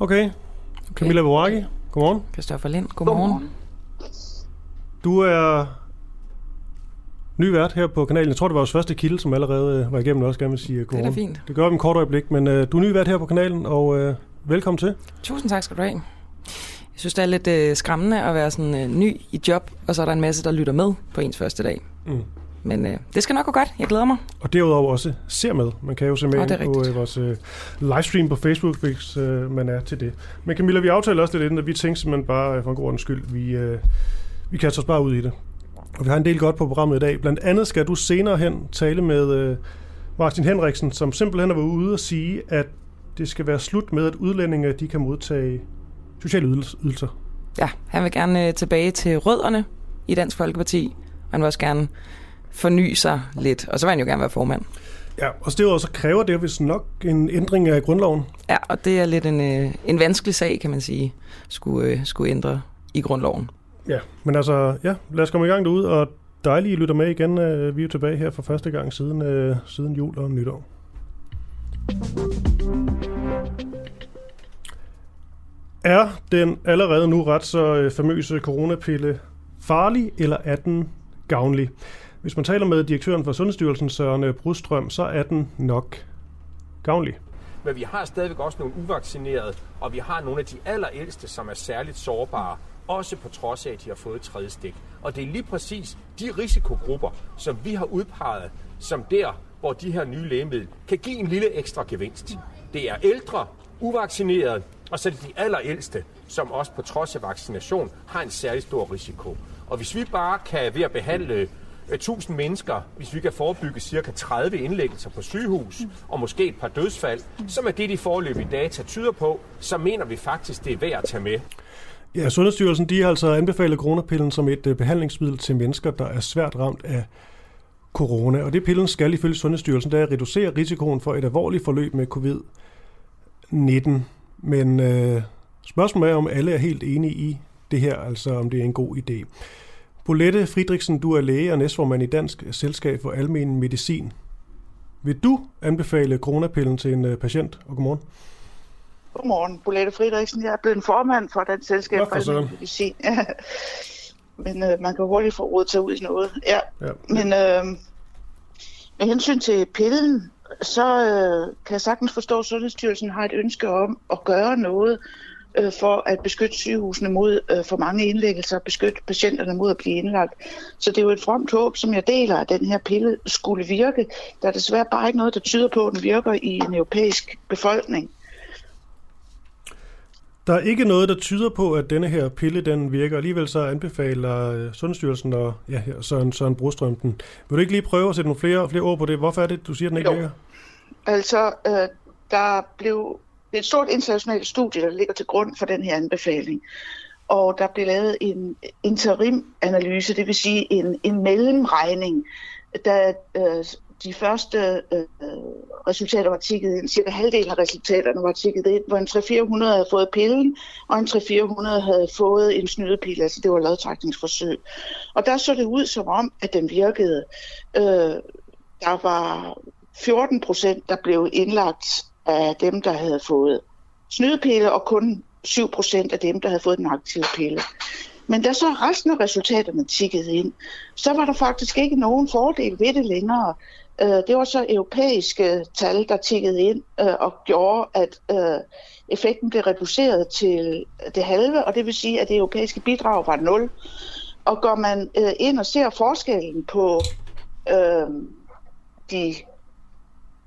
Okay. okay. Camilla Boraki, godmorgen. Christoffer Lind, godmorgen. godmorgen. Du er ny vært her på kanalen. Jeg tror, det var vores første kilde, som allerede øh, var igennem også gerne vil sige godmorgen. Det er fint. Det gør vi en kort øjeblik, men uh, du er ny vært her på kanalen, og uh, velkommen til. Tusind tak skal du have. Jeg synes, det er lidt uh, skræmmende at være sådan uh, ny i job, og så er der en masse, der lytter med på ens første dag. Mm. Men uh, det skal nok gå godt. Jeg glæder mig. Og derudover også ser med. Man kan jo se med oh, på uh, vores uh, livestream på Facebook, hvis uh, man er til det. Men Camilla, vi aftaler også lidt inden, at vi tænkte simpelthen bare, for en god ordens skyld, vi, uh, vi kaster os bare ud i det. Og vi har en del godt på programmet i dag. Blandt andet skal du senere hen tale med øh, Martin Henriksen, som simpelthen har været ude og sige, at det skal være slut med, at udlændinge de kan modtage sociale ydelser. Ja, han vil gerne øh, tilbage til rødderne i Dansk Folkeparti. Han vil også gerne forny sig lidt, og så vil han jo gerne være formand. Ja, og det så kræver det vist nok en ændring af grundloven. Ja, og det er lidt en, øh, en vanskelig sag, kan man sige, skulle, øh, skulle ændre i grundloven. Ja, men altså, ja, lad os komme i gang derude, og dejligt, I lytter med igen. Øh, vi er tilbage her for første gang siden, øh, siden jul og nytår. Er den allerede nu ret så øh, famøse coronapille farlig, eller er den gavnlig? Hvis man taler med direktøren for Sundhedsstyrelsen, Søren Brudstrøm, så er den nok gavnlig. Men vi har stadigvæk også nogle uvaccinerede, og vi har nogle af de allerældste, som er særligt sårbare også på trods af, at de har fået tredje stik. Og det er lige præcis de risikogrupper, som vi har udpeget som der, hvor de her nye lægemidler kan give en lille ekstra gevinst. Det er ældre, uvaccinerede, og så er det de allerældste, som også på trods af vaccination har en særlig stor risiko. Og hvis vi bare kan ved at behandle 1000 mennesker, hvis vi kan forebygge cirka 30 indlæggelser på sygehus, og måske et par dødsfald, som er det, de forløbige data tyder på, så mener vi faktisk, det er værd at tage med. Ja, Sundhedsstyrelsen de har altså anbefalet coronapillen som et øh, behandlingsmiddel til mennesker, der er svært ramt af corona. Og det pillen skal ifølge Sundhedsstyrelsen, der er at reducere risikoen for et alvorligt forløb med covid-19. Men øh, spørgsmålet er, om alle er helt enige i det her, altså om det er en god idé. Bolette Friedrichsen, du er læge og næstformand i Dansk Selskab for Almen Medicin. Vil du anbefale coronapillen til en øh, patient? Og godmorgen. Godmorgen, Bolette Friedrichsen. Jeg er blevet formand for den selskab for medicin. Men øh, man kan hurtigt få råd til ud i noget. Ja. ja. Men øh, med hensyn til pillen, så øh, kan jeg sagtens forstå, at Sundhedsstyrelsen har et ønske om at gøre noget øh, for at beskytte sygehusene mod øh, for mange indlæggelser, beskytte patienterne mod at blive indlagt. Så det er jo et fromt håb, som jeg deler, at den her pille skulle virke. Der er desværre bare ikke noget, der tyder på, at den virker i en europæisk befolkning. Der er ikke noget, der tyder på, at denne her pille den virker. Alligevel så anbefaler øh, Sundhedsstyrelsen og ja, Søren, Søren Brostrøm den. Vil du ikke lige prøve at sætte nogle flere, flere ord på det? Hvorfor er det, du siger, den ikke jo. virker? Altså, øh, der blev det er et stort internationalt studie, der ligger til grund for den her anbefaling. Og der blev lavet en interim-analyse, det vil sige en, en mellemregning, da øh, de første øh, resultater var tjekket ind, cirka halvdelen af resultaterne var tjekket ind, hvor en 300-400 havde fået pillen, og en 300-400 havde fået en snydepil, altså det var lodtrækningsforsøg. Og der så det ud som om, at den virkede. Øh, der var 14 procent, der blev indlagt af dem, der havde fået snydepille, og kun 7 procent af dem, der havde fået den aktive pille. Men da så resten af resultaterne tikkede ind, så var der faktisk ikke nogen fordel ved det længere. Øh, det var så europæiske tal, der tikkede ind øh, og gjorde, at øh, effekten blev reduceret til det halve, og det vil sige, at det europæiske bidrag var 0. Og går man ind og ser forskellen på øh, de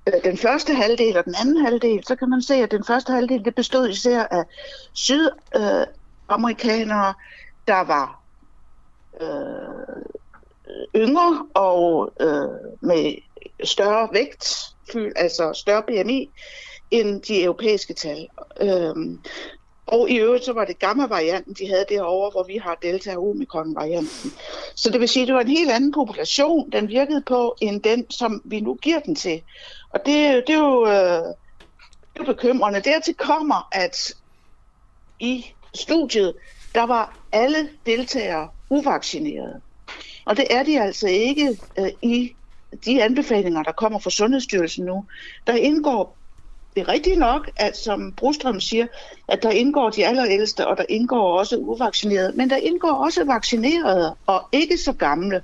Øh, den første halvdel og den anden halvdel, så kan man se, at den første halvdel det bestod især af sydamerikanere, der var øh, yngre og øh, med større vægt, altså større BMI, end de europæiske tal. Øh, og i øvrigt så var det gamma-varianten, de havde derovre, hvor vi har delta- og omikron-varianten. Så det vil sige, at det var en helt anden population, den virkede på, end den, som vi nu giver den til. Og det, det er jo øh, det er bekymrende. Dertil kommer, at i studiet, der var alle deltagere uvaccinerede. Og det er de altså ikke øh, i de anbefalinger, der kommer fra Sundhedsstyrelsen nu. Der indgår det er rigtigt nok, at som Brostrøm siger, at der indgår de allerældste, og der indgår også uvaccinerede, men der indgår også vaccinerede og ikke så gamle.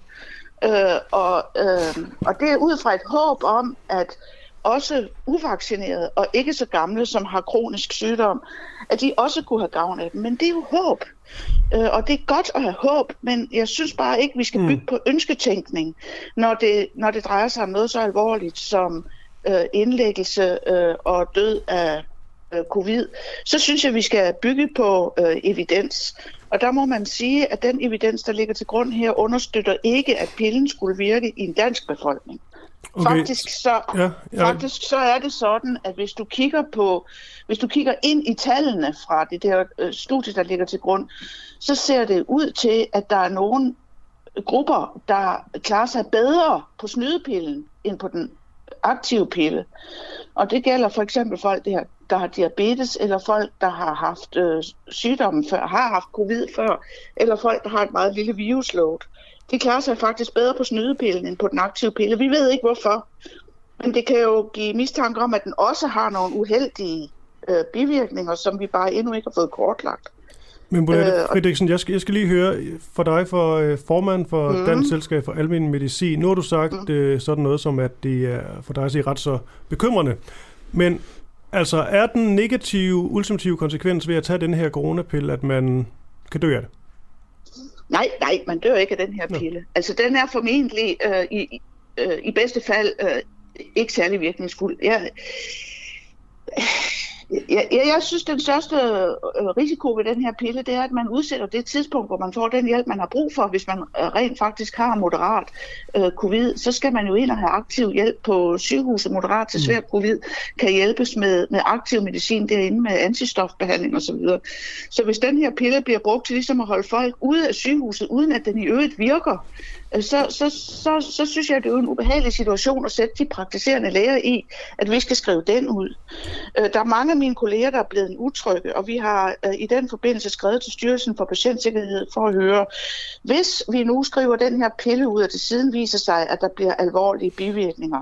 Øh, og, øh, og det er ud fra et håb om, at også uvaccinerede og ikke så gamle, som har kronisk sygdom, at de også kunne have gavn af dem. Men det er jo håb. Øh, og det er godt at have håb, men jeg synes bare ikke, vi skal bygge mm. på ønsketænkning, når det, når det drejer sig om noget så alvorligt som øh, indlæggelse øh, og død af øh, covid. Så synes jeg, vi skal bygge på øh, evidens. Og der må man sige, at den evidens, der ligger til grund her, understøtter ikke, at pillen skulle virke i en dansk befolkning. Okay. Faktisk, så, ja, ja. faktisk så er det sådan, at hvis du kigger på, hvis du kigger ind i tallene fra det der øh, studie, der ligger til grund, så ser det ud til, at der er nogle grupper, der klarer sig bedre på snydepillen end på den aktive pille. Og det gælder for eksempel folk, der, der har diabetes, eller folk, der har haft øh, sygdommen før, har haft covid før, eller folk, der har et meget lille virusload de klarer sig faktisk bedre på snydepillen end på den aktive pille. Vi ved ikke hvorfor, men det kan jo give mistanke om, at den også har nogle uheldige øh, bivirkninger, som vi bare endnu ikke har fået kortlagt. Men Bolette øh, Fredriksen, jeg skal, jeg skal lige høre for dig, for øh, formand for mm. Dansk Selskab for Almen Medicin. Nu har du sagt mm. øh, sådan noget som, at det er for dig at sige ret så bekymrende. Men altså, er den negative, ultimative konsekvens ved at tage den her coronapille, at man kan dø af det? Nej, nej, man dør ikke af den her pille. Ja. Altså, den er formentlig øh, i, øh, i bedste fald øh, ikke særlig virkningsfuld. Jeg, jeg, jeg, jeg synes, den største øh, risiko ved den her pille, det er, at man udsætter det tidspunkt, hvor man får den hjælp, man har brug for. Hvis man øh, rent faktisk har moderat øh, covid, så skal man jo ind og have aktiv hjælp på sygehuset. Moderat til svær mm. covid kan hjælpes med, med aktiv medicin derinde med antistofbehandling osv. Så, så hvis den her pille bliver brugt til ligesom at holde folk ude af sygehuset, uden at den i øvrigt virker, Øh, så, så, så, så synes jeg, det er en ubehagelig situation at sætte de praktiserende læger i, at vi skal skrive den ud. Øh, der er mange af mine kolleger, der er blevet utrygge, og vi har øh, i den forbindelse skrevet til Styrelsen for Patientsikkerhed for at høre, hvis vi nu skriver den her pille ud, og det siden viser sig, at der bliver alvorlige bivirkninger,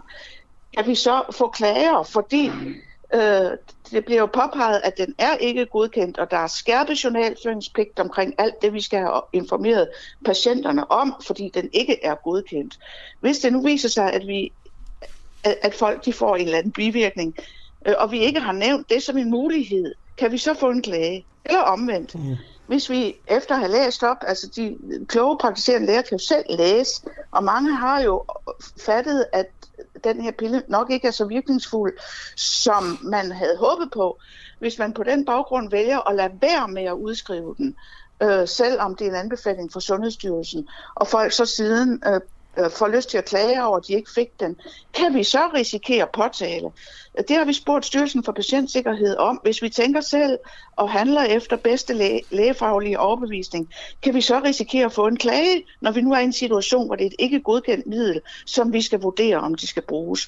kan vi så få klager, fordi Øh, det bliver jo påpeget, at den er ikke godkendt, og der er skærpet journalføringspligt omkring alt det, vi skal have informeret patienterne om, fordi den ikke er godkendt. Hvis det nu viser sig, at vi at, at folk de får en eller anden bivirkning, øh, og vi ikke har nævnt det som en mulighed, kan vi så få en klage? Eller omvendt. Mm. Hvis vi efter at have læst op, altså de kloge praktiserende læger kan jo selv læse, og mange har jo fattet, at den her pille nok ikke er så virkningsfuld, som man havde håbet på. Hvis man på den baggrund vælger at lade være med at udskrive den, øh, selvom det er en anbefaling fra Sundhedsstyrelsen, og folk så siden øh, øh, får lyst til at klage over, at de ikke fik den, kan vi så risikere påtale? Det har vi spurgt Styrelsen for Patientsikkerhed om. Hvis vi tænker selv og handler efter bedste læge, lægefaglige overbevisning, kan vi så risikere at få en klage, når vi nu er i en situation, hvor det er et ikke godkendt middel, som vi skal vurdere, om de skal bruges.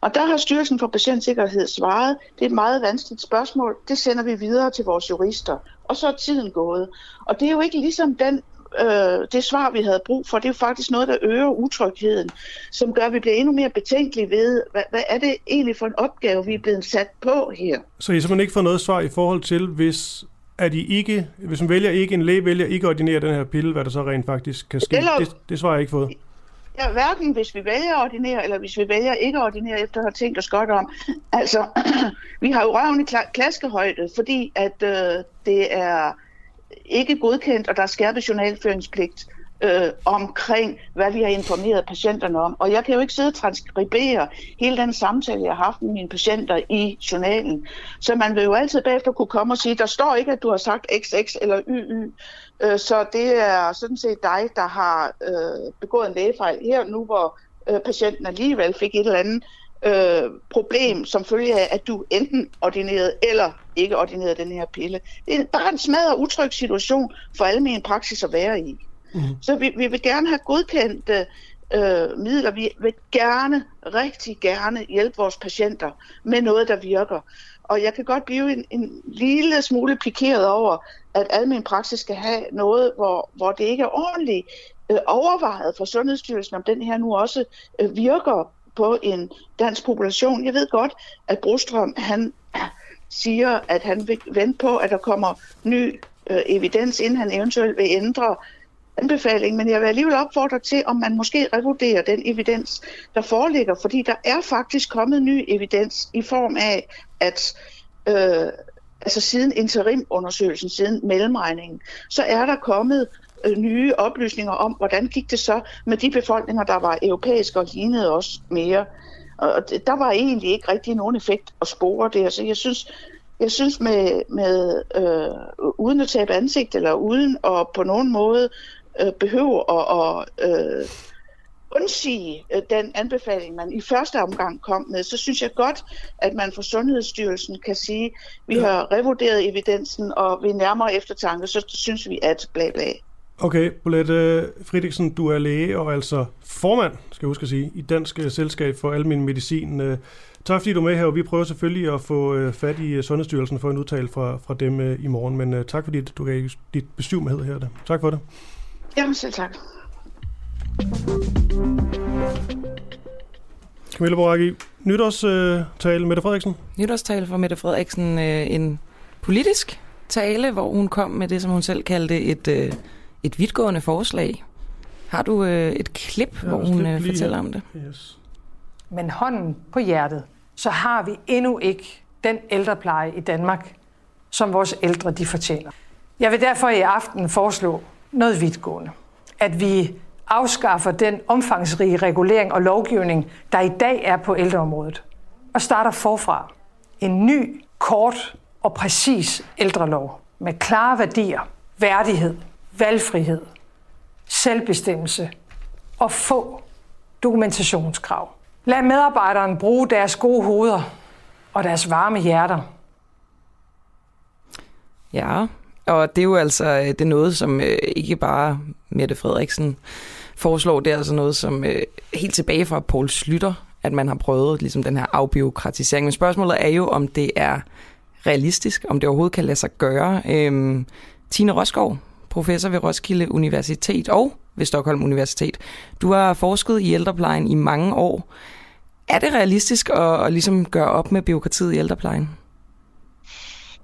Og der har Styrelsen for Patientsikkerhed svaret, det er et meget vanskeligt spørgsmål, det sender vi videre til vores jurister. Og så er tiden gået. Og det er jo ikke ligesom den øh, det svar, vi havde brug for, det er jo faktisk noget, der øger utrygheden, som gør, at vi bliver endnu mere betænkelige ved, hvad, hvad er det egentlig for en opgave, vi er blevet sat på her. Så I simpelthen ikke får noget svar i forhold til, hvis at I ikke, hvis man vælger ikke, en læge vælger ikke at ordinere den her pille, hvad der så rent faktisk kan ske? Eller, det, det svar har jeg ikke fået. Ja, hverken hvis vi vælger at ordinere, eller hvis vi vælger ikke at ordinere, efter at have tænkt os godt om. Altså, vi har jo røven i klaskehøjde, fordi at øh, det er ikke godkendt, og der er skærpet journalføringspligt øh, omkring, hvad vi har informeret patienterne om. Og jeg kan jo ikke sidde og transkribere hele den samtale, jeg har haft med mine patienter i journalen. Så man vil jo altid bagefter kunne komme og sige, der står ikke, at du har sagt XX eller YY. Øh, så det er sådan set dig, der har øh, begået en lægefejl her nu, hvor øh, patienten alligevel fik et eller andet øh, problem, som følge af, at du enten ordinerede eller ikke ordinerede den her pille. Det er bare en smadret utryg situation for almen praksis at være i. Mm. Så vi, vi vil gerne have godkendt øh, midler. Vi vil gerne, rigtig gerne hjælpe vores patienter med noget, der virker. Og jeg kan godt blive en, en lille smule pikeret over, at almen praksis skal have noget, hvor, hvor det ikke er ordentligt øh, overvejet for Sundhedsstyrelsen, om den her nu også øh, virker på en dansk population. Jeg ved godt, at Brostrøm han siger, at han vil vente på, at der kommer ny øh, evidens, inden han eventuelt vil ændre anbefaling, men jeg vil alligevel opfordre til, om man måske revurderer den evidens, der foreligger, fordi der er faktisk kommet ny evidens i form af, at øh, altså siden interimundersøgelsen, siden mellemregningen, så er der kommet nye oplysninger om, hvordan gik det så med de befolkninger, der var europæiske og lignede os mere. Og der var egentlig ikke rigtig nogen effekt at spore der, så jeg synes, jeg synes med, med øh, uden at tabe ansigt, eller uden at på nogen måde øh, behøve at, at øh, undsige øh, den anbefaling, man i første omgang kom med, så synes jeg godt, at man fra Sundhedsstyrelsen kan sige, at vi har revurderet evidensen, og ved nærmere eftertanke, så synes vi, at bla bla. Okay, Bolette Fridiksen, du er læge og altså formand, skal jeg huske at sige, i Dansk Selskab for Almen Medicin. Øh, tak fordi du er med her, og vi prøver selvfølgelig at få øh, fat i Sundhedsstyrelsen for en udtale fra, fra dem i morgen, men tak fordi du gav dit besøg med her. Tak for det. Jamen selv tak. Camilla Boracchi, nytårstale Mette Frederiksen? Nytårstale fra Mette Frederiksen, øh, en politisk tale, hvor hun kom med det, som hun selv kaldte et, øh, et vidtgående forslag. Har du øh, et klip, ja, hvor hun øh, fortæller om det? Yes. Men hånden på hjertet, så har vi endnu ikke den ældrepleje i Danmark, som vores ældre de fortjener. Jeg vil derfor i aften foreslå noget vidtgående. At vi afskaffer den omfangsrige regulering og lovgivning, der i dag er på ældreområdet, og starter forfra. En ny, kort og præcis ældrelov med klare værdier, værdighed, valgfrihed, selvbestemmelse og få dokumentationskrav. Lad medarbejderen bruge deres gode hoveder og deres varme hjerter. Ja, og det er jo altså øh, det er noget, som øh, ikke bare Mette Frederiksen foreslår. Det er altså noget, som øh, helt tilbage fra Poul Slytter, at man har prøvet ligesom den her afbiokratisering. Men spørgsmålet er jo, om det er realistisk, om det overhovedet kan lade sig gøre. Øhm, Tine Rosgaard, professor ved Roskilde Universitet og ved Stockholm Universitet. Du har forsket i ældreplejen i mange år. Er det realistisk at, at ligesom gøre op med byråkratiet i ældreplejen?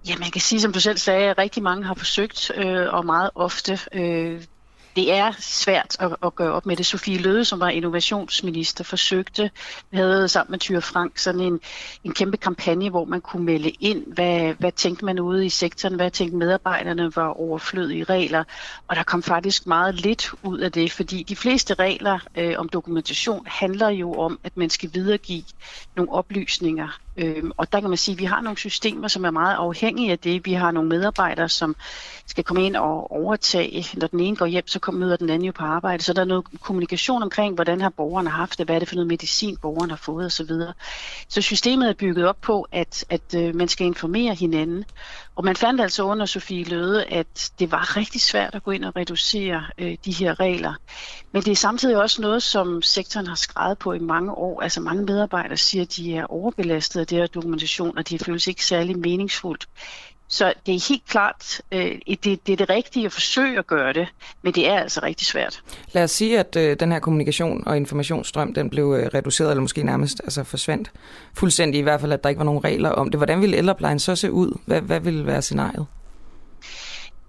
Ja, man kan sige, som du selv sagde, at rigtig mange har forsøgt, øh, og meget ofte. Øh, det er svært at, at gøre op med det. Sofie Løde, som var innovationsminister, forsøgte, havde sammen med Tyre Frank sådan en, en kæmpe kampagne, hvor man kunne melde ind, hvad, hvad tænkte man ude i sektoren, hvad tænkte medarbejderne var overflødige regler, og der kom faktisk meget lidt ud af det, fordi de fleste regler øh, om dokumentation handler jo om, at man skal videregive nogle oplysninger Øhm, og der kan man sige, at vi har nogle systemer, som er meget afhængige af det. Vi har nogle medarbejdere, som skal komme ind og overtage. Når den ene går hjem, så kommer møder den anden jo på arbejde. Så der er noget kommunikation omkring, hvordan har borgeren haft det, hvad er det for noget medicin, borgeren har fået osv. Så, så systemet er bygget op på, at, at øh, man skal informere hinanden. Og man fandt altså under Sofie Løde, at det var rigtig svært at gå ind og reducere øh, de her regler. Men det er samtidig også noget, som sektoren har skrevet på i mange år. Altså mange medarbejdere siger, at de er overbelastet af det her dokumentation, og de føles ikke særlig meningsfuldt. Så det er helt klart, øh, det, det er det rigtige at forsøge at gøre det, men det er altså rigtig svært. Lad os sige, at øh, den her kommunikation og informationsstrøm, den blev øh, reduceret, eller måske nærmest altså forsvandt fuldstændig, i hvert fald, at der ikke var nogen regler om det. Hvordan ville ældreplejen så se ud? Hvad, hvad ville være scenariet?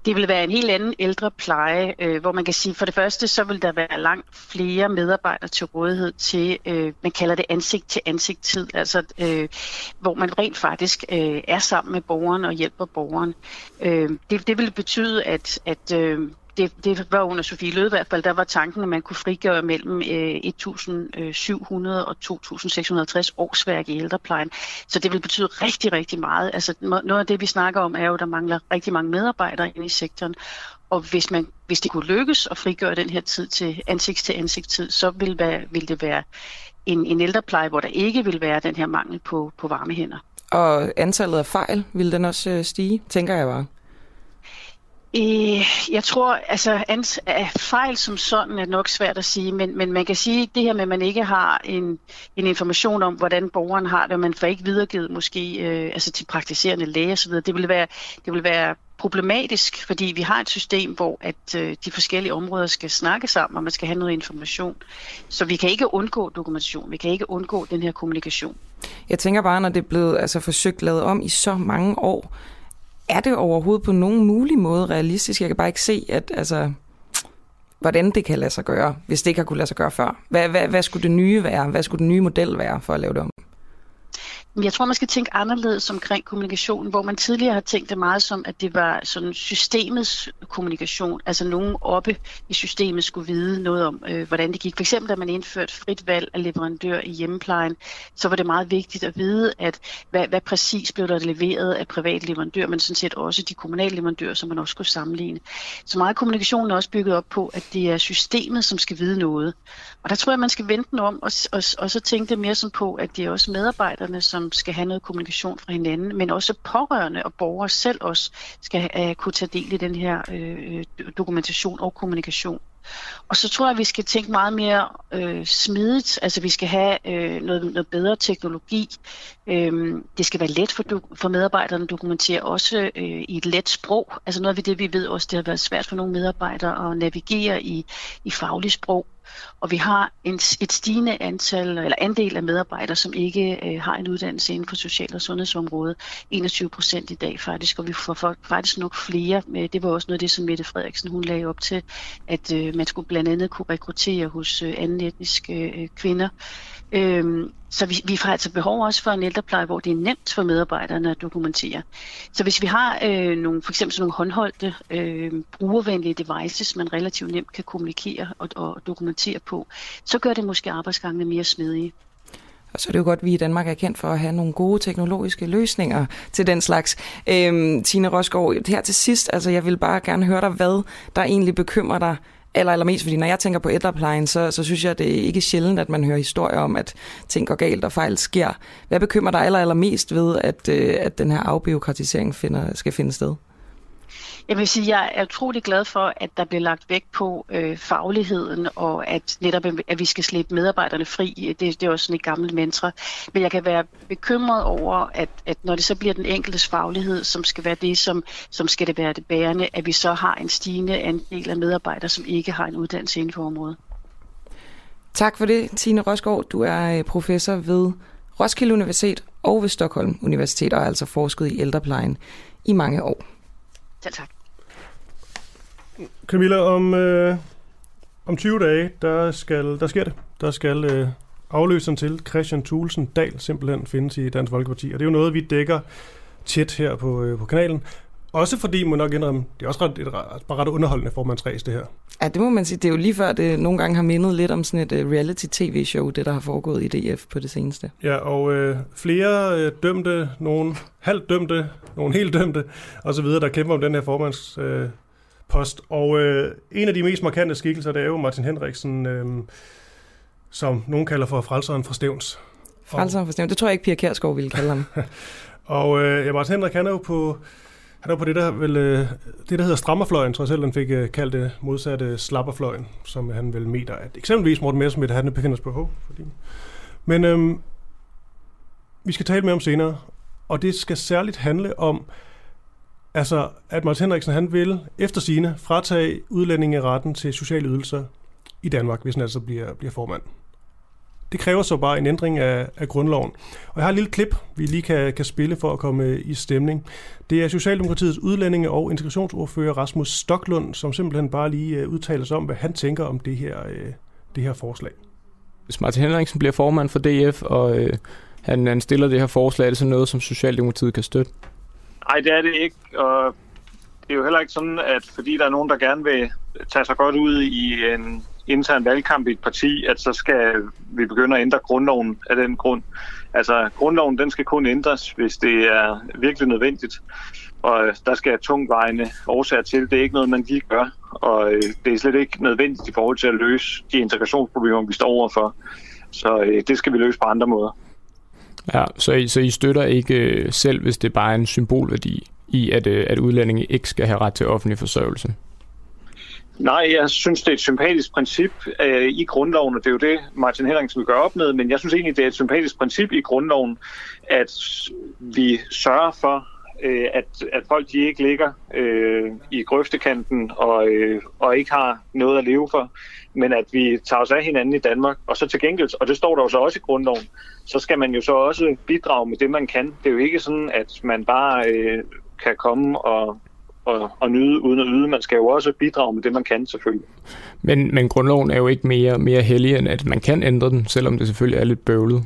Det vil være en helt anden ældrepleje, øh, hvor man kan sige, for det første, så vil der være langt flere medarbejdere til rådighed til, øh, man kalder det ansigt til ansigt tid, altså øh, hvor man rent faktisk øh, er sammen med borgeren og hjælper borgeren. Øh, det, det vil betyde, at, at øh, det, det var under Sofie Løde i hvert fald, der var tanken, at man kunne frigøre mellem øh, 1.700 øh, og 2.650 årsværk i ældreplejen. Så det vil betyde rigtig, rigtig meget. Altså noget af det, vi snakker om, er jo, at der mangler rigtig mange medarbejdere inde i sektoren. Og hvis, man, hvis det kunne lykkes at frigøre den her tid til ansigt til ansigt tid, så vil, være, vil det være en, en ældrepleje, hvor der ikke vil være den her mangel på, på varme hænder. Og antallet af fejl, vil den også øh, stige, tænker jeg bare? Øh, jeg tror, altså fejl som sådan er nok svært at sige, men, men man kan sige, at det her med, at man ikke har en, en information om, hvordan borgeren har det, og man får ikke videregivet måske øh, altså til praktiserende læge osv., det vil være, det vil være problematisk, fordi vi har et system, hvor at øh, de forskellige områder skal snakke sammen, og man skal have noget information. Så vi kan ikke undgå dokumentation, vi kan ikke undgå den her kommunikation. Jeg tænker bare, når det er blevet altså, forsøgt lavet om i så mange år, er det overhovedet på nogen mulig måde realistisk? Jeg kan bare ikke se, at altså, hvordan det kan lade sig gøre, hvis det ikke har kunne lade sig gøre før. Hvad, hvad, hvad skulle det nye være? Hvad skulle den nye model være for at lave det om? Jeg tror, man skal tænke anderledes omkring kommunikation, hvor man tidligere har tænkt det meget som, at det var sådan systemets kommunikation. Altså nogen oppe i systemet skulle vide noget om, øh, hvordan det gik. For eksempel, da man indførte frit valg af leverandør i hjemmeplejen, så var det meget vigtigt at vide, at hvad, hvad præcis blev der leveret af privat leverandør, men sådan set også de kommunale leverandører, som man også skulle sammenligne. Så meget kommunikation er også bygget op på, at det er systemet, som skal vide noget. Og der tror jeg, man skal vente den om, og, og, og så tænke det mere som på, at det er også medarbejderne, som som skal have noget kommunikation fra hinanden, men også pårørende og borgere selv også skal uh, kunne tage del i den her uh, dokumentation og kommunikation. Og så tror jeg, at vi skal tænke meget mere øh, smidigt. Altså vi skal have øh, noget, noget bedre teknologi. Øhm, det skal være let for, for medarbejderne at dokumentere, også øh, i et let sprog. Altså noget af det, vi ved også, det har været svært for nogle medarbejdere at navigere i, i faglig sprog. Og vi har en, et stigende antal eller andel af medarbejdere, som ikke øh, har en uddannelse inden for social- og sundhedsområdet. 21 procent i dag faktisk, og vi får faktisk nok flere. Det var også noget af det, som Mette Frederiksen hun lagde op til, at øh, man skulle blandt andet kunne rekruttere hos øh, anden etniske øh, kvinder. Øhm, så vi, vi har altså behov også for en ældrepleje, hvor det er nemt for medarbejderne at dokumentere. Så hvis vi har øh, nogle, for eksempel sådan nogle håndholdte, øh, brugervenlige devices, man relativt nemt kan kommunikere og, og dokumentere på, så gør det måske arbejdsgangene mere smidige. Og så er det jo godt, at vi i Danmark er kendt for at have nogle gode teknologiske løsninger til den slags. Øhm, Tine Rosgaard, her til sidst, altså jeg vil bare gerne høre dig, hvad der egentlig bekymrer dig aller, allermest, fordi når jeg tænker på ældreplejen, så, så synes jeg, det er ikke sjældent, at man hører historier om, at ting går galt og fejl sker. Hvad bekymrer dig aller, allermest ved, at, øh, at den her afbiokratisering finder, skal finde sted? Jeg vil sige, jeg er utrolig glad for, at der bliver lagt vægt på øh, fagligheden, og at netop at vi skal slippe medarbejderne fri. Det, det er også sådan et gammelt mantra. Men jeg kan være bekymret over, at, at når det så bliver den enkeltes faglighed, som skal være det, som, som skal det være det bærende, at vi så har en stigende andel af medarbejdere, som ikke har en uddannelse inden for området. Tak for det, Tine Rosgaard. Du er øh, professor ved Roskilde Universitet og ved Stockholm Universitet, og er altså forsket i ældreplejen i mange år. Selv tak. Camilla, om, øh, om 20 dage, der, skal, der sker det. Der skal øh, afløseren til Christian Thulsen Dahl simpelthen findes i Dansk Folkeparti. Og det er jo noget, vi dækker tæt her på, øh, på kanalen. Også fordi, må nok indrømme, det er også ret, et, bare ret underholdende formandsræs, det her. Ja, det må man sige. Det er jo lige før, det nogle gange har mindet lidt om sådan et uh, reality-tv-show, det der har foregået i DF på det seneste. Ja, og øh, flere øh, dømte, nogle halvt dømte, nogle helt dømte, og så videre, der kæmper om den her formands... Øh, post. Og øh, en af de mest markante skikkelser, det er jo Martin Henriksen, øh, som nogen kalder for frelseren fra Stævns. Frelseren fra Stævns, det tror jeg ikke, Pia Kjærsgaard ville kalde ham. og øh, ja, Martin Henrik, han er jo på, han er på det, der, vel, øh, det, der hedder strammerfløjen, tror jeg selv, han fik øh, kaldt det modsatte slapperfløjen, som han vel mener, at eksempelvis Morten Messerschmidt, han befinder sig på H. Fordi... Men øhm, vi skal tale mere om senere, og det skal særligt handle om, Altså, at Martin Henriksen han vil efter sine fratage udlændinge retten til sociale ydelser i Danmark, hvis han altså bliver, bliver formand. Det kræver så bare en ændring af, af grundloven. Og jeg har et lille klip, vi lige kan, kan spille for at komme i stemning. Det er Socialdemokratiets udlændinge- og integrationsordfører Rasmus Stoklund, som simpelthen bare lige øh, udtaler sig om, hvad han tænker om det her, øh, det her forslag. Hvis Martin Henriksen bliver formand for DF, og øh, han, han stiller det her forslag, er det så noget, som Socialdemokratiet kan støtte? Nej, det er det ikke, og det er jo heller ikke sådan, at fordi der er nogen, der gerne vil tage sig godt ud i en intern valgkamp i et parti, at så skal vi begynde at ændre grundloven af den grund. Altså, grundloven den skal kun ændres, hvis det er virkelig nødvendigt. Og øh, der skal tungvejende årsager til. Det er ikke noget, man lige gør. Og øh, det er slet ikke nødvendigt i forhold til at løse de integrationsproblemer, vi står overfor. Så øh, det skal vi løse på andre måder. Ja, så I, så I støtter ikke øh, selv, hvis det bare er en symbolværdi i, at, øh, at udlændinge ikke skal have ret til offentlig forsørgelse? Nej, jeg synes, det er et sympatisk princip øh, i grundloven, og det er jo det, Martin Henriksen vil gøre op med, men jeg synes egentlig, det er et sympatisk princip i grundloven, at vi sørger for, øh, at, at folk de ikke ligger øh, i grøftekanten og, øh, og ikke har noget at leve for, men at vi tager os af hinanden i Danmark. Og så til gengæld, og det står der jo så også i grundloven, så skal man jo så også bidrage med det, man kan. Det er jo ikke sådan, at man bare øh, kan komme og, og, og nyde uden at yde. Man skal jo også bidrage med det, man kan selvfølgelig. Men, men grundloven er jo ikke mere, mere hellig, end at man kan ændre den, selvom det selvfølgelig er lidt bøvlet.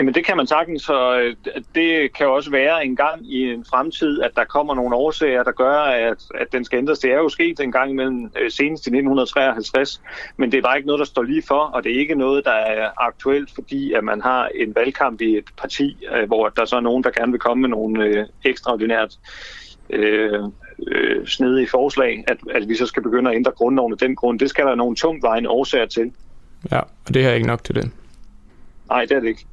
Jamen det kan man sagtens, så øh, det kan også være en gang i en fremtid, at der kommer nogle årsager, der gør, at, at den skal ændres. Det er jo sket en gang imellem øh, senest i 1953, men det er bare ikke noget, der står lige for, og det er ikke noget, der er aktuelt, fordi at man har en valgkamp i et parti, øh, hvor der så er nogen, der gerne vil komme med nogle ekstraordinært øh, øh, snedige forslag, at, at vi så skal begynde at ændre grundloven af den grund. Det skal der nogle tungt vejende årsager til. Ja, og det er ikke nok til det. Nej, det er det ikke.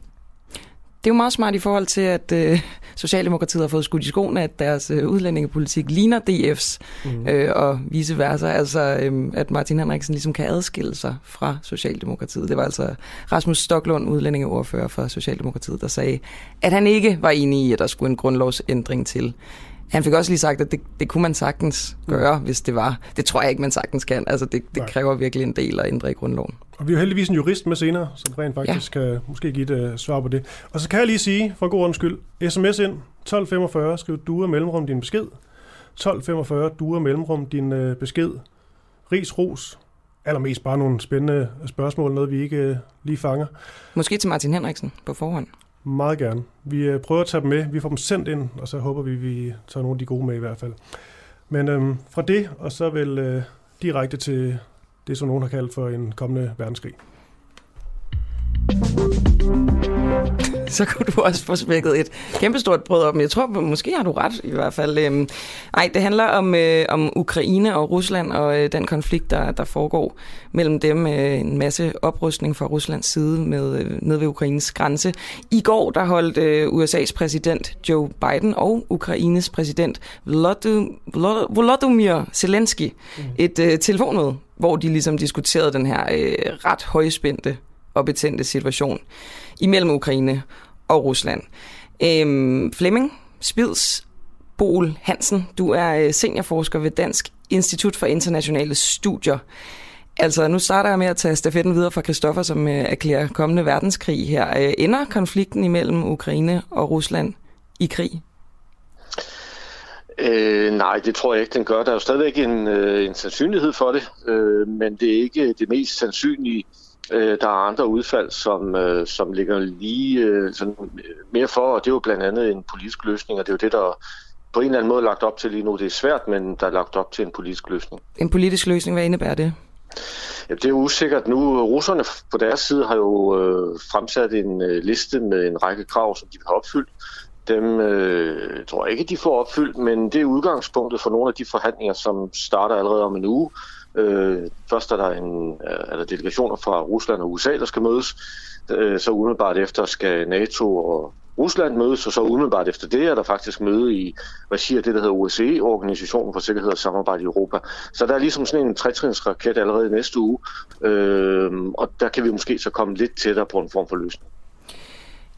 Det er jo meget smart i forhold til, at øh, Socialdemokratiet har fået skudt i skoene, at deres øh, udlændingepolitik ligner DF's, mm. øh, og vice versa. Altså, øh, at Martin Henriksen ligesom kan adskille sig fra Socialdemokratiet. Det var altså Rasmus Stoklund, udlændingeordfører for Socialdemokratiet, der sagde, at han ikke var enig i, at der skulle en grundlovsændring til. Han fik også lige sagt, at det, det kunne man sagtens gøre, mm. hvis det var. Det tror jeg ikke, man sagtens kan. Altså, det, det kræver virkelig en del at ændre i grundloven. Og vi har heldigvis en jurist med senere, som rent faktisk ja. kan måske give et uh, svar på det. Og så kan jeg lige sige, for god ordens skyld, sms ind 1245, skriv du er mellemrum din besked. 1245, du er mellemrum din uh, besked. Ris, ros, allermest bare nogle spændende spørgsmål, noget vi ikke uh, lige fanger. Måske til Martin Henriksen på forhånd. Meget gerne. Vi øh, prøver at tage dem med, vi får dem sendt ind, og så håber vi, vi tager nogle af de gode med i hvert fald. Men øhm, fra det, og så vel øh, direkte til det, som nogen har kaldt for en kommende verdenskrig. Så kunne du også få smækket et kæmpestort brød op, men jeg tror, måske har du ret i hvert fald. Øhm, ej, det handler om, øh, om Ukraine og Rusland og øh, den konflikt, der, der foregår mellem dem. Øh, en masse oprustning fra Ruslands side med, øh, ned ved Ukraines grænse. I går der holdt øh, USA's præsident Joe Biden og Ukraines præsident Volodymyr Zelensky mm. et øh, telefonmøde hvor de ligesom diskuterede den her øh, ret højspændte og betændte situation imellem Ukraine og Rusland. Øhm, Flemming Spids Bol Hansen, du er øh, seniorforsker ved Dansk Institut for Internationale Studier. Altså, nu starter jeg med at tage stafetten videre fra Kristoffer, som øh, erklærer kommende verdenskrig her. Øh, ender konflikten imellem Ukraine og Rusland i krig? Øh, nej, det tror jeg ikke, den gør. Der er jo stadigvæk en, øh, en sandsynlighed for det, øh, men det er ikke det mest sandsynlige. Øh, der er andre udfald, som, øh, som ligger lige øh, sådan mere for, og det er jo blandt andet en politisk løsning, og det er jo det, der på en eller anden måde er lagt op til lige nu. Det er svært, men der er lagt op til en politisk løsning. En politisk løsning, hvad indebærer det? Ja, det er usikkert nu. Russerne på deres side har jo øh, fremsat en øh, liste med en række krav, som de vil have opfyldt dem øh, tror jeg ikke, de får opfyldt, men det er udgangspunktet for nogle af de forhandlinger, som starter allerede om en uge. Øh, først er der, en, øh, er der delegationer fra Rusland og USA, der skal mødes. Øh, så umiddelbart efter skal NATO og Rusland mødes, og så umiddelbart efter det er der faktisk møde i regi af det, der hedder OSCE, Organisationen for Sikkerhed og Samarbejde i Europa. Så der er ligesom sådan en trætrinsraket allerede næste uge, øh, og der kan vi måske så komme lidt tættere på en form for løsning.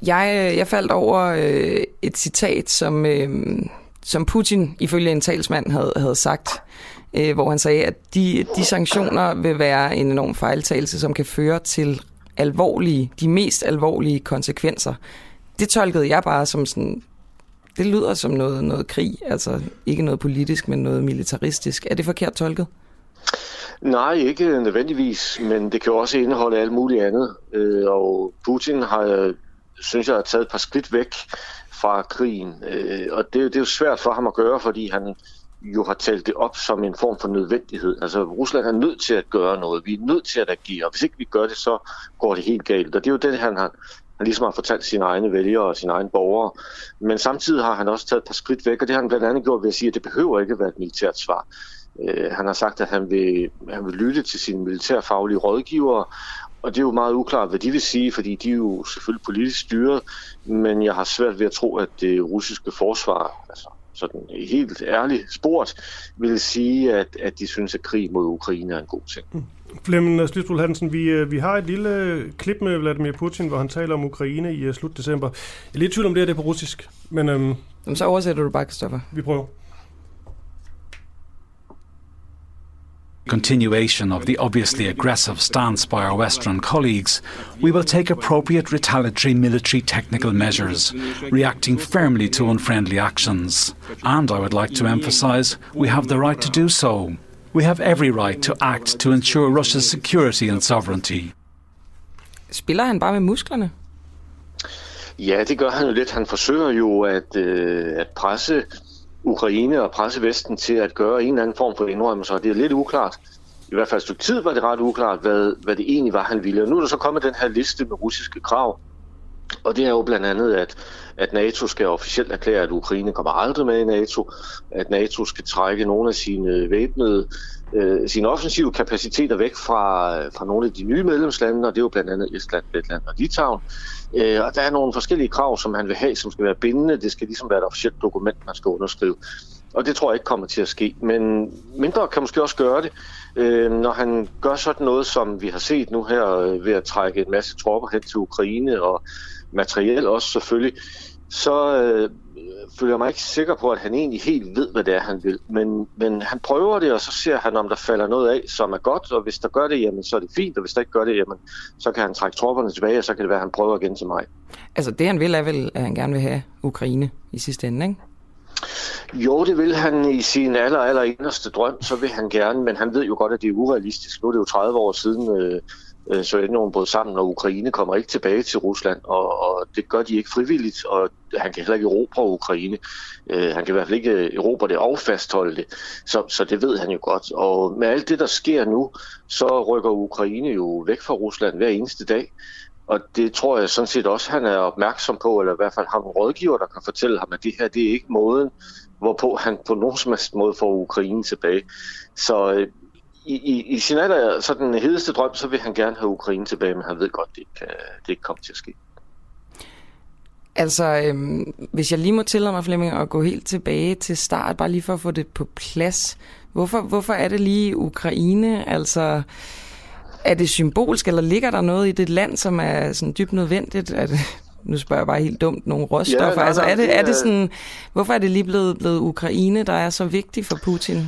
Jeg, øh, jeg faldt over øh, et citat, som, øh, som Putin ifølge en talsmand havde, havde sagt, øh, hvor han sagde, at de, de sanktioner vil være en enorm fejltagelse, som kan føre til alvorlige, de mest alvorlige konsekvenser. Det tolkede jeg bare som sådan, det lyder som noget, noget krig, altså ikke noget politisk, men noget militaristisk. Er det forkert tolket? Nej, ikke nødvendigvis, men det kan jo også indeholde alt muligt andet. Øh, og Putin har synes jeg, har taget et par skridt væk fra krigen. Øh, og det, det er jo svært for ham at gøre, fordi han jo har talt det op som en form for nødvendighed. Altså Rusland er nødt til at gøre noget. Vi er nødt til at agere. Og hvis ikke vi gør det, så går det helt galt. Og det er jo det, han har, han ligesom har fortalt sine egne vælgere og sine egne borgere. Men samtidig har han også taget et par skridt væk, og det har han blandt andet gjort ved at sige, at det behøver ikke at være et militært svar. Øh, han har sagt, at han vil, han vil lytte til sine militærfaglige rådgivere, og det er jo meget uklart, hvad de vil sige, fordi de er jo selvfølgelig politisk styret, men jeg har svært ved at tro, at det russiske forsvar, altså sådan helt ærligt spurgt, vil sige, at, at de synes, at krig mod Ukraine er en god ting. Mm. Flemming Slytsbol Hansen, vi, øh, vi har et lille klip med Vladimir Putin, hvor han taler om Ukraine i uh, slut december. Jeg er lidt tvivl om det, er det på russisk, men... Um, Jamen, så oversætter du bare, Kristoffer. Vi prøver. Continuation of the obviously aggressive stance by our Western colleagues, we will take appropriate retaliatory military technical measures, reacting firmly to unfriendly actions. And I would like to emphasise we have the right to do so. We have every right to act to ensure Russia's security and sovereignty. Spiller han bare med musklerne? Ja, det gør han jo lidt. Han forsøger jo at, øh, at presse Ukraine og presse Vesten til at gøre en eller anden form for indrømmelser. Det er lidt uklart. I hvert fald et stykke tid var det ret uklart, hvad, hvad det egentlig var, han ville. Og nu er der så kommet den her liste med russiske krav. Og det er jo blandt andet, at, at NATO skal officielt erklære, at Ukraine kommer aldrig med i NATO, at NATO skal trække nogle af sine væbnede, øh, sine offensive kapaciteter væk fra, øh, fra nogle af de nye medlemslande, og det er jo blandt andet Estland, Letland og Litauen. Øh, og der er nogle forskellige krav, som han vil have, som skal være bindende. Det skal ligesom være et officielt dokument, man skal underskrive. Og det tror jeg ikke kommer til at ske. Men mindre kan måske også gøre det, øh, når han gør sådan noget, som vi har set nu her, øh, ved at trække en masse tropper hen til Ukraine, og materiel også selvfølgelig, så øh, føler mig ikke sikker på, at han egentlig helt ved, hvad det er, han vil. Men, men han prøver det, og så ser han, om der falder noget af, som er godt, og hvis der gør det, jamen, så er det fint, og hvis der ikke gør det, jamen, så kan han trække tropperne tilbage, og så kan det være, at han prøver igen til mig. Altså det, han vil, er vel, at han gerne vil have Ukraine i sidste ende, ikke? Jo, det vil han i sin aller, aller inderste drøm, så vil han gerne, men han ved jo godt, at det er urealistisk. Nu er det jo 30 år siden, øh, øh, Sovjetunionen brød sammen, og Ukraine kommer ikke tilbage til Rusland, og, og det gør de ikke frivilligt, og han kan heller ikke erobre Ukraine. Øh, han kan i hvert fald ikke erobre det og fastholde det, så, så det ved han jo godt. Og med alt det, der sker nu, så rykker Ukraine jo væk fra Rusland hver eneste dag, og det tror jeg sådan set også, han er opmærksom på, eller i hvert fald har nogle rådgiver, der kan fortælle ham, at det her det er ikke måden, hvorpå han på nogen som helst måde får Ukraine tilbage. Så øh, i, i, i sin aller sådan hedeste drøm, så vil han gerne have Ukraine tilbage, men han ved godt, det ikke, det ikke kommer til at ske. Altså, øhm, hvis jeg lige må tillade mig, Flemming, at gå helt tilbage til start, bare lige for at få det på plads. Hvorfor, hvorfor er det lige Ukraine? Altså, er det symbolsk, eller ligger der noget i det land, som er sådan dybt nødvendigt? Det, nu spørger jeg bare helt dumt, nogle råstoffer. Ja, nej, altså, er det, er det sådan, hvorfor er det lige blevet, blevet Ukraine, der er så vigtig for Putin?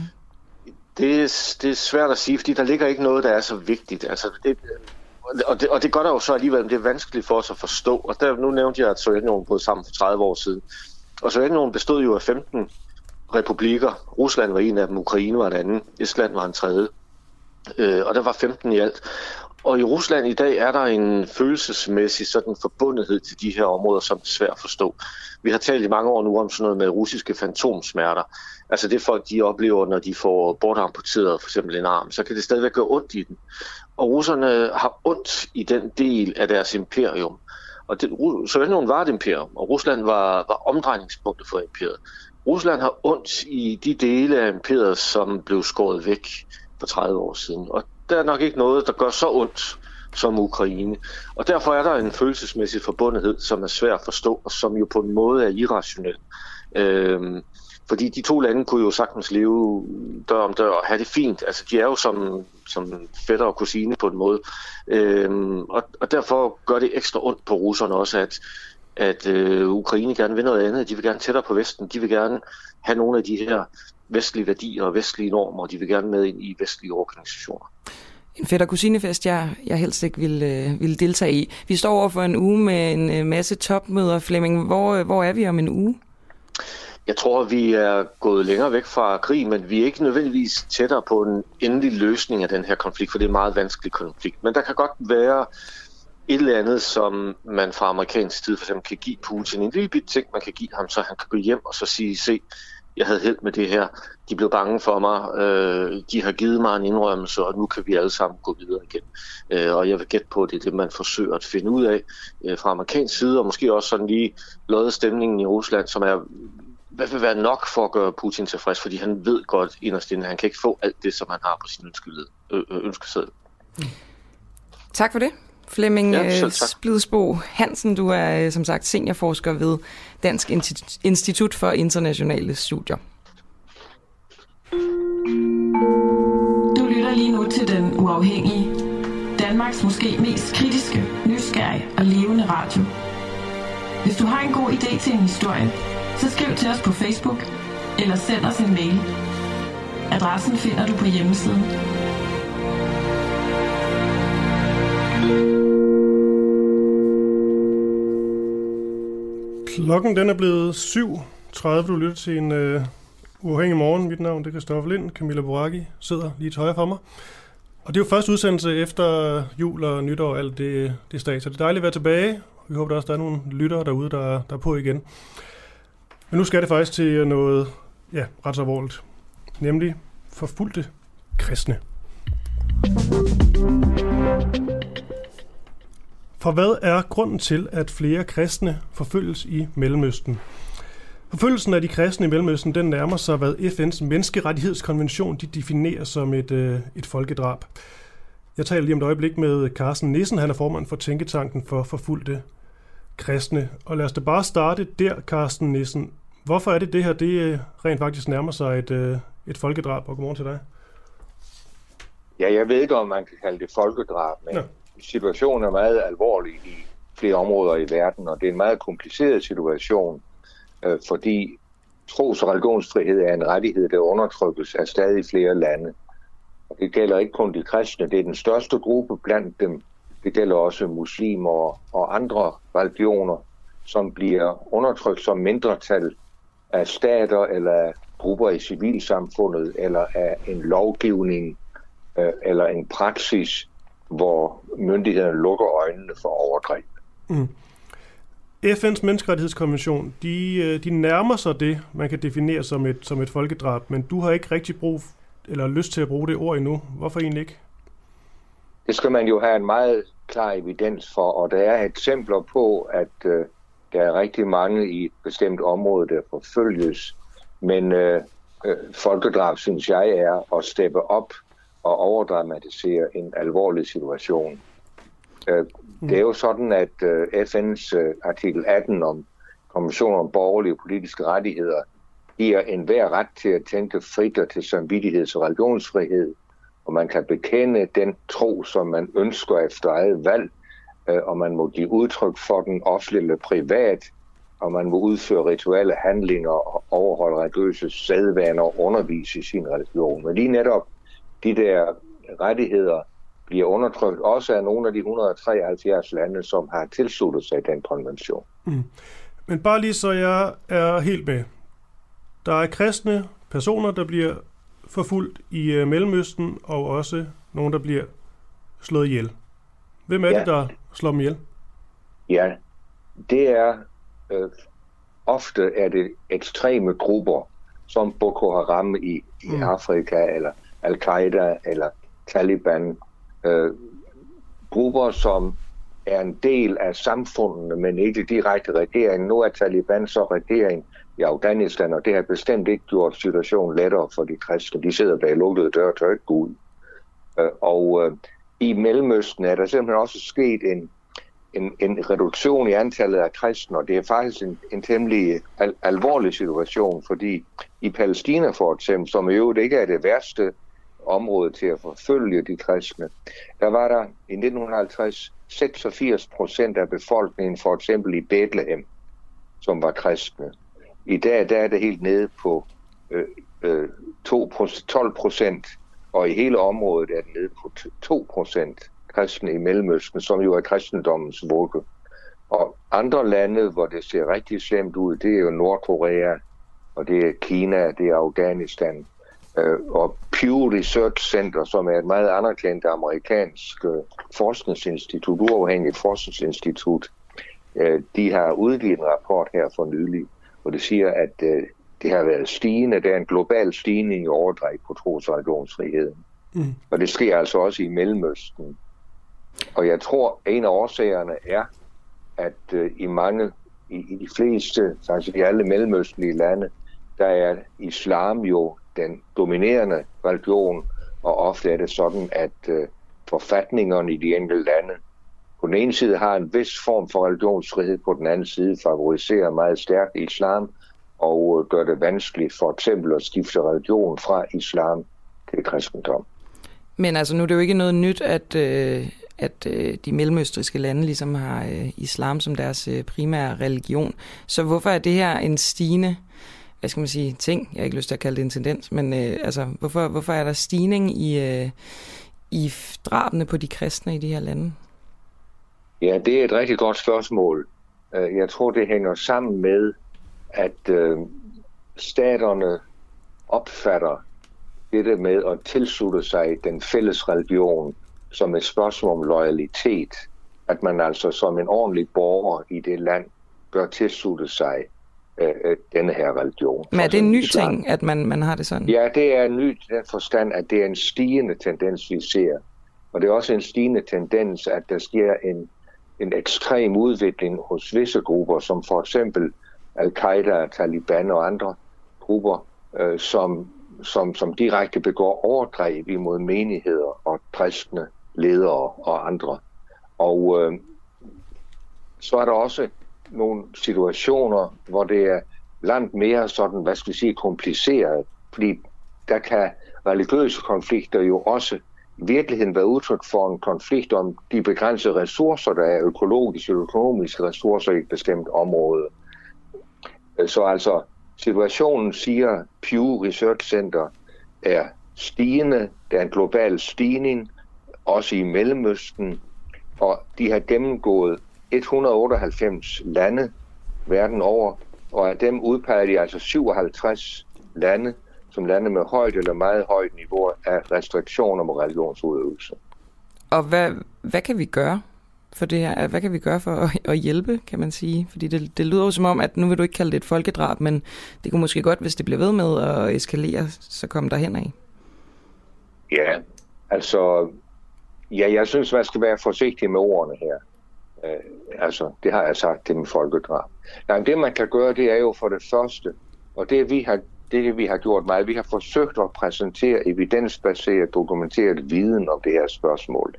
Det er, det er svært at sige, fordi der ligger ikke noget, der er så vigtigt. Altså, det, og, det, og det gør der jo så alligevel, men det er vanskeligt for os at forstå. Og der, nu nævnte jeg, at Sovjetunionen brød sammen for 30 år siden. Og Sovjetunionen bestod jo af 15 republikker. Rusland var en af dem, Ukraine var en anden, Estland var en tredje. Øh, og der var 15 i alt. Og i Rusland i dag er der en følelsesmæssig sådan forbundethed til de her områder, som er svært at forstå. Vi har talt i mange år nu om sådan noget med russiske fantomsmerter. Altså det folk, de oplever, når de får bortamputeret for eksempel en arm, så kan det stadigvæk gøre ondt i den. Og russerne har ondt i den del af deres imperium. Og det, Sovjetunionen var et imperium, og Rusland var, var omdrejningspunktet for imperiet. Rusland har ondt i de dele af imperiet, som blev skåret væk for 30 år siden. Og der er nok ikke noget, der gør så ondt som Ukraine. Og derfor er der en følelsesmæssig forbundethed, som er svær at forstå, og som jo på en måde er irrationel. Øhm, fordi de to lande kunne jo sagtens leve dør om dør og have det fint. Altså, de er jo som, som fætter og kusine på en måde. Øhm, og, og derfor gør det ekstra ondt på russerne også, at, at øh, Ukraine gerne vil noget andet. De vil gerne tættere på Vesten. De vil gerne have nogle af de her vestlige værdier og vestlige normer, de vil gerne med ind i vestlige organisationer. En fætter kusinefest, jeg, jeg helst ikke vil, øh, deltage i. Vi står over for en uge med en øh, masse topmøder. Flemming, hvor, øh, hvor er vi om en uge? Jeg tror, vi er gået længere væk fra krig, men vi er ikke nødvendigvis tættere på en endelig løsning af den her konflikt, for det er en meget vanskelig konflikt. Men der kan godt være et eller andet, som man fra amerikansk side for eksempel kan give Putin. En lille bit ting, man kan give ham, så han kan gå hjem og så sige, se, jeg havde held med det her. De blev bange for mig. Øh, de har givet mig en indrømmelse, og nu kan vi alle sammen gå videre igen. Øh, og jeg vil gætte på, at det er det, man forsøger at finde ud af øh, fra amerikansk side, og måske også sådan lige lodde stemningen i Rusland, som er hvad vil være nok for at gøre Putin tilfreds, fordi han ved godt inderst inde, at han kan ikke få alt det, som han har på sin ønskeseddel. Tak for det. Flemming Ja, tak. Splidsbo Hansen, du er øh, som sagt seniorforsker ved Dansk Insti- Institut for Internationale Studier. Du lytter lige nu til Den Uafhængige. Danmarks måske mest kritiske, nysgerrige og levende radio. Hvis du har en god idé til en historie, så skriv til os på Facebook eller send os en mail. Adressen finder du på hjemmesiden. Klokken den er blevet 7.30. Du lytter til en øh, uafhængig morgen. Mit navn det er Christoffer Lind. Camilla Boracchi sidder lige til højre for mig. Og det er jo første udsendelse efter jul og nytår og alt det, det stat. Så det er dejligt at være tilbage. Vi håber der også, der er nogle lyttere derude, der, der er på igen. Men nu skal det faktisk til noget ja, ret så alvorligt. Nemlig forfulgte kristne. For hvad er grunden til, at flere kristne forfølges i Mellemøsten? Forfølgelsen af de kristne i Mellemøsten, den nærmer sig, hvad FN's menneskerettighedskonvention de definerer som et, øh, et folkedrab. Jeg taler lige om et øjeblik med Carsten Nissen, han er formand for Tænketanken for forfulgte kristne. Og lad os da bare starte der, Carsten Nissen. Hvorfor er det det her, det øh, rent faktisk nærmer sig et, øh, et folkedrab? Og godmorgen til dig. Ja, jeg ved ikke, om man kan kalde det folkedrab, men Ja. situationen er meget alvorlig i flere områder i verden, og det er en meget kompliceret situation, øh, fordi tros- og religionsfrihed er en rettighed, der undertrykkes af stadig flere lande. Og det gælder ikke kun de kristne, det er den største gruppe blandt dem. Det gælder også muslimer og andre religioner, som bliver undertrykt som mindretal af stater eller af grupper i civilsamfundet eller af en lovgivning øh, eller en praksis, hvor myndighederne lukker øjnene for overgreb. Mm. FN's menneskerettighedskonvention, de, øh, de nærmer sig det, man kan definere som et, som et folkedrab, men du har ikke rigtig brug eller lyst til at bruge det ord endnu. Hvorfor egentlig ikke? Det skal man jo have en meget klar evidens for, og der er eksempler på, at øh, der er rigtig mange i et bestemt område, der forfølges. Men øh, øh, folkedrab, synes jeg, er at steppe op og overdramatisere en alvorlig situation. Øh, det er jo sådan, at øh, FN's øh, artikel 18 om konventionen om borgerlige og politiske rettigheder giver enhver ret til at tænke frit og til samvittigheds- og religionsfrihed, og man kan bekende den tro, som man ønsker efter eget valg, Øh, og man må give udtryk for den offentligt eller privat, og man må udføre rituelle handlinger og overholde religiøse sædvaner og undervise i sin religion. Men lige netop de der rettigheder bliver undertrykt også af nogle af de 173 lande, som har tilsluttet sig den konvention. Mm. Men bare lige så jeg er helt med. Der er kristne personer, der bliver forfulgt i øh, Mellemøsten, og også nogen, der bliver slået ihjel. Hvem er ja. Det, der slår dem ihjel? Ja, det er øh, ofte er det ekstreme grupper, som Boko Haram i, i Mm. Afrika, eller Al-Qaida, eller Taliban. Øh, grupper, som er en del af samfundene, men ikke direkte regeringen. Nu er Taliban så regering i Afghanistan, og det har bestemt ikke gjort situationen lettere for de kristne. De sidder bag lukkede døre og tør ikke gå ud. Øh, og øh, i Mellemøsten er der simpelthen også sket en, en, en reduktion i antallet af kristne, og det er faktisk en, en temmelig al- alvorlig situation, fordi i Palæstina for eksempel, som i øvrigt ikke er det værste område til at forfølge de kristne, der var der i 1950 86 procent af befolkningen, for eksempel i Bethlehem, som var kristne. I dag der er det helt nede på øh, øh, 2, 12 procent, og i hele området er den nede på 2 procent kristne i Mellemøsten, som jo er kristendommens vugge. Og andre lande, hvor det ser rigtig slemt ud, det er jo Nordkorea, og det er Kina, det er Afghanistan, øh, og Pew Research Center, som er et meget anerkendt amerikansk øh, forskningsinstitut, uafhængigt forskningsinstitut, øh, de har udgivet en rapport her for nylig, hvor det siger, at det har været stigende. Der er en global stigning i overdræk på tros- og religionsfriheden. Mm. Og det sker altså også i Mellemøsten. Og jeg tror, en af årsagerne er, at øh, i mange, i, i de fleste, faktisk i alle mellemøstlige lande, der er islam jo den dominerende religion, og ofte er det sådan, at øh, forfatningerne i de enkelte lande på den ene side har en vis form for religionsfrihed, på den anden side favoriserer meget stærkt islam og øh, gør det vanskeligt for eksempel at skifte religion fra islam til kristendom. Men altså nu er det jo ikke noget nyt, at, øh, at øh, de mellemøstriske lande ligesom har øh, islam som deres øh, primære religion. Så hvorfor er det her en stigende hvad skal man sige, ting, jeg har ikke lyst til at kalde det en tendens, men øh, altså, hvorfor, hvorfor er der stigning i, øh, i drabene på de kristne i de her lande? Ja, det er et rigtig godt spørgsmål. Øh, jeg tror, det hænger sammen med, at øh, staterne opfatter det med at tilslutte sig den fælles religion som et spørgsmål om loyalitet. At man altså som en ordentlig borger i det land bør tilslutte sig øh, øh denne her religion. Men er det en ny ting, at man, man har det sådan? Ja, det er nyt i den forstand, at det er en stigende tendens, vi ser. Og det er også en stigende tendens, at der sker en, en ekstrem udvikling hos visse grupper, som for eksempel Al-Qaida, Taliban og andre grupper, øh, som, som, som direkte begår overgreb imod menigheder og kristne ledere og andre. Og øh, så er der også nogle situationer, hvor det er langt mere sådan, hvad skal vi sige, kompliceret, fordi der kan religiøse konflikter jo også i virkeligheden være udtryk for en konflikt om de begrænsede ressourcer, der er økologiske og økonomiske ressourcer i et bestemt område. Øh, så altså, situationen siger Pew Research Center er stigende, der er en global stigning, også i Mellemøsten, og de har gennemgået 198 lande verden over, og af dem udpeger de altså 57 lande som lande med højt eller meget højt niveau af restriktioner mod religionsudøvelse. Og hvad, hvad kan vi gøre? For det her? Hvad kan vi gøre for at, at hjælpe, kan man sige? Fordi det, det lyder jo som om, at nu vil du ikke kalde det et folkedrab, men det kunne måske godt, hvis det bliver ved med at eskalere, så komme derhen af. Ja, altså, ja, jeg synes, man skal være forsigtig med ordene her. Øh, altså, det har jeg sagt, det med folkedrab. Nej, det man kan gøre, det er jo for det første, og det vi har, det vi har gjort meget, vi har forsøgt at præsentere evidensbaseret, dokumenteret viden om det her spørgsmål.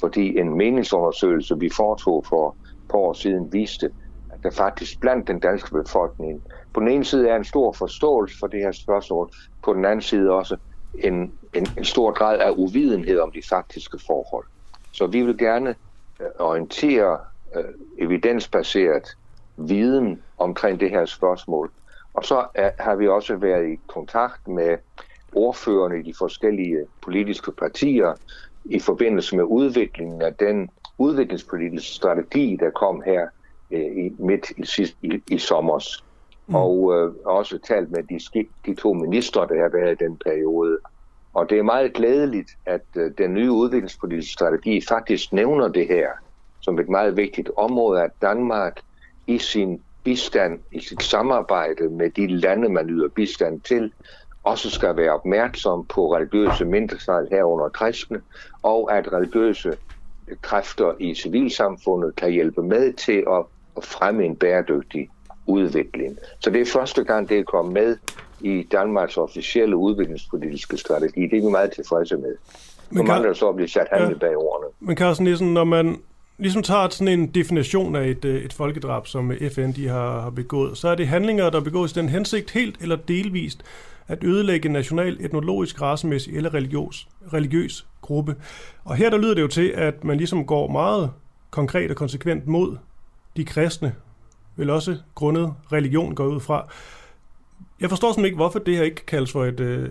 Fordi en meningsundersøgelse, vi foretog for et par år siden, viste, at der faktisk blandt den danske befolkning, på den ene side er en stor forståelse for det her spørgsmål, på den anden side også en, en, en stor grad af uvidenhed om de faktiske forhold. Så vi vil gerne øh, orientere øh, evidensbaseret viden omkring det her spørgsmål. Og så er, har vi også været i kontakt med ordførerne i de forskellige politiske partier i forbindelse med udviklingen af den udviklingspolitiske strategi, der kom her øh, i midt i, sidst, i, i sommers. Mm. Og øh, også talt med de, de to ministre, der har været i den periode. Og det er meget glædeligt, at øh, den nye udviklingspolitiske strategi faktisk nævner det her som et meget vigtigt område, at Danmark i sin bistand, i sit samarbejde med de lande, man yder bistand til, også skal være opmærksom på religiøse mindretal herunder kristne, og at religiøse kræfter i civilsamfundet kan hjælpe med til at, fremme en bæredygtig udvikling. Så det er første gang, det er kommet med i Danmarks officielle udviklingspolitiske strategi. Det er vi meget tilfredse med. Men kan, mangler så at blive sat handle ja, bag ordene. Men Carsten Nielsen, når man ligesom tager sådan en definition af et, øh, et folkedrab, som FN de har, har begået, så er det handlinger, der begås den hensigt helt eller delvist at ødelægge national, etnologisk, racemæssig eller religiøs, religiøs gruppe. Og her der lyder det jo til, at man ligesom går meget konkret og konsekvent mod de kristne, vel også grundet religion går ud fra. Jeg forstår simpelthen ikke, hvorfor det her ikke kaldes for et, øh,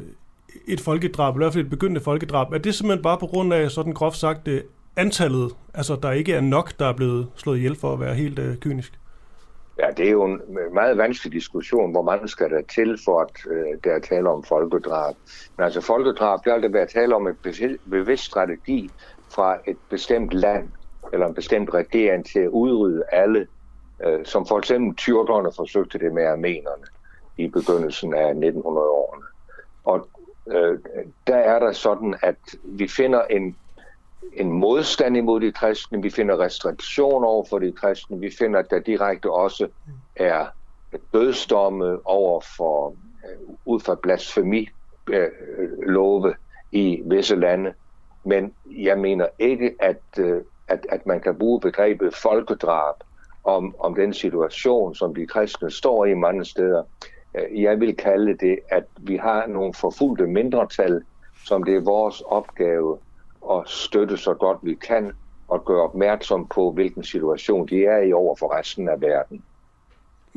et folkedrab, eller i hvert fald et begyndende folkedrab. Er det simpelthen bare på grund af, sådan groft sagt, øh, antallet, altså der ikke er nok, der er blevet slået ihjel for at være helt øh, kynisk? Ja, det er jo en meget vanskelig diskussion, hvor mange skal der til for, at øh, der er tale om folkedrab. Men altså folkedrab, det er altså være tale om en bevidst strategi fra et bestemt land eller en bestemt regering til at udrydde alle, øh, som for eksempel tyrkerne forsøgte det med armenerne i begyndelsen af 1900-årene. Og øh, der er der sådan, at vi finder en en modstand imod de kristne, vi finder restriktioner over for de kristne, vi finder, at der direkte også er dødsdomme over for, øh, ud fra blasfemilove øh, i visse lande. Men jeg mener ikke, at, øh, at, at man kan bruge begrebet folkedrab om, om den situation, som de kristne står i mange steder. Jeg vil kalde det, at vi har nogle forfulgte mindretal, som det er vores opgave at støtte så godt vi kan, og gøre opmærksom på, hvilken situation de er i over for resten af verden.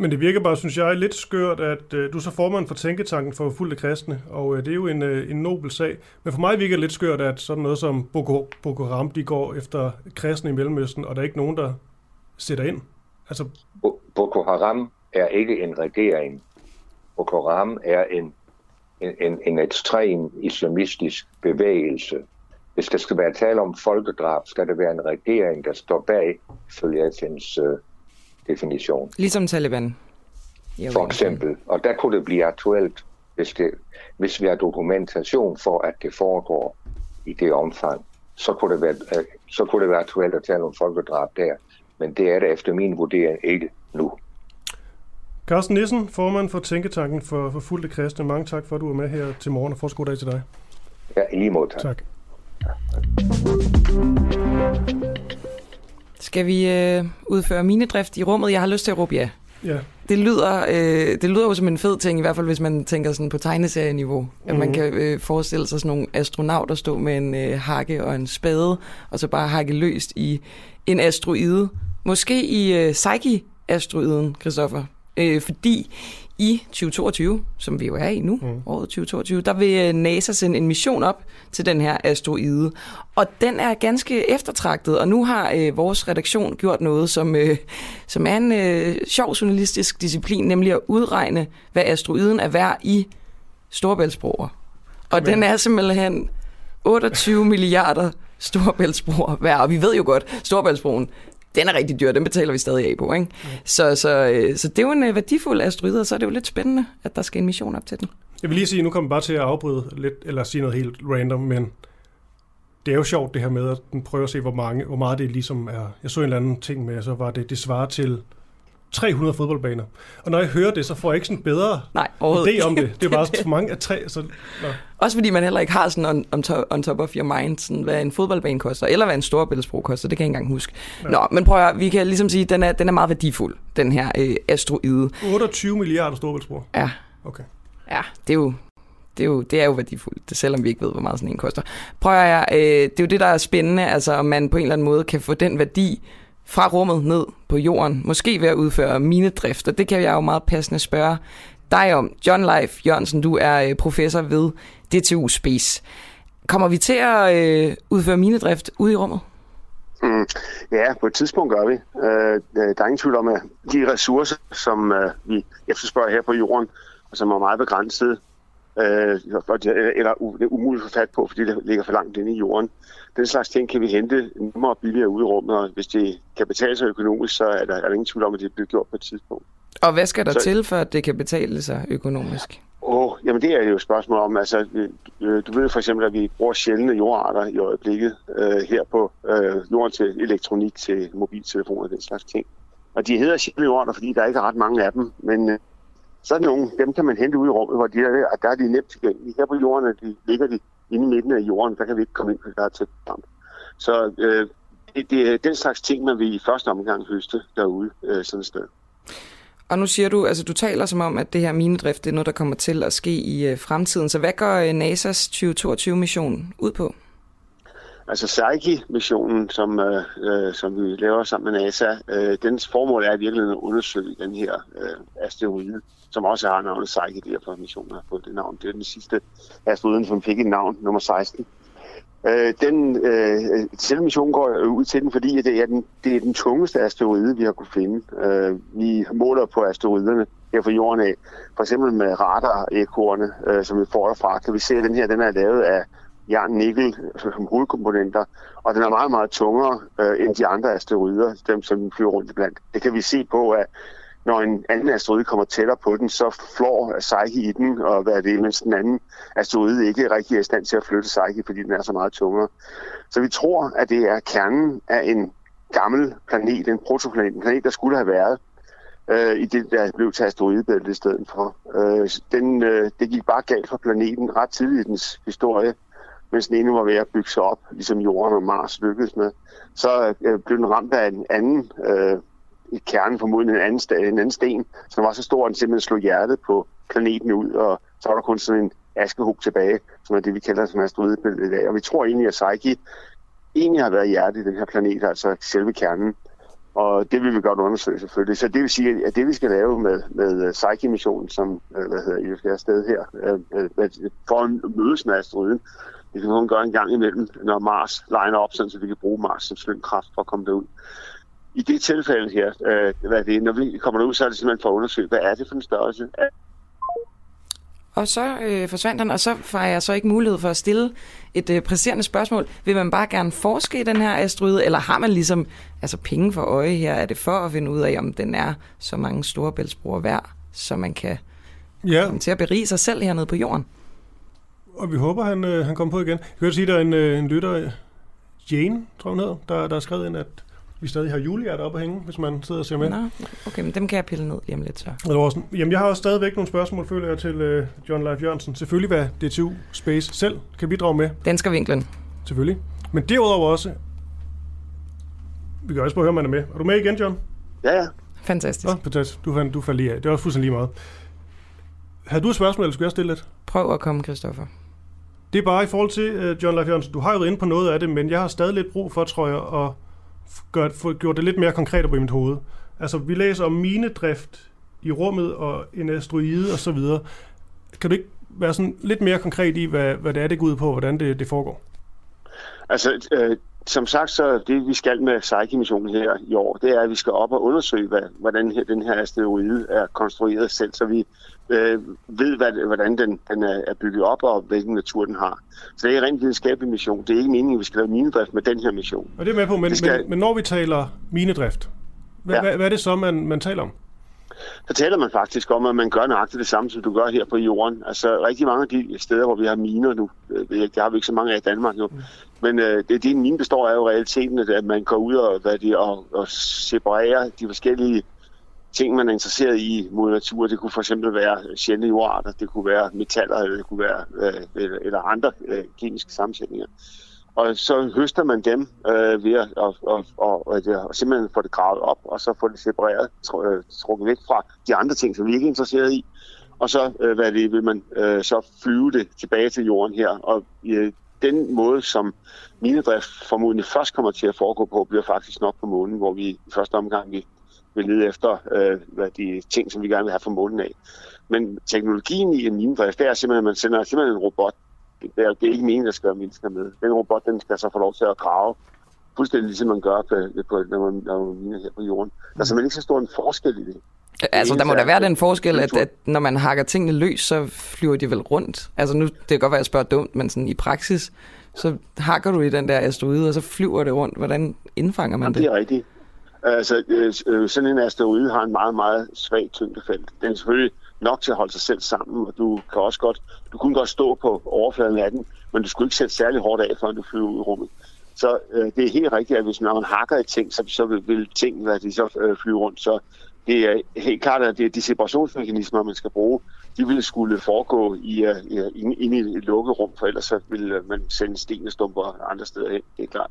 Men det virker bare, synes jeg, lidt skørt, at øh, du er så formand for Tænketanken for fulde kristne, og øh, det er jo en, øh, en nobel sag. Men for mig virker det lidt skørt, at sådan noget som Boko, Boko Haram, de går efter kristne i Mellemøsten, og der er ikke nogen, der sætter ind. Altså... Boko Haram er ikke en regering. Boko Haram er en, en, en, en ekstrem islamistisk bevægelse. Hvis der skal være tale om folkedrab, skal det være en regering, der står bag, følge FN's øh, definition. Ligesom Taliban. Jo, for eksempel. Og der kunne det blive aktuelt, hvis, det, hvis vi har dokumentation for, at det foregår i det omfang. Så kunne det være, øh, så kunne det være aktuelt at tale om folkedrab der. Men det er det efter min vurdering ikke nu. Carsten Nissen, formand for Tænketanken for, for Fulde Kristne. Mange tak for, at du er med her til morgen, og fortsat god dag til dig. Ja, i lige måde tak. tak. Skal vi øh, udføre minedrift i rummet? Jeg har lyst til at råbe ja. Ja. Det lyder, øh, det lyder jo som en fed ting, i hvert fald hvis man tænker sådan på tegneserieniveau. Mm. At man mhm. kan øh, forestille sig sådan nogle astronauter stå med en øh, hakke og en spade, og så bare hakke løst i en asteroide. Måske i øh, Psyche-asteroiden, Christoffer. Øh, fordi i 2022, som vi jo er i nu, mm. året 2022, der vil øh, NASA sende en mission op til den her asteroide. Og den er ganske eftertragtet, og nu har øh, vores redaktion gjort noget, som, øh, som er en øh, sjov journalistisk disciplin, nemlig at udregne, hvad asteroiden er værd i Storebæltsbroer. Og den er simpelthen 28 milliarder Storebæltsbroer værd. Og vi ved jo godt, Storebæltsbroen, den er rigtig dyr, den betaler vi stadig af på. Ikke? Mm. Så, så, øh, så det er jo en øh, værdifuld asteroide, og så er det jo lidt spændende, at der skal en mission op til den. Jeg vil lige sige, nu kommer bare til at afbryde lidt, eller sige noget helt random, men det er jo sjovt det her med, at den prøver at se, hvor, mange, hvor meget det ligesom er. Jeg så en eller anden ting med, så var det, det svarer til 300 fodboldbaner. Og når jeg hører det, så får jeg ikke sådan bedre Nej, idé om det. Det er bare så mange af tre. Så, nå. Også fordi man heller ikke har sådan on, on, top, on top of your mind, sådan, hvad en fodboldbane koster, eller hvad en storbæltsbro koster, det kan jeg ikke engang huske. Ja. Nå, men prøv at vi kan ligesom sige, at den er, den er meget værdifuld, den her øh, asteroide. 28 milliarder storbæltsbro? Ja. Okay. Ja, det er jo det er, jo, det er jo værdifuldt, selvom vi ikke ved, hvor meget sådan en koster. Prøv at, øh, det er jo det, der er spændende, altså om man på en eller anden måde kan få den værdi fra rummet ned på jorden, måske ved at udføre minedrift, og det kan jeg jo meget passende spørge dig om. John Leif Jørgensen, du er øh, professor ved DTU Space. Kommer vi til at øh, udføre minedrift ude i rummet? Mm, ja, på et tidspunkt gør vi. Øh, øh, der er ingen tvivl om, at de ressourcer, som øh, vi efterspørger her på jorden, og som er meget begrænsede, øh, eller umuligt at få fat på, fordi det ligger for langt inde i jorden. Den slags ting kan vi hente nemmere og billigere ude i rummet, og hvis det kan betale sig økonomisk, så er der, er der ingen tvivl om, at det bliver gjort på et tidspunkt. Og hvad skal der så, til, for at det kan betale sig økonomisk? Åh, oh, jamen det er jo et spørgsmål om, altså øh, du ved for eksempel, at vi bruger sjældne jordarter i øjeblikket øh, her på øh, jorden til elektronik, til mobiltelefoner og den slags ting. Og de hedder sjældne jordarter, fordi der ikke er ret mange af dem, men øh, sådan nogle, dem kan man hente ud i rummet, hvor de er, og der er de nemt tilgængelige. Her på jorden de, ligger de inde i midten af jorden, der kan vi ikke komme ind, fordi der er tæt varmt. Så øh, det, det er den slags ting, man vil i første omgang høste derude øh, sådan et sted. Og nu siger du, altså du taler som om, at det her minedrift, det er noget, der kommer til at ske i øh, fremtiden. Så hvad går øh, NASA's 2022-mission ud på? Altså Psyche-missionen, som, øh, øh, som vi laver sammen med NASA, øh, dens formål er virkelig at undersøge den her øh, asteroide, som også har navnet Psyche, derfor missionen har fået det navn. Det er den sidste asteroide, som fik et navn, nummer 16. Øh, den, øh, selve missionen går ud til den, fordi det er den, det er den tungeste asteroide, vi har kunne finde. Øh, vi måler på asteroiderne her fra jorden af, for eksempel med radar-ekorne, øh, som vi får derfra, kan vi se, at den her den er lavet af jern nikkel altså, som hovedkomponenter, og den er meget, meget tungere øh, end de andre asteroider, dem som den flyver rundt blandt. Det kan vi se på, at når en anden asteroide kommer tættere på den, så flår Psyche i den, og hvad er det, mens den anden asteroide ikke rigtig er i stand til at flytte Psyche, fordi den er så meget tungere. Så vi tror, at det er kernen af en gammel planet, en protoplanet, en planet, der skulle have været øh, i det, der blev til asteroidebæltet i stedet for. Øh, den, øh, det gik bare galt for planeten ret tidligt i dens historie, mens den ene var ved at bygge sig op, ligesom jorden og Mars lykkedes med, så øh, blev den ramt af en anden øh, i kernen formodentlig en anden, sten, en anden sten, som var så stor, at den simpelthen slog hjertet på planeten ud, og så var der kun sådan en askehug tilbage, som er det, vi kalder som asteroidebæltet i dag. Og vi tror egentlig, at Psyche egentlig har været hjertet i den her planet, altså selve kernen. Og det vil vi godt undersøge selvfølgelig. Så det vil sige, at det vi skal lave med, med øh, Psyche-missionen, som øh, hvad hedder, I skal afsted her, øh, for at mødes med asteroiden, det kan man gøre en gang imellem, når Mars liner op, så vi kan bruge Mars som slyngkraft for at komme derud. I det tilfælde her, øh, hvad det, når vi kommer derud, så er det simpelthen for at undersøge, hvad er det for en størrelse? Og så øh, forsvandt han, og så får jeg så ikke mulighed for at stille et øh, præciserende spørgsmål. Vil man bare gerne forske i den her asteroide, eller har man ligesom altså penge for øje her? Er det for at finde ud af, om den er så mange store bæltsbroer værd, så man kan ja. komme til at berige sig selv hernede på jorden? Og vi håber, han, øh, han kommer på igen. Jeg kan sige, at der er en, øh, en lytter, Jane, tror hun hedder, der, der har skrevet ind, at vi stadig har julehjerter op at hænge, hvis man sidder og ser med. Nå, okay, men dem kan jeg pille ned lige om lidt så. Eller Jamen, jeg har også stadigvæk nogle spørgsmål, føler jeg, til uh, John Leif Jørgensen. Selvfølgelig, hvad DTU Space selv kan bidrage med. Danskervinklen. Selvfølgelig. Men derudover også, vi kan også prøve at høre, om man er med. Er du med igen, John? Ja, ja. Fantastisk. Oh, fantastisk. Du, fandt, du faldt lige af. Det er også fuldstændig lige meget. Har du et spørgsmål, eller skulle jeg stille lidt? Prøv at komme, Christoffer. Det er bare i forhold til, uh, John Leif Jørgensen, du har jo været inde på noget af det, men jeg har stadig lidt brug for, tror jeg, at gøre, få gjort det lidt mere konkret op i mit hoved. Altså, vi læser om minedrift i rummet og en asteroide og så videre. Kan du ikke være sådan lidt mere konkret i, hvad, hvad det er, det går ud på, hvordan det, det foregår? Altså, øh, som sagt, så det vi skal med Psyche-missionen her i år, det er, at vi skal op og undersøge, hvad, hvordan her, den her asteroide er konstrueret selv, så vi øh, ved, hvad, hvordan den, den er bygget op, og hvilken natur den har. Så det er en rent videnskabelig mission. Det er ikke meningen, at vi skal lave minedrift med den her mission. Og det er med på, men, skal... men, men når vi taler minedrift, hvad, ja. hvad, hvad er det så, man, man taler om? så taler man faktisk om, at man gør nøjagtigt det samme, som du gør her på jorden. Altså rigtig mange af de steder, hvor vi har miner nu, øh, det har vi ikke så mange af i Danmark jo, mm. men øh, det, det en mine består af jo realiteten, at man går ud og, hvad det, og, og separerer de forskellige ting, man er interesseret i mod natur. Det kunne for eksempel være sjældne jordarter, det kunne være metaller, eller det kunne være øh, eller, andre øh, kemiske sammensætninger. Og så høster man dem øh, ved at og, og, og, og, og simpelthen få det gravet op, og så få det separeret, øh, trukket væk fra de andre ting, som vi ikke er interesseret i. Og så øh, hvad det, vil man øh, så flyve det tilbage til jorden her. Og øh, den måde, som minedrift formodentlig først kommer til at foregå på, bliver faktisk nok på månen, hvor vi i første omgang vil vil lede efter øh, hvad de ting, som vi gerne vil have fra månen af. Men teknologien i en minedrift, det er simpelthen, at man sender simpelthen en robot det er, det er ikke meningen, at der skal være mennesker med. Den robot, den skal så få lov til at grave fuldstændig ligesom man gør, på, på, når, man, når man miner her på jorden. Der er simpelthen ikke så stor en forskel i det. Altså, der må da være den forskel, at, at når man hakker tingene løs, så flyver de vel rundt. Altså nu, det kan godt være, at jeg spørger dumt, men sådan i praksis, så hakker du i den der asteroide, og så flyver det rundt. Hvordan indfanger man det? Det er rigtigt. Altså, øh, øh, sådan en asteroide har en meget, meget svag tyngdefelt. Den er selvfølgelig nok til at holde sig selv sammen, og du kan også godt, du kunne godt stå på overfladen af den, men du skulle ikke sætte særlig hårdt af, før du flyver ud i rummet. Så øh, det er helt rigtigt, at hvis man hakker i ting, så, så vil, vil ting, hvad de så øh, flyve rundt. Så det er helt klart, at det er de separationsmekanismer, man skal bruge, de ville skulle foregå i, øh, uh, inde, inde i et lukket rum, for ellers så ville øh, man sende stenestumper andre steder hen, det er klart.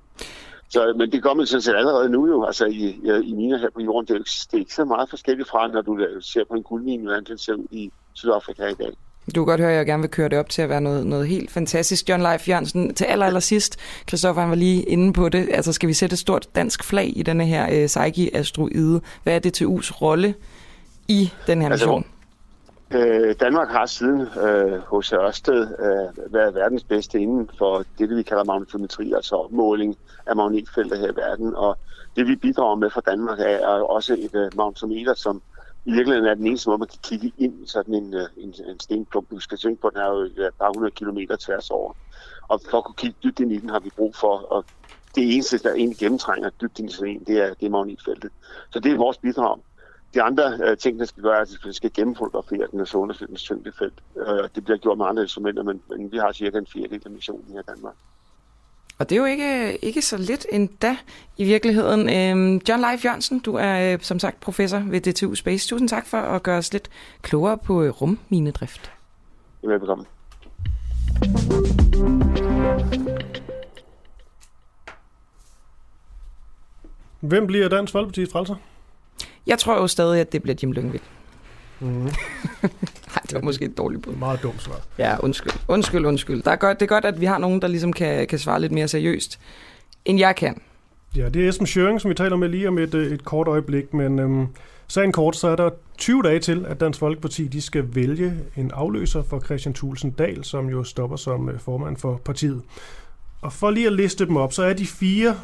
Så, men det gør man sådan set allerede nu jo, altså i, i miner her på jorden. Det er, det er ikke så meget forskelligt fra, når du ser på en guldmine, hvordan den ser ud i Sydafrika i dag. Du kan godt høre, at jeg gerne vil køre det op til at være noget, noget helt fantastisk. John Leif Jørgensen, til aller, aller sidst, Christoffer han var lige inde på det, altså skal vi sætte et stort dansk flag i denne her øh, Psyche-asteroide? Hvad er DTU's rolle i den her altså, mission? Altså, Øh, Danmark har siden øh, hos Ørsted øh, været verdens bedste inden for det, vi kalder magnetometri, altså måling af magnetfelter her i verden. Og det vi bidrager med fra Danmark er også et øh, magnetometer, som i virkeligheden er den eneste måde, man kan kigge ind i sådan en, øh, en, en stenklump. Du skal tænke på, den er jo et par hundrede kilometer tværs over. Og for at kunne kigge dybt ind i den, har vi brug for at det eneste, der egentlig gennemtrænger dybt ind i sådan en, det er, det er magnetfeltet. Så det er vores bidrag. De andre øh, ting, der skal gøre, er, at vi skal gennemfotografere den og så undersøge dens tyngdefelt. Øh, det bliver gjort med andre instrumenter, men, men vi har cirka en fjerdedel af missionen her i Danmark. Og det er jo ikke, ikke så lidt endda i virkeligheden. Øhm, John Leif Jørgensen, du er øh, som sagt professor ved DTU Space. Tusind tak for at gøre os lidt klogere på øh, rumminedrift. Velbekomme. Hvem bliver Dansk Folkeparti frelser? Jeg tror jo stadig, at det bliver Jim Lyngvild. Mm. Nej, det var måske et dårligt bud. Meget dumt svar. Ja, undskyld. Undskyld, undskyld. Der er godt, det er godt, at vi har nogen, der ligesom kan, kan svare lidt mere seriøst, end jeg kan. Ja, det er Esben Schøring, som vi taler med lige om et, øh, et kort øjeblik, men øhm, sagen kort, så er der 20 dage til, at Dansk Folkeparti de skal vælge en afløser for Christian Thulsen Dahl, som jo stopper som øh, formand for partiet. Og for lige at liste dem op, så er de fire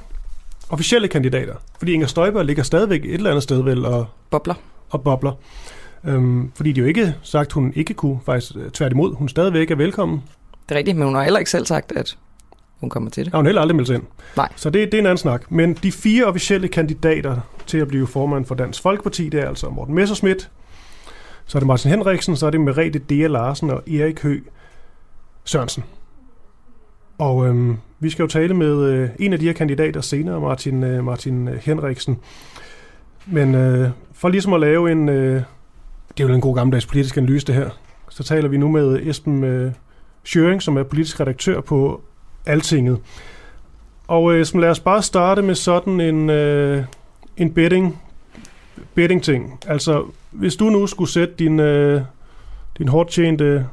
officielle kandidater. Fordi Inger Støjberg ligger stadigvæk et eller andet sted vel og bobler. Og bobler. Øhm, fordi de jo ikke sagt, hun ikke kunne, faktisk øh, tværtimod, hun stadigvæk er velkommen. Det er rigtigt, men hun har heller ikke selv sagt, at hun kommer til det. Har hun heller aldrig meldt ind. Nej. Så det, det er en anden snak. Men de fire officielle kandidater til at blive formand for Dansk Folkeparti, det er altså Morten Messerschmidt, så er det Martin Henriksen, så er det Merete Dea Larsen og Erik Hø Sørensen. Og øhm, vi skal jo tale med øh, en af de her kandidater senere, Martin, øh, Martin øh, Henriksen. Men øh, for ligesom at lave en, øh, det er jo en god gammeldags politisk analyse det her, så taler vi nu med Esben øh, Schøring, som er politisk redaktør på Altinget. Og øh, lad os bare starte med sådan en, øh, en betting, betting ting. Altså, hvis du nu skulle sætte din, øh, din hårdt tjente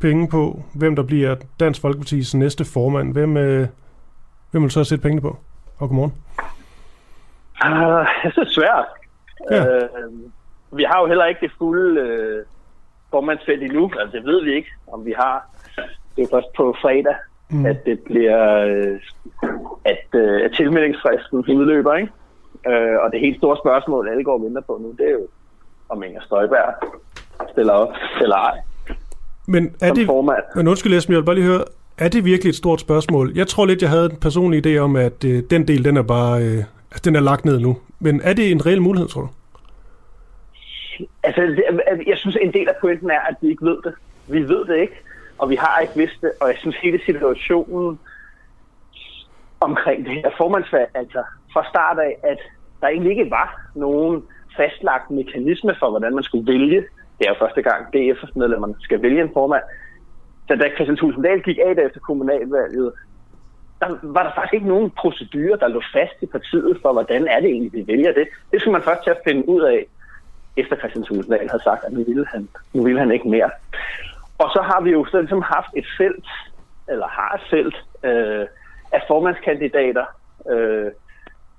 penge på, hvem der bliver Dansk Folkeparti's næste formand, hvem, øh, hvem vil du så sætte pengene på? Og godmorgen. Uh, det er svært. Ja. Uh, vi har jo heller ikke det fulde uh, formandsfelt endnu. Altså, det ved vi ikke, om vi har. Det er først på fredag, mm. at det bliver, uh, at, uh, at tilmeldingsfristen udløber, ikke? Uh, og det helt store spørgsmål, alle går og venter på nu, det er jo, om Inger Støjberg stiller op eller ej. Men er det, formand. men undskyld Esben, jeg vil bare lige høre, er det virkelig et stort spørgsmål? Jeg tror lidt, jeg havde en personlig idé om, at øh, den del, den er bare, øh, altså, den er lagt ned nu. Men er det en reel mulighed, tror du? Altså, jeg synes, en del af pointen er, at vi ikke ved det. Vi ved det ikke, og vi har ikke vidst det, og jeg synes hele situationen omkring det her formandsvalg, altså fra start af, at der egentlig ikke var nogen fastlagt mekanisme for, hvordan man skulle vælge. Det er jo første gang, DF-medlemmerne skal vælge en formand. Så da Christian Thulsen Dahl gik af efter kommunalvalget, der var der faktisk ikke nogen procedurer, der lå fast i partiet for, hvordan er det egentlig, vi vælger det. Det skulle man først til at finde ud af, efter Christian Thulesen Dahl havde sagt, at nu ville han, nu ville han ikke mere. Og så har vi jo så ligesom haft et felt, eller har et felt, øh, af formandskandidater. Øh,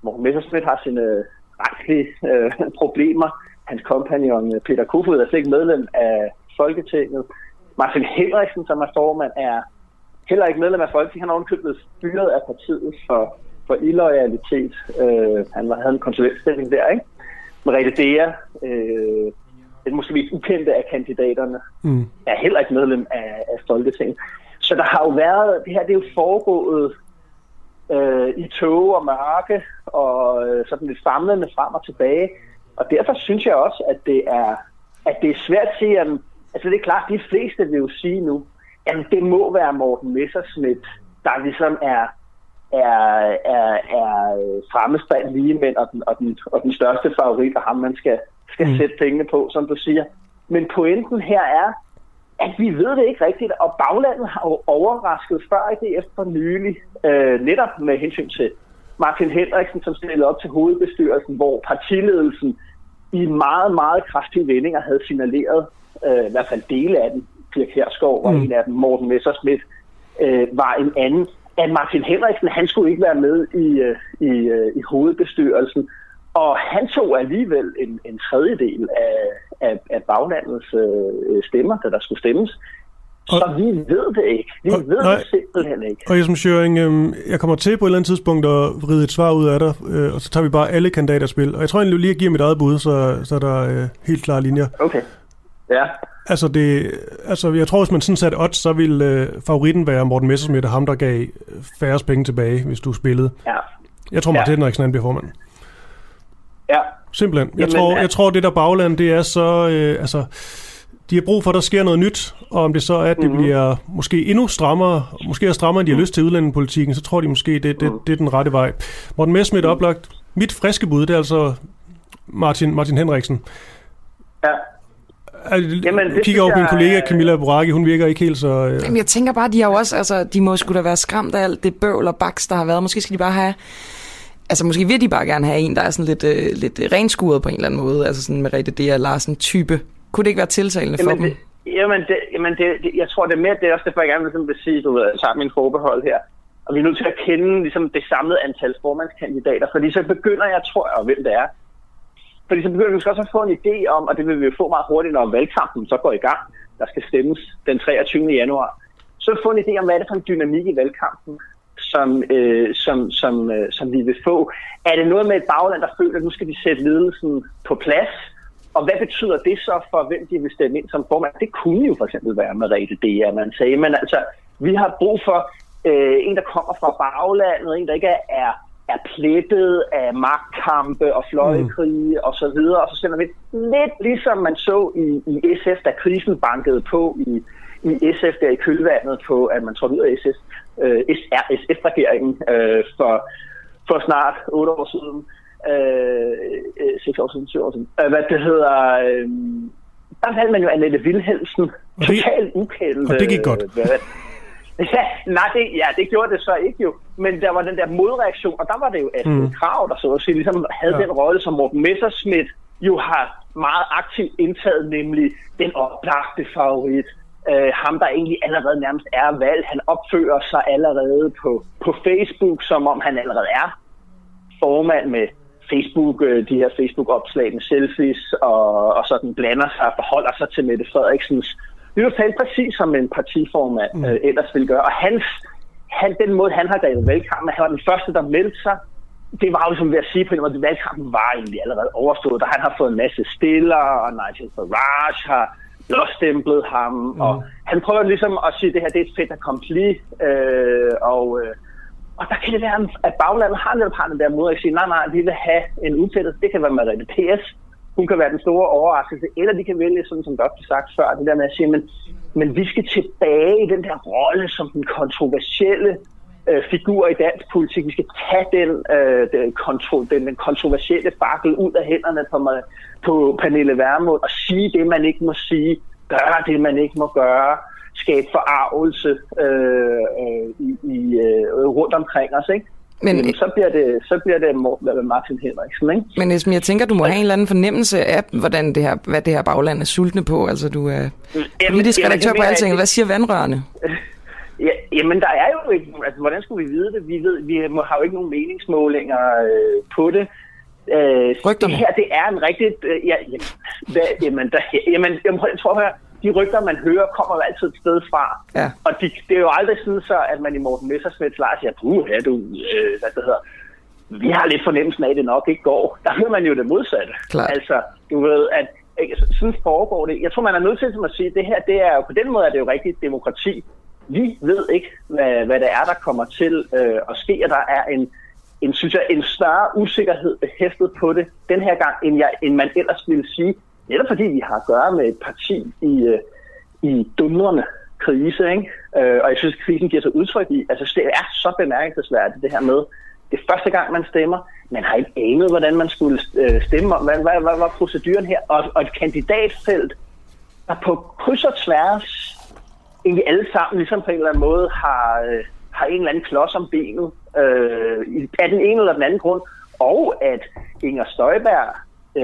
Morten Messerschmidt har sine retlige øh, problemer. Hans kompagnon øh, Peter Kofod er slet ikke medlem af Folketinget. Martin Henriksen, som er formand, er heller ikke medlem af Folketinget. Han har ovenkøbet fyret af partiet for, for illoyalitet. Øh, han var, havde en konsulentstilling der, ikke? Merete Dea, øh, den måske mest ukendte af kandidaterne, Mm. er heller ikke medlem af, af Folketinget. Så der har jo været, det her det er jo foregået øh, i tåge og mørke, og øh, sådan lidt famlende frem og tilbage. Og derfor synes jeg også, at det er, at det er svært at sige, at, altså det er klart, de fleste vil jo sige nu, at det må være Morten Messerschmidt, der ligesom er, er, er, er fremmespand lige mænd og den, og, den, og den største favorit, og ham man skal, skal Mm. sætte pengene på, som du siger. Men pointen her er, at vi ved det ikke rigtigt, og baglandet har jo overrasket før i det for nylig, øh, netop med hensyn til Martin Henriksen, som stillede op til hovedbestyrelsen, hvor partiledelsen i meget, meget kraftige vendinger havde signaleret, øh, i hvert fald dele af den, Pia Kjærsgaard var Mm. en af dem, Morten Messersmith øh, var en anden, at Martin Henriksen, han skulle ikke være med i, øh, i, øh, i hovedbestyrelsen, og han tog alligevel en, en tredjedel af, af, af baglandets øh, stemmer, da der skulle stemmes. Så vi ved det ikke. Vi Og- ved nej. det simpelthen ikke. Og Jesper Schøring, øh, jeg kommer til på et eller andet tidspunkt at vride et svar ud af dig, øh, og så tager vi bare alle kandidater i spil. Og jeg tror egentlig lige, at jeg giver mit eget bud, så, så er der øh, helt klare linjer. Okay. Ja. Altså, det, altså, jeg tror, hvis man sådan satte odds, så ville øh, favoritten være Morten Messersmith, og ham, der gav færrest penge tilbage, hvis du spillede. Ja. Jeg tror, Martin Ja. Henriksen bliver formand. Ja. Simpelthen. Jeg, Jamen, tror, ja. jeg tror, det der bagland, det er så... Øh, altså, de har brug for, at der sker noget nyt, og om det så er, at det Mhm. mm-hmm. bliver måske endnu strammere, måske er strammere, end de har lyst til udlændingepolitikken, så tror de måske, det, det, Mhm. det er den rette vej. Morten Messmith er oplagt. Mit friske bud, det er altså Martin, Martin Henriksen. Ja. Jamen, det kigger over på min kollega Camilla Boraki, hun virker ikke helt så... Øh... Jamen, jeg tænker bare, de har jo også, altså, de må sgu da være skræmt af alt det bøvl og baks, der har været. Måske skal de bare have Altså måske vil de bare gerne have en, der er sådan lidt, øh, lidt renskuret på en eller anden måde, altså sådan med Rete D. Larsen type. Kunne det ikke være tiltalende for jamen, dem? Det, jamen, det, jamen det, det, jeg tror, det er mere det er også derfor, jeg gerne vil, vil sige, du ved, sammen min forbehold her. Og vi er nødt til at kende ligesom, det samlede antal formandskandidater, fordi så begynder jeg, tror jeg, hvem det er. Fordi så begynder vi også at få en idé om, og det vil vi få meget hurtigt, når valgkampen så går i gang, der skal stemmes den 23. januar. Så få en idé om, hvad er det for en dynamik i valgkampen som, øh, som, som, øh, som vi vil få. Er det noget med et bagland, der føler, at nu skal de sætte ledelsen på plads? Og hvad betyder det så for, hvem de vil stemme ind som formand? Det kunne jo for eksempel være med Rete D, at man sagde. Men altså, vi har brug for øh, en, der kommer fra baglandet, en, der ikke er, er, plettet af magtkampe og fløjekrige mm. og så videre. Og så sender vi lidt ligesom man så i, i SF, da krisen bankede på i, i SF der i kølvandet på, at man trådte ud af SF, øh, SRSF-regeringen øh, for, for snart otte år siden. Øh, øh, seks år siden, syv år siden. Øh, hvad det hedder... Øh, der valgte man jo Annette Wilhelmsen. Totalt ukendt. Og det gik godt. Øh, Ja, nej, det, ja, det gjorde det så ikke jo. Men der var den der modreaktion, og der var det jo Astrid mm. Krav, der så at sige, ligesom havde ja. den rolle, som Morten Messerschmidt jo har meget aktivt indtaget, nemlig den oplagte favorit øh, ham, der egentlig allerede nærmest er valgt. Han opfører sig allerede på, på Facebook, som om han allerede er formand med Facebook, øh, de her Facebook-opslag med selfies, og, og sådan blander sig og forholder sig til Mette Frederiksens er jo præcis som en partiformand mm. øh, ellers vil gøre. Og hans, han, den måde, han har drevet valgkampen, han var den første, der meldte sig. Det var jo som ved at sige på en måde, at valgkampen var egentlig allerede overstået, da han har fået en masse stiller, og Nigel Farage har blåstemplet ham, mm. og han prøver ligesom at sige, at det her det er et fedt accompli, øh, og, øh, og der kan det være, at baglandet har netop har den der måde at sige, nej, nej, vi vil have en udfældet, det kan være Mariette PS, hun kan være den store overraskelse, eller de kan vælge, sådan som der blev sagt før, det der med at sige, men, men vi skal tilbage i den der rolle som den kontroversielle øh, figur i dansk politik. Vi skal tage den, øh, den, kontro, den, den kontroversielle fakkel ud af hænderne på, på Pernille Vermund og sige det, man ikke må sige, gøre det, man ikke må gøre, skabe forarvelse øh, øh, i, i, øh, rundt omkring os. Ikke? Men, Jamen, så bliver det, så bliver det Martin Henriksen, ikke? Men Esben, jeg tænker, du må have en eller anden fornemmelse af, hvordan det her, hvad det her bagland er sultne på. Altså, du er politisk jamen, redaktør på alting. Hvad siger vandrørene? Ja, jamen, der er jo ikke... Altså, hvordan skulle vi vide det? Vi, ved, vi har jo ikke nogen meningsmålinger øh, på det. Øh, Rygterne? Det her, det er en rigtig... Øh, ja, jamen, hvad, jamen, der, jamen, jeg, jeg tror, at de rygter, man hører, kommer jo altid et sted fra. Ja. Og de, det er jo aldrig sådan så, at man i Morten Messersmiths lejr siger, puh, ja, du, øh, hvad det hedder, vi har lidt fornemmelsen af, at det nok ikke går. Der hører man jo det modsatte. Klar. Altså, du ved, at sådan foregår det. Jeg tror, man er nødt til at sige, at det her, det er jo, på den måde er det jo rigtigt demokrati. Vi ved ikke, hvad, hvad det er, der kommer til øh, at ske, og der er en, en, synes jeg, en større usikkerhed behæftet på det den her gang, end, jeg, end man ellers ville sige. Netop fordi vi har at gøre med et parti i, øh, i dundrende krise, ikke? Øh, og jeg synes, at krisen giver sig udtryk i, altså det er så bemærkelsesværdigt det her med, det er første gang, man stemmer, man har ikke anet, hvordan man skulle øh, stemme, hvad, hvad, hvad var proceduren her, og, og et kandidatfelt, der på kryds og tværs, egentlig alle sammen, ligesom på en eller anden måde, har, øh, har en eller anden klods om benet, øh, af den ene eller den anden grund, og at Inger Støjberg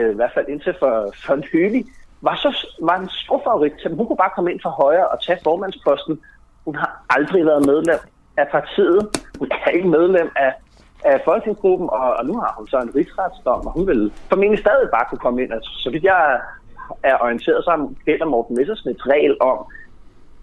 øh, i hvert fald indtil for, for nylig, var, så, var en stor favorit til Hun kunne bare komme ind fra højre og tage formandsposten. Hun har aldrig været medlem af partiet. Hun er ikke medlem af, af folketingsgruppen, og, og nu har hun så en rigsretsdom, og hun vil formentlig stadig bare kunne komme ind. Altså, så vidt jeg er orienteret, så gælder Morten Messersmiths regel om,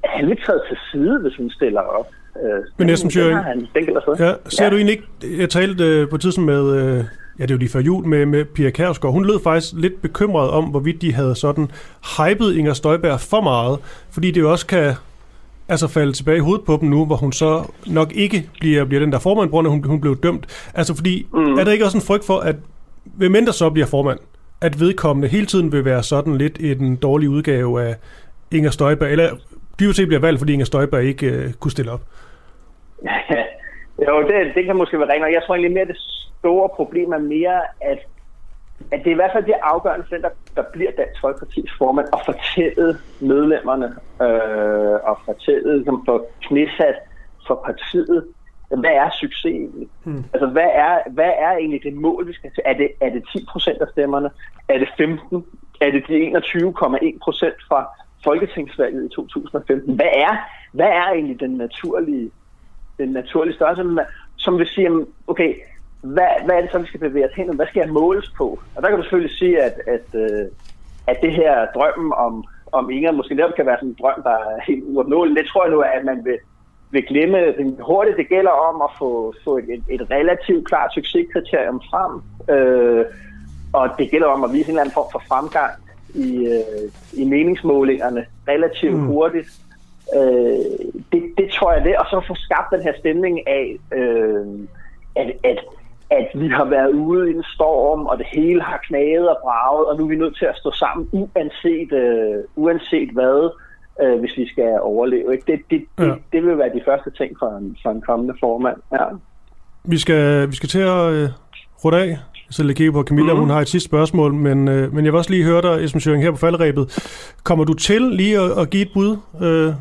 at han vil træde til side, hvis hun stiller op. Øh, Men den, han, den ja, ser ja. du egentlig ikke, jeg talte øh, på tidspunkt med, øh, ja, det er jo lige før jul med, med Pia Kærsgaard. Hun lød faktisk lidt bekymret om, hvorvidt de havde sådan hypet Inger Støjberg for meget, fordi det jo også kan altså falde tilbage i hovedet på dem nu, hvor hun så nok ikke bliver, bliver den der formand, på hun, hun blev dømt. Altså fordi, mm. er der ikke også en frygt for, at hvem end der så bliver formand, at vedkommende hele tiden vil være sådan lidt i den dårlige udgave af Inger Støjberg, eller dybest set bliver valgt, fordi Inger Støjberg ikke uh, kunne stille op? jo, det, det kan måske være rent, og jeg tror egentlig mere, det store problem er mere, at at det er i hvert fald det afgørende for den, der, der bliver Dansk Folkeparti's formand, at fortælle medlemmerne øh, og fortælle, som for knæsat for partiet, hvad er succes egentlig? Hmm. Altså, hvad er, hvad er egentlig det mål, vi skal til? Er det, er det 10 procent af stemmerne? Er det 15? Er det de 21,1 procent fra Folketingsvalget i 2015? Hvad er, hvad er egentlig den naturlige, den naturlige størrelse? Som vil sige, okay, hvad, hvad er det så, vi skal bevæge os hen? Hvad skal jeg måles på? Og der kan du selvfølgelig sige, at, at, øh, at det her drømmen om, om Inger måske netop kan være sådan en drøm, der er helt uopnåelig. Det tror jeg nu, at man vil, vil glemme hurtigt. Det gælder om at få, få et, et, et relativt klart succeskriterium frem. Øh, og det gælder om at vise en eller anden form for fremgang i, øh, i meningsmålingerne relativt mm. hurtigt. Øh, det, det tror jeg det. Og så få skabt den her stemning af, øh, at, at at vi har været ude i en storm, og det hele har knaget og braget, og nu er vi nødt til at stå sammen, uanset, øh, uanset hvad, øh, hvis vi skal overleve. Ikke? Det, det, ja. det, det vil være de første ting for en, for en kommende formand. Ja. Vi, skal, vi skal til at øh, runde af. Så lægge på Camilla, mm-hmm. hun har et sidste spørgsmål, men, øh, men jeg vil også lige høre dig, Esben Schøring, her på faldrebet. Kommer du til lige at, at give et bud? Øh?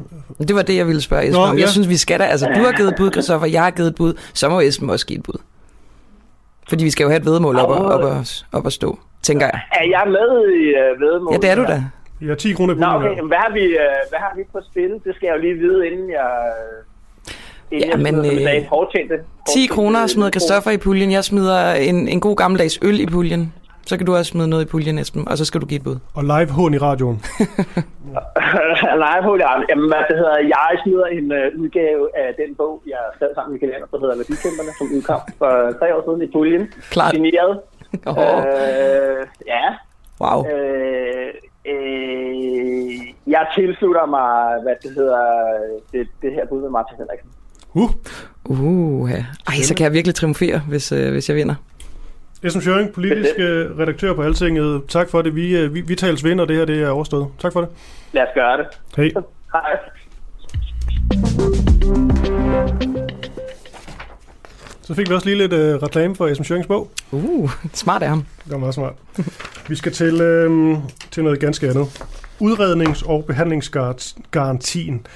Det var det, jeg ville spørge Esben Nå, om. Jeg ja. synes, vi skal da. Altså, du har givet et bud, Christoffer, jeg har givet et bud. Så må Esben også give et bud. Fordi vi skal jo have et vedmål op, op, op, op at stå, tænker jeg. Er jeg med i uh, vedmål? Ja, det er du da. Jeg har 10 kroner på Nå, okay. Hvad har, vi, uh, hvad har vi på spil? Det skal jeg jo lige vide, inden jeg... Inden ja, men øh, 10 kroner smider Kristoffer i puljen. Jeg smider en, en god gammeldags øl i puljen. Så kan du også smide noget i puljen, Esben, og så skal du give et bud. Og live hån i radioen. live hån i radioen. Jamen, hvad det hedder, jeg smider en uh, udgave af den bog, jeg skrev sammen med Anders, der hedder Værdikæmperne, som udkom for tre år siden i puljen. Klart. Signeret. Oh. Øh, ja. Wow. Øh, øh, jeg tilslutter mig, hvad det hedder, det, det her bud med Martin Henriksen. Uh. Uh, ja. Ej, så kan jeg virkelig triumfere, hvis, øh, hvis jeg vinder. Esben Schøring, politisk øh, redaktør på Altinget. Tak for det. Vi, øh, vi, vi tales vinder, det her det er overstået. Tak for det. Lad os gøre det. Hej. Hej. Så fik vi også lige lidt øh, reklame for Esben Schørings bog. Uh, smart af ham. Det var meget smart. vi skal til, øh, til noget ganske andet. Udrednings- og behandlingsgarantien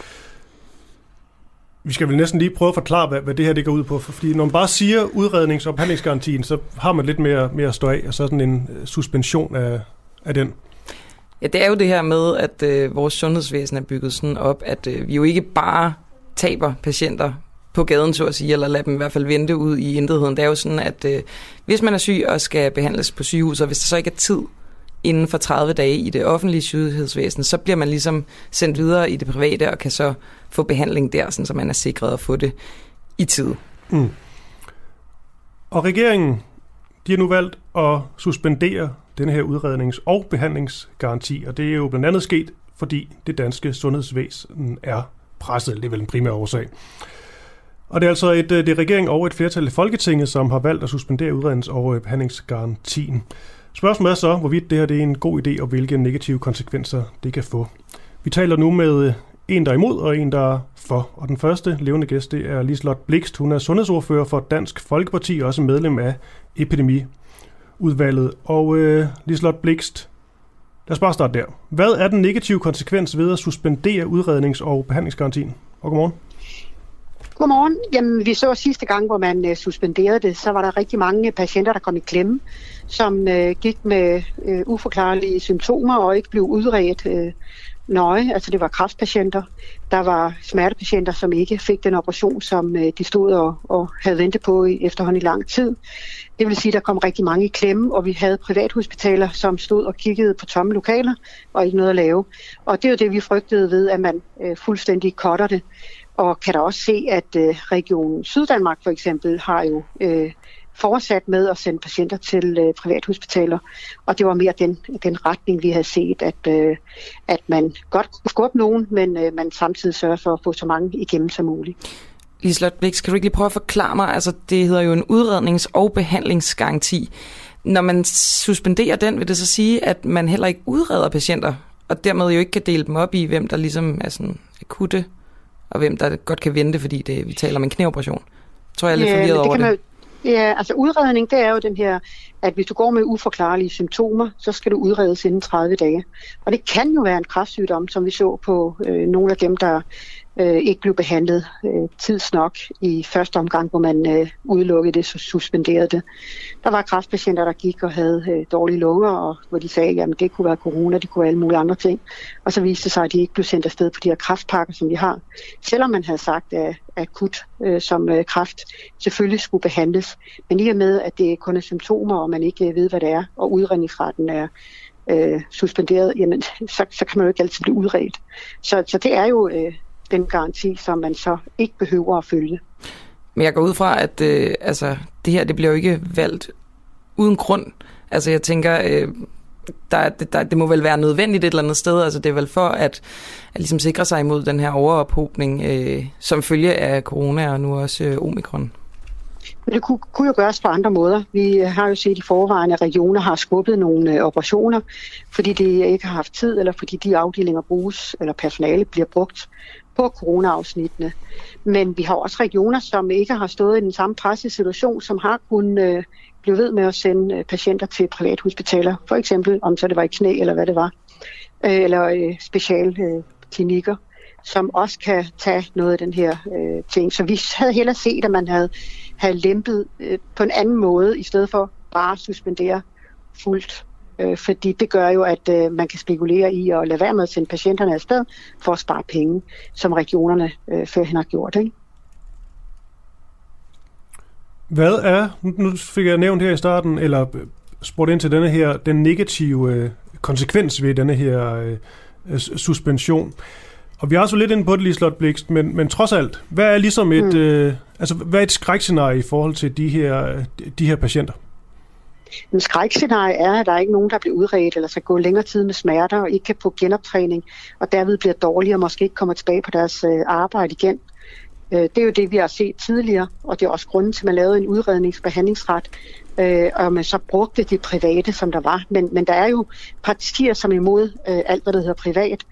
vi skal vel næsten lige prøve at forklare, hvad, hvad det her det går ud på. Fordi når man bare siger udrednings- og behandlingsgarantien, så har man lidt mere, mere at stå af, og så sådan en øh, suspension af, af den. Ja, det er jo det her med, at øh, vores sundhedsvæsen er bygget sådan op, at øh, vi jo ikke bare taber patienter på gaden, så at sige, eller lader dem i hvert fald vente ud i intetheden. Det er jo sådan, at øh, hvis man er syg og skal behandles på sygehus, og hvis der så ikke er tid inden for 30 dage i det offentlige sygehusvæsen, så bliver man ligesom sendt videre i det private og kan så få behandling der, sådan, så man er sikret at få det i tid. Mm. Og regeringen, de har nu valgt at suspendere den her udrednings- og behandlingsgaranti, og det er jo blandt andet sket, fordi det danske sundhedsvæsen er presset. Det er vel en primær årsag. Og det er altså et, øh, det er regeringen og et flertal i Folketinget, som har valgt at suspendere udrednings- og øh, behandlingsgarantien. Spørgsmålet er så, hvorvidt det her det er en god idé, og hvilke negative konsekvenser det kan få. Vi taler nu med øh, en, der er imod, og en, der er for. Og den første levende gæst, det er Lislot Blikst. Hun er sundhedsordfører for Dansk Folkeparti, og også medlem af epidemiudvalget. Og øh, Lislot Blikst, lad os bare starte der. Hvad er den negative konsekvens ved at suspendere udrednings- og behandlingsgarantien? Og godmorgen. Godmorgen. Jamen, vi så sidste gang, hvor man øh, suspenderede det, så var der rigtig mange patienter, der kom i klemme, som øh, gik med øh, uforklarlige symptomer og ikke blev udredt øh, nøje. Altså det var kræftpatienter. Der var smertepatienter, som ikke fik den operation, som øh, de stod og, og havde ventet på i efterhånden i lang tid. Det vil sige, at der kom rigtig mange i klemme, og vi havde privathospitaler, som stod og kiggede på tomme lokaler og ikke noget at lave. Og det er jo det, vi frygtede ved, at man øh, fuldstændig cutter det og kan da også se, at øh, regionen Syddanmark for eksempel har jo øh, fortsat med at sende patienter til øh, privathospitaler. Og det var mere den, den retning, vi havde set, at, øh, at man godt kunne skubbe nogen, men øh, man samtidig sørger for at få så mange igennem som muligt. Liselotte Blix, kan du ikke lige prøve at forklare mig, altså det hedder jo en udrednings- og behandlingsgaranti. Når man suspenderer den, vil det så sige, at man heller ikke udreder patienter, og dermed jo ikke kan dele dem op i, hvem der ligesom er sådan akutte og hvem der godt kan vente, fordi det, vi taler om en knæoperation. Tror jeg er lidt ja, forvirret over det. Man, Ja, altså udredning, det er jo den her, at hvis du går med uforklarlige symptomer, så skal du udredes inden 30 dage. Og det kan jo være en kræftsygdom, som vi så på øh, nogle af dem, der øh, ikke blev behandlet øh, tidsnok i første omgang, hvor man øh, udelukkede det, så suspenderede det. Der var kræftpatienter, der gik og havde øh, dårlige lunger, og hvor de sagde, at det kunne være corona, det kunne være alle mulige andre ting. Og så viste det sig, at de ikke blev sendt afsted på de her kræftpakker, som vi har. Selvom man havde sagt, at akut øh, som øh, kræft selvfølgelig skulle behandles. Men i og med, at det kun er symptomer, og man ikke øh, ved, hvad det er, og udredningsretten er øh, suspenderet, jamen, så, så kan man jo ikke altid blive udredt. Så, så det er jo øh, den garanti, som man så ikke behøver at følge. Men jeg går ud fra, at øh, altså, det her det bliver jo ikke valgt uden grund. Altså jeg tænker, øh, der, der, det må vel være nødvendigt et eller andet sted. Altså det er vel for at, at ligesom sikre sig imod den her overophobning, øh, som følge af corona og nu også øh, omikron. Men det kunne, kunne jo gøres på andre måder. Vi har jo set i forvejen, at regioner har skubbet nogle øh, operationer, fordi de ikke har haft tid, eller fordi de afdelinger bruges, eller personale bliver brugt på corona-afsnittene. Men vi har også regioner, som ikke har stået i den samme pressesituation, som har kunnet øh, blive ved med at sende øh, patienter til privathospitaler. For eksempel, om så det var i knæ eller hvad det var. Øh, eller øh, specialklinikker. Øh, som også kan tage noget af den her øh, ting. Så vi havde hellere set, at man havde, havde lempet øh, på en anden måde, i stedet for bare at suspendere fuldt Øh, fordi det gør jo, at øh, man kan spekulere i at lade være med at sende patienterne afsted for at spare penge, som regionerne øh, førhen har gjort. Ikke? Hvad er, nu fik jeg nævnt her i starten, eller spurgt ind til denne her, den negative øh, konsekvens ved denne her øh, suspension. Og vi har så lidt inde på det, Liselotte Blikst, men, men trods alt, hvad er ligesom et, mm. øh, altså, hvad er et skrækscenarie i forhold til de her, de her patienter? En skrækscenarie er, at der er ikke nogen, der bliver udredt eller skal gå længere tid med smerter og ikke kan få genoptræning, og derved bliver dårligere og måske ikke kommer tilbage på deres øh, arbejde igen. Øh, det er jo det, vi har set tidligere, og det er også grunden til, at man lavede en udredningsbehandlingsret, øh, og man så brugte det private, som der var. Men, men der er jo partier, som er imod øh, alt, hvad der hedder privat,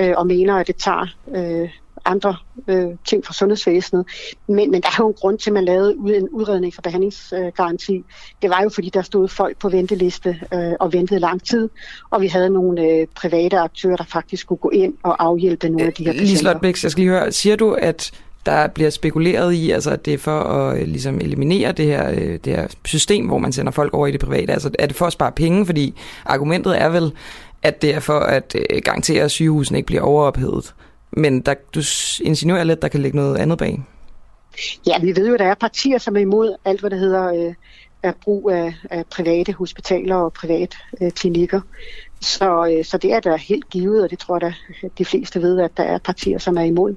øh, og mener, at det tager øh, andre øh, ting fra sundhedsvæsenet. Men, men der er jo en grund til, at man lavede en udrednings- og behandlingsgaranti. Øh, det var jo, fordi der stod folk på venteliste øh, og ventede lang tid, og vi havde nogle øh, private aktører, der faktisk kunne gå ind og afhjælpe nogle af de her patienter. Liselotte Bæks, jeg skal lige høre, siger du, at der bliver spekuleret i, altså at det er for at øh, ligesom eliminere det her, øh, det her system, hvor man sender folk over i det private. Altså er det for at spare penge, fordi argumentet er vel, at det er for at øh, garantere, at sygehusene ikke bliver overophedet. Men der, du insinuerer lidt, der kan ligge noget andet bag. Ja, vi ved jo, at der er partier, som er imod alt, hvad der hedder øh, brug af, af private hospitaler og private øh, klinikker. Så, øh, så det er da helt givet, og det tror jeg, at de fleste ved, at der er partier, som er imod.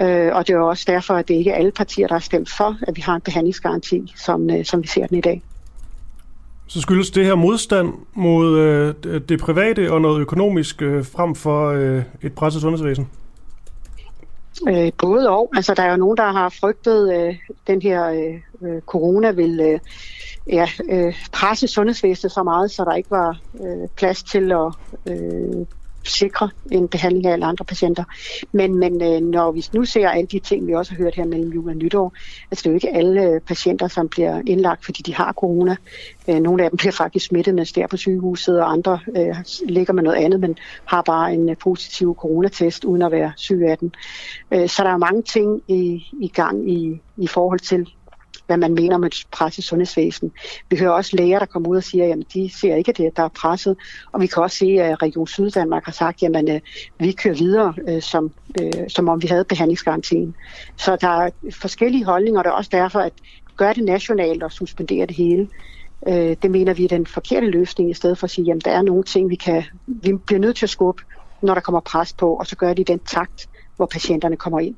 Øh, og det er også derfor, at det ikke er alle partier, der har stemt for, at vi har en behandlingsgaranti, som, øh, som vi ser den i dag. Så skyldes det her modstand mod øh, det private og noget økonomisk øh, frem for øh, et presset sundhedsvæsen? Øh, både og. Altså, der er jo nogen, der har frygtet, øh, den her øh, øh, corona vil øh, ja, øh, presse sundhedsvæsenet så meget, så der ikke var øh, plads til at øh, sikre en behandling af alle andre patienter. Men, men øh, når vi nu ser alle de ting, vi også har hørt her mellem jul og nytår, altså det er jo ikke alle øh, patienter, som bliver indlagt, fordi de har corona. Øh, nogle af dem bliver faktisk smittet, mens de er på sygehuset, og andre øh, ligger med noget andet, men har bare en øh, positiv coronatest, uden at være syg af den. Øh, så der er mange ting i, i gang i, i forhold til hvad man mener med et presset sundhedsvæsen. Vi hører også læger, der kommer ud og siger, at de ser ikke, at det der er presset. Og vi kan også se, at Region Syddanmark har sagt, at øh, vi kører videre, øh, som, øh, som om vi havde behandlingsgarantien. Så der er forskellige holdninger, og det er også derfor, at gøre det nationalt og suspendere det hele. Det mener vi er den forkerte løsning, i stedet for at sige, at der er nogle ting, vi kan vi bliver nødt til at skubbe, når der kommer pres på, og så gør det i den takt, hvor patienterne kommer ind.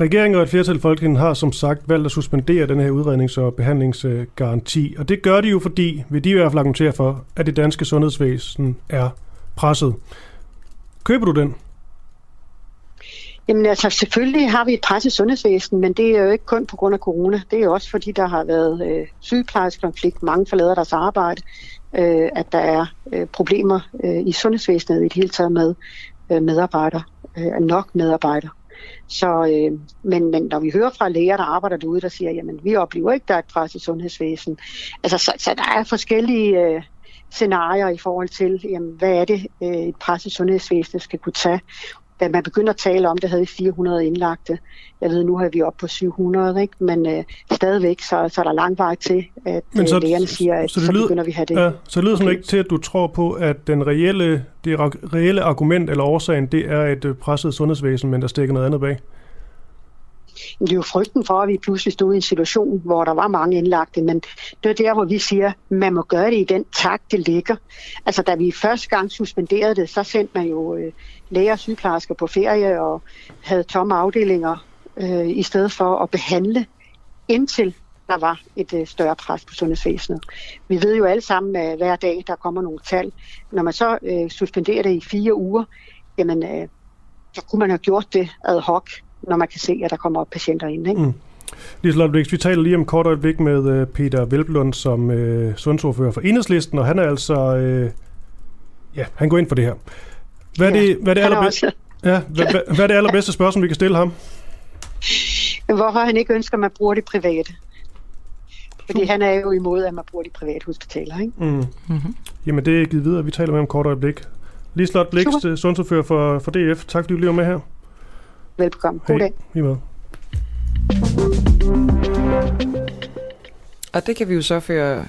Regeringen og et flertal i Folketinget har som sagt valgt at suspendere den her udrednings- og behandlingsgaranti, og det gør de jo, fordi, vil de i hvert fald argumentere for, at det danske sundhedsvæsen er presset. Køber du den? Jamen altså, selvfølgelig har vi et presset sundhedsvæsen, men det er jo ikke kun på grund af corona. Det er jo også fordi, der har været øh, sygeplejerskonflikt, mange forlader deres arbejde, øh, at der er øh, problemer øh, i sundhedsvæsenet i det hele taget med øh, medarbejdere, øh, nok medarbejdere. Så, øh, men, men når vi hører fra læger, der arbejder derude, der siger, jamen vi oplever ikke, der er et pres i sundhedsvæsen. Altså, så, så der er forskellige øh, scenarier i forhold til, jamen, hvad er det, øh, et pres i sundhedsvæsenet skal kunne tage da man begynder at tale om det, havde vi 400 indlagte. Jeg ved, nu har vi op på 700, ikke? men øh, stadigvæk så, så er der lang vej til, at men så, øh, lægerne siger, at så, det så lyder, begynder vi at have det. Ja, så det lyder okay. ikke til, at du tror på, at den reelle, det reelle argument eller årsagen, det er et øh, presset sundhedsvæsen, men der stikker noget andet bag? Det er jo frygten for, at vi pludselig stod i en situation, hvor der var mange indlagte, men det er der, hvor vi siger, at man må gøre det i den takt, det ligger. Altså, da vi første gang suspenderede det, så sendte man jo øh, læger og sygeplejersker på ferie og havde tomme afdelinger, øh, i stedet for at behandle indtil der var et øh, større pres på sundhedsvæsenet. Vi ved jo alle sammen, at hver dag der kommer nogle tal. Når man så øh, suspenderer det i fire uger, jamen, øh, så kunne man have gjort det ad hoc når man kan se, at der kommer patienter ind. Ikke? Mm. Liselotte Blix, vi taler lige om kort øjeblik med øh, Peter Velblund som øh, sundhedsordfører for Enhedslisten, og han er altså, øh, ja, han går ind for det her. Hvad er det, hvad er det, allerbedste, ja, hvad, hvad, hvad er det allerbedste spørgsmål, vi kan stille ham? Hvorfor han ikke ønsker, at man bruger det private? Fordi han er jo imod, at man bruger de private hospitaler, ikke? Mm. Mm-hmm. Jamen, det er givet videre. Vi taler med om kort øjeblik. Liselotte Blix, sundhedsordfører for, for DF. Tak fordi du lige var med her. Velbekomme. God dag. Hej. med. Og det kan vi jo så føre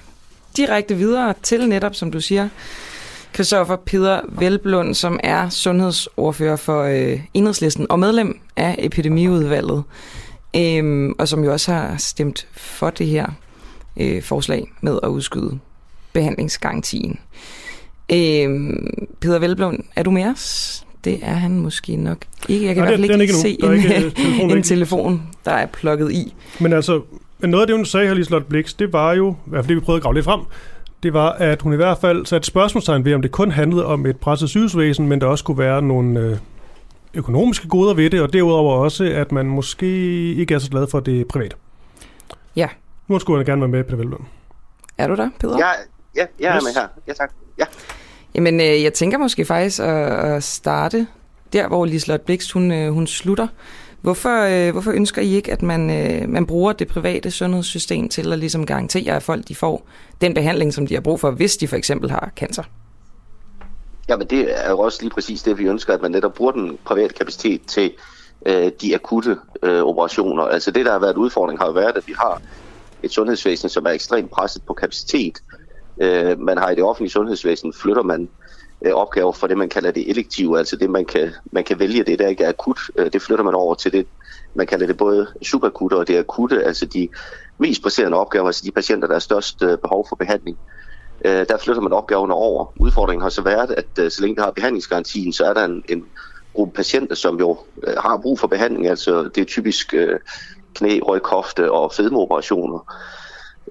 direkte videre til netop, som du siger, Christoffer Peder Velblund, som er sundhedsordfører for øh, Enhedslisten og medlem af epidemiudvalget, øh, og som jo også har stemt for det her øh, forslag med at udskyde behandlingsgarantien. Øh, Peter Velblund, er du med os? Det er han måske nok ikke. Jeg kan Nej, i hvert fald ikke, ikke se en, ikke, telefon, en telefon, der er plukket i. Men altså, noget af det, hun sagde her, Liselotte Blix, det var jo, i hvert fald det, vi prøvede at grave lidt frem, det var, at hun i hvert fald satte spørgsmålstegn ved, om det kun handlede om et presset sygehusvæsen, men der også kunne være nogle øh, økonomiske goder ved det, og derudover også, at man måske ikke er så glad for det private. Ja. Nu skulle jeg gerne være med, Peter Velblom. Er du der, Peter? Ja, ja jeg er yes. med her. Ja, tak. Ja. Jamen, øh, jeg tænker måske faktisk at, at starte der, hvor Liselotte Blikst, hun, øh, hun slutter. Hvorfor, øh, hvorfor ønsker I ikke, at man, øh, man bruger det private sundhedssystem til at ligesom garantere, at folk de får den behandling, som de har brug for, hvis de for eksempel har cancer? Jamen det er jo også lige præcis det, vi ønsker, at man netop bruger den private kapacitet til øh, de akutte øh, operationer. Altså det, der har været udfordring, har jo været, at vi har et sundhedsvæsen, som er ekstremt presset på kapacitet. Øh, man har i det offentlige sundhedsvæsen, flytter man øh, opgaver fra det, man kalder det elektive, altså det, man kan, man kan vælge, det der ikke er akut, øh, det flytter man over til det, man kalder det både subakutte og det akutte, altså de mest presserende opgaver, altså de patienter, der har størst øh, behov for behandling. Øh, der flytter man opgaverne over. Udfordringen har så været, at øh, så længe der har behandlingsgarantien, så er der en, en gruppe patienter, som jo øh, har brug for behandling, altså det er typisk øh, knæ, ryg, kofte og fedmeoperationer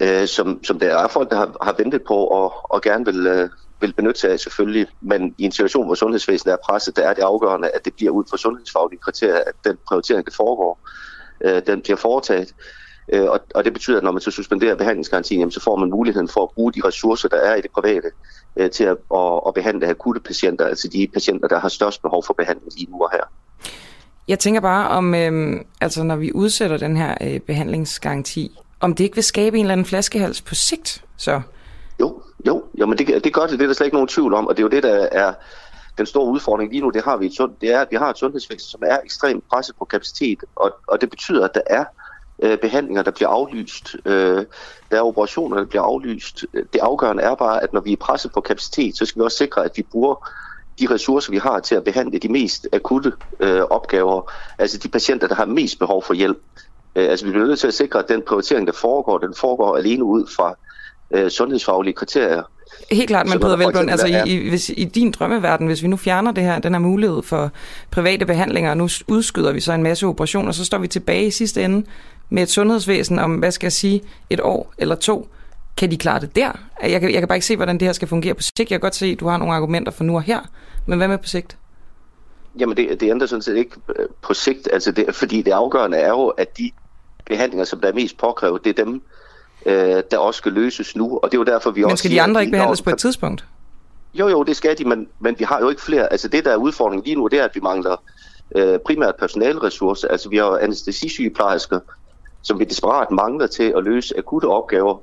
øh, som, som der er folk, der har, har ventet på og, og gerne vil, øh, vil benytte sig af selvfølgelig. Men i en situation, hvor sundhedsvæsenet er presset, der er det afgørende, at det bliver ud fra sundhedsfaglige kriterier, at den prioritering, der foregår, øh, den bliver foretaget. Øh, og, og det betyder, at når man så suspenderer behandlingsgarantien, jamen, så får man muligheden for at bruge de ressourcer, der er i det private, øh, til at, at, at behandle akutte patienter, altså de patienter, der har størst behov for behandling lige nu og her. Jeg tænker bare om, øh, altså når vi udsætter den her øh, behandlingsgaranti, om det ikke vil skabe en eller anden flaskehals på sigt, så? Jo, jo, jo men det, det gør det, det er der slet ikke nogen tvivl om, og det er jo det, der er den store udfordring lige nu, det, har vi et, det er, at vi har et sundhedsvæsen, som er ekstremt presset på kapacitet, og, og det betyder, at der er øh, behandlinger, der bliver aflyst, øh, der er operationer, der bliver aflyst. Det afgørende er bare, at når vi er presset på kapacitet, så skal vi også sikre, at vi bruger de ressourcer, vi har til at behandle de mest akutte øh, opgaver, altså de patienter, der har mest behov for hjælp. Øh, altså vi bliver nødt til at sikre, at den prioritering, der foregår, den foregår alene ud fra øh, sundhedsfaglige kriterier. Helt klart, men Peder Velblom, altså i, i, hvis, i din drømmeverden, hvis vi nu fjerner det her, den her mulighed for private behandlinger, og nu udskyder vi så en masse operationer, så står vi tilbage i sidste ende med et sundhedsvæsen om, hvad skal jeg sige, et år eller to. Kan de klare det der? Jeg kan, jeg kan bare ikke se, hvordan det her skal fungere på sigt. Jeg kan godt se, at du har nogle argumenter for nu og her, men hvad med på sigt? Jamen det, det ændrer sådan set ikke øh, på sigt, altså det, fordi det afgørende er jo, at de behandlinger, som der er mest påkrævet, det er dem, øh, der også skal løses nu. Og det er jo derfor, vi men også skal de andre ikke behandles på et tidspunkt? Jo, jo, det skal de, men, men vi har jo ikke flere. Altså det, der er udfordringen lige nu, det er, at vi mangler øh, primært personalressourcer. Altså vi har anestesisygeplejersker, som vi desperat mangler til at løse akutte opgaver,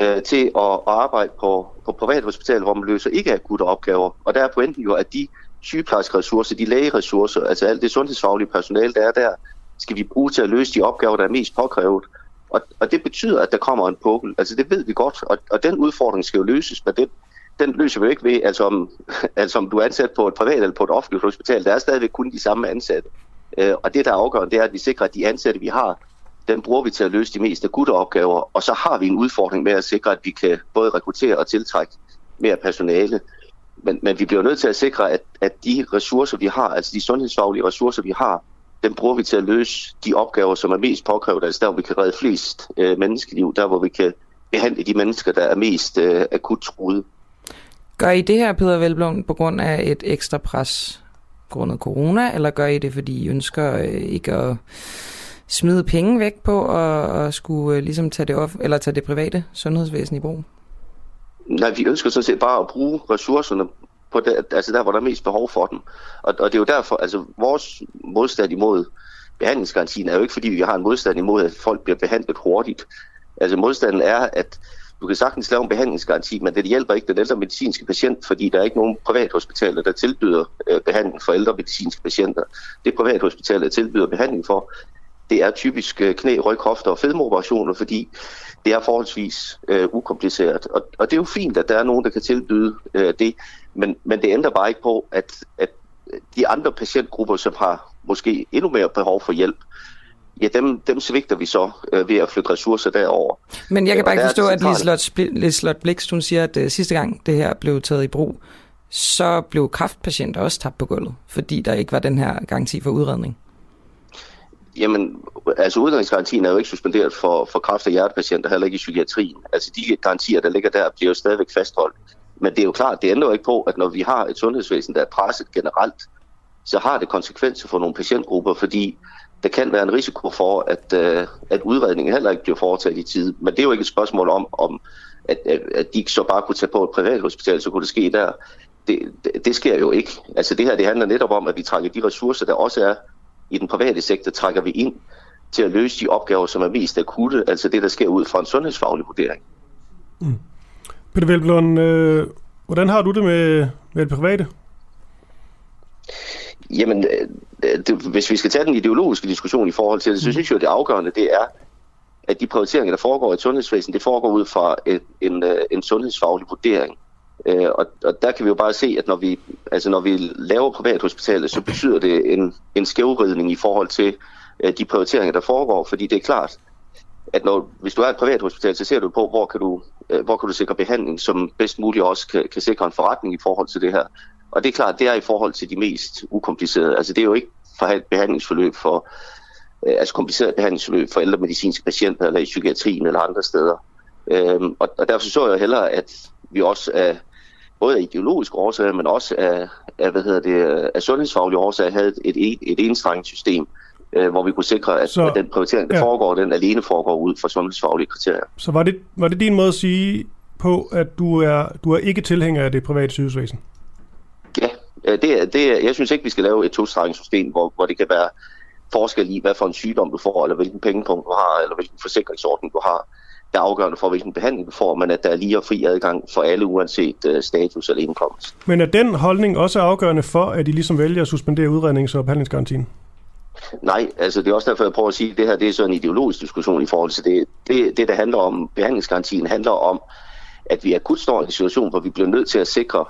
øh, til at, at arbejde på, på privathospitaler, hvor man løser ikke akutte opgaver. Og der er pointen jo, at de sygeplejerskeressourcer, de lægeressourcer, altså alt det sundhedsfaglige personale, der er der, skal vi bruge til at løse de opgaver, der er mest påkrævet. Og, og det betyder, at der kommer en pukkel. Altså det ved vi godt, og, og den udfordring skal jo løses, men den, den løser vi jo ikke ved, altså om, altså om du er ansat på et privat eller på et offentligt hospital. Der er stadigvæk kun de samme ansatte. Øh, og det, der er afgørende, det er, at vi sikrer, at de ansatte, vi har, den bruger vi til at løse de mest akutte opgaver. Og så har vi en udfordring med at sikre, at vi kan både rekruttere og tiltrække mere personale. Men, men vi bliver nødt til at sikre, at, at de ressourcer, vi har, altså de sundhedsfaglige ressourcer, vi har, den bruger vi til at løse de opgaver, som er mest påkrævet, altså der, hvor vi kan redde flest øh, menneskeliv, der, hvor vi kan behandle de mennesker, der er mest øh, akut truet. Gør I det her, Peter Velblom, på grund af et ekstra pres grundet corona, eller gør I det, fordi I ønsker øh, ikke at smide penge væk på og, og skulle øh, ligesom tage det, off, eller tage det private sundhedsvæsen i brug? Nej, vi ønsker sådan set bare at bruge ressourcerne på det, altså der, hvor der er mest behov for dem. Og, og det er jo derfor, altså vores modstand imod behandlingsgarantien er jo ikke, fordi vi har en modstand imod, at folk bliver behandlet hurtigt. Altså modstanden er, at du kan sagtens lave en behandlingsgaranti, men det hjælper ikke den ældre medicinske patient, fordi der er ikke nogen privathospitaler, der tilbyder øh, behandling for ældre medicinske patienter. Det privathospitaler, der tilbyder behandling for, det er typisk øh, knæ, ryg, hofter og fedmeoperationer, fordi det er forholdsvis øh, ukompliceret. Og, og det er jo fint, at der er nogen, der kan tilbyde øh, det, men, men det ændrer bare ikke på, at, at de andre patientgrupper, som har måske endnu mere behov for hjælp, ja, dem, dem svigter vi så øh, ved at flytte ressourcer derover. Men jeg kan bare ikke forstå, at Liselotte Blikst, hun siger, at uh, sidste gang det her blev taget i brug, så blev kraftpatienter også tabt på gulvet, fordi der ikke var den her garanti for udredning. Jamen, altså udredningsgarantien er jo ikke suspenderet for, for kræft- og hjertepatienter, heller ikke i psykiatrien. Altså de garantier, der ligger der, bliver jo stadigvæk fastholdt. Men det er jo klart, det ændrer jo ikke på, at når vi har et sundhedsvæsen, der er presset generelt, så har det konsekvenser for nogle patientgrupper, fordi der kan være en risiko for, at, øh, at udredningen heller ikke bliver foretaget i tid. Men det er jo ikke et spørgsmål om, om at, at, at de så bare kunne tage på et privat hospital, så kunne det ske der. Det, det, det sker jo ikke. Altså det her, det handler netop om, at vi trækker de ressourcer, der også er i den private sektor, trækker vi ind til at løse de opgaver, som er mest akutte, altså det, der sker ud fra en sundhedsfaglig vurdering. Mm. Peter Velblom, øh, hvordan har du det med, med det private? Jamen, øh, det, hvis vi skal tage den ideologiske diskussion i forhold til det, så mm. synes jeg, at det afgørende det er, at de prioriteringer, der foregår i et sundhedsvæsen, det foregår ud fra et, en, øh, en sundhedsfaglig vurdering. Øh, og, og der kan vi jo bare se, at når vi, altså når vi laver privathospitalet, så betyder det en, en skævridning i forhold til de prioriteringer, der foregår. Fordi det er klart, at når, hvis du er et privathospital, så ser du på, hvor kan du, Øh, hvor kan du sikre behandling, som bedst muligt også kan, kan sikre en forretning i forhold til det her. Og det er klart, det er i forhold til de mest ukomplicerede. Altså det er jo ikke behandlingsforløb for, øh, altså kompliceret behandlingsforløb for ældre medicinske patienter eller i psykiatrien eller andre steder. Øhm, og, og derfor så jeg hellere, at vi også er både af ideologiske årsager, men også af, af, hvad hedder det, af sundhedsfaglige årsager havde et, et, et enstrenget system, øh, hvor vi kunne sikre, at, så, at den prioritering, der ja. foregår, den alene foregår ud fra sundhedsfaglige kriterier. Så var det, var det din måde at sige på, at du er, du er ikke tilhænger af det private sygehusvæsen? Øh, det, det, jeg synes ikke, vi skal lave et system, hvor, hvor det kan være forskel i, hvad for en sygdom du får, eller hvilken pengepunkt du har, eller hvilken forsikringsordning du har. Der er afgørende for, hvilken behandling du får, men at der er lige og fri adgang for alle, uanset uh, status eller indkomst. Men er den holdning også afgørende for, at de ligesom vælger at suspendere udrednings- og behandlingsgarantien? Nej, altså det er også derfor, jeg prøver at sige, at det her det er så en ideologisk diskussion i forhold til det. Det, det der handler om behandlingsgarantien, handler om, at vi akut står i en situation, hvor vi bliver nødt til at sikre,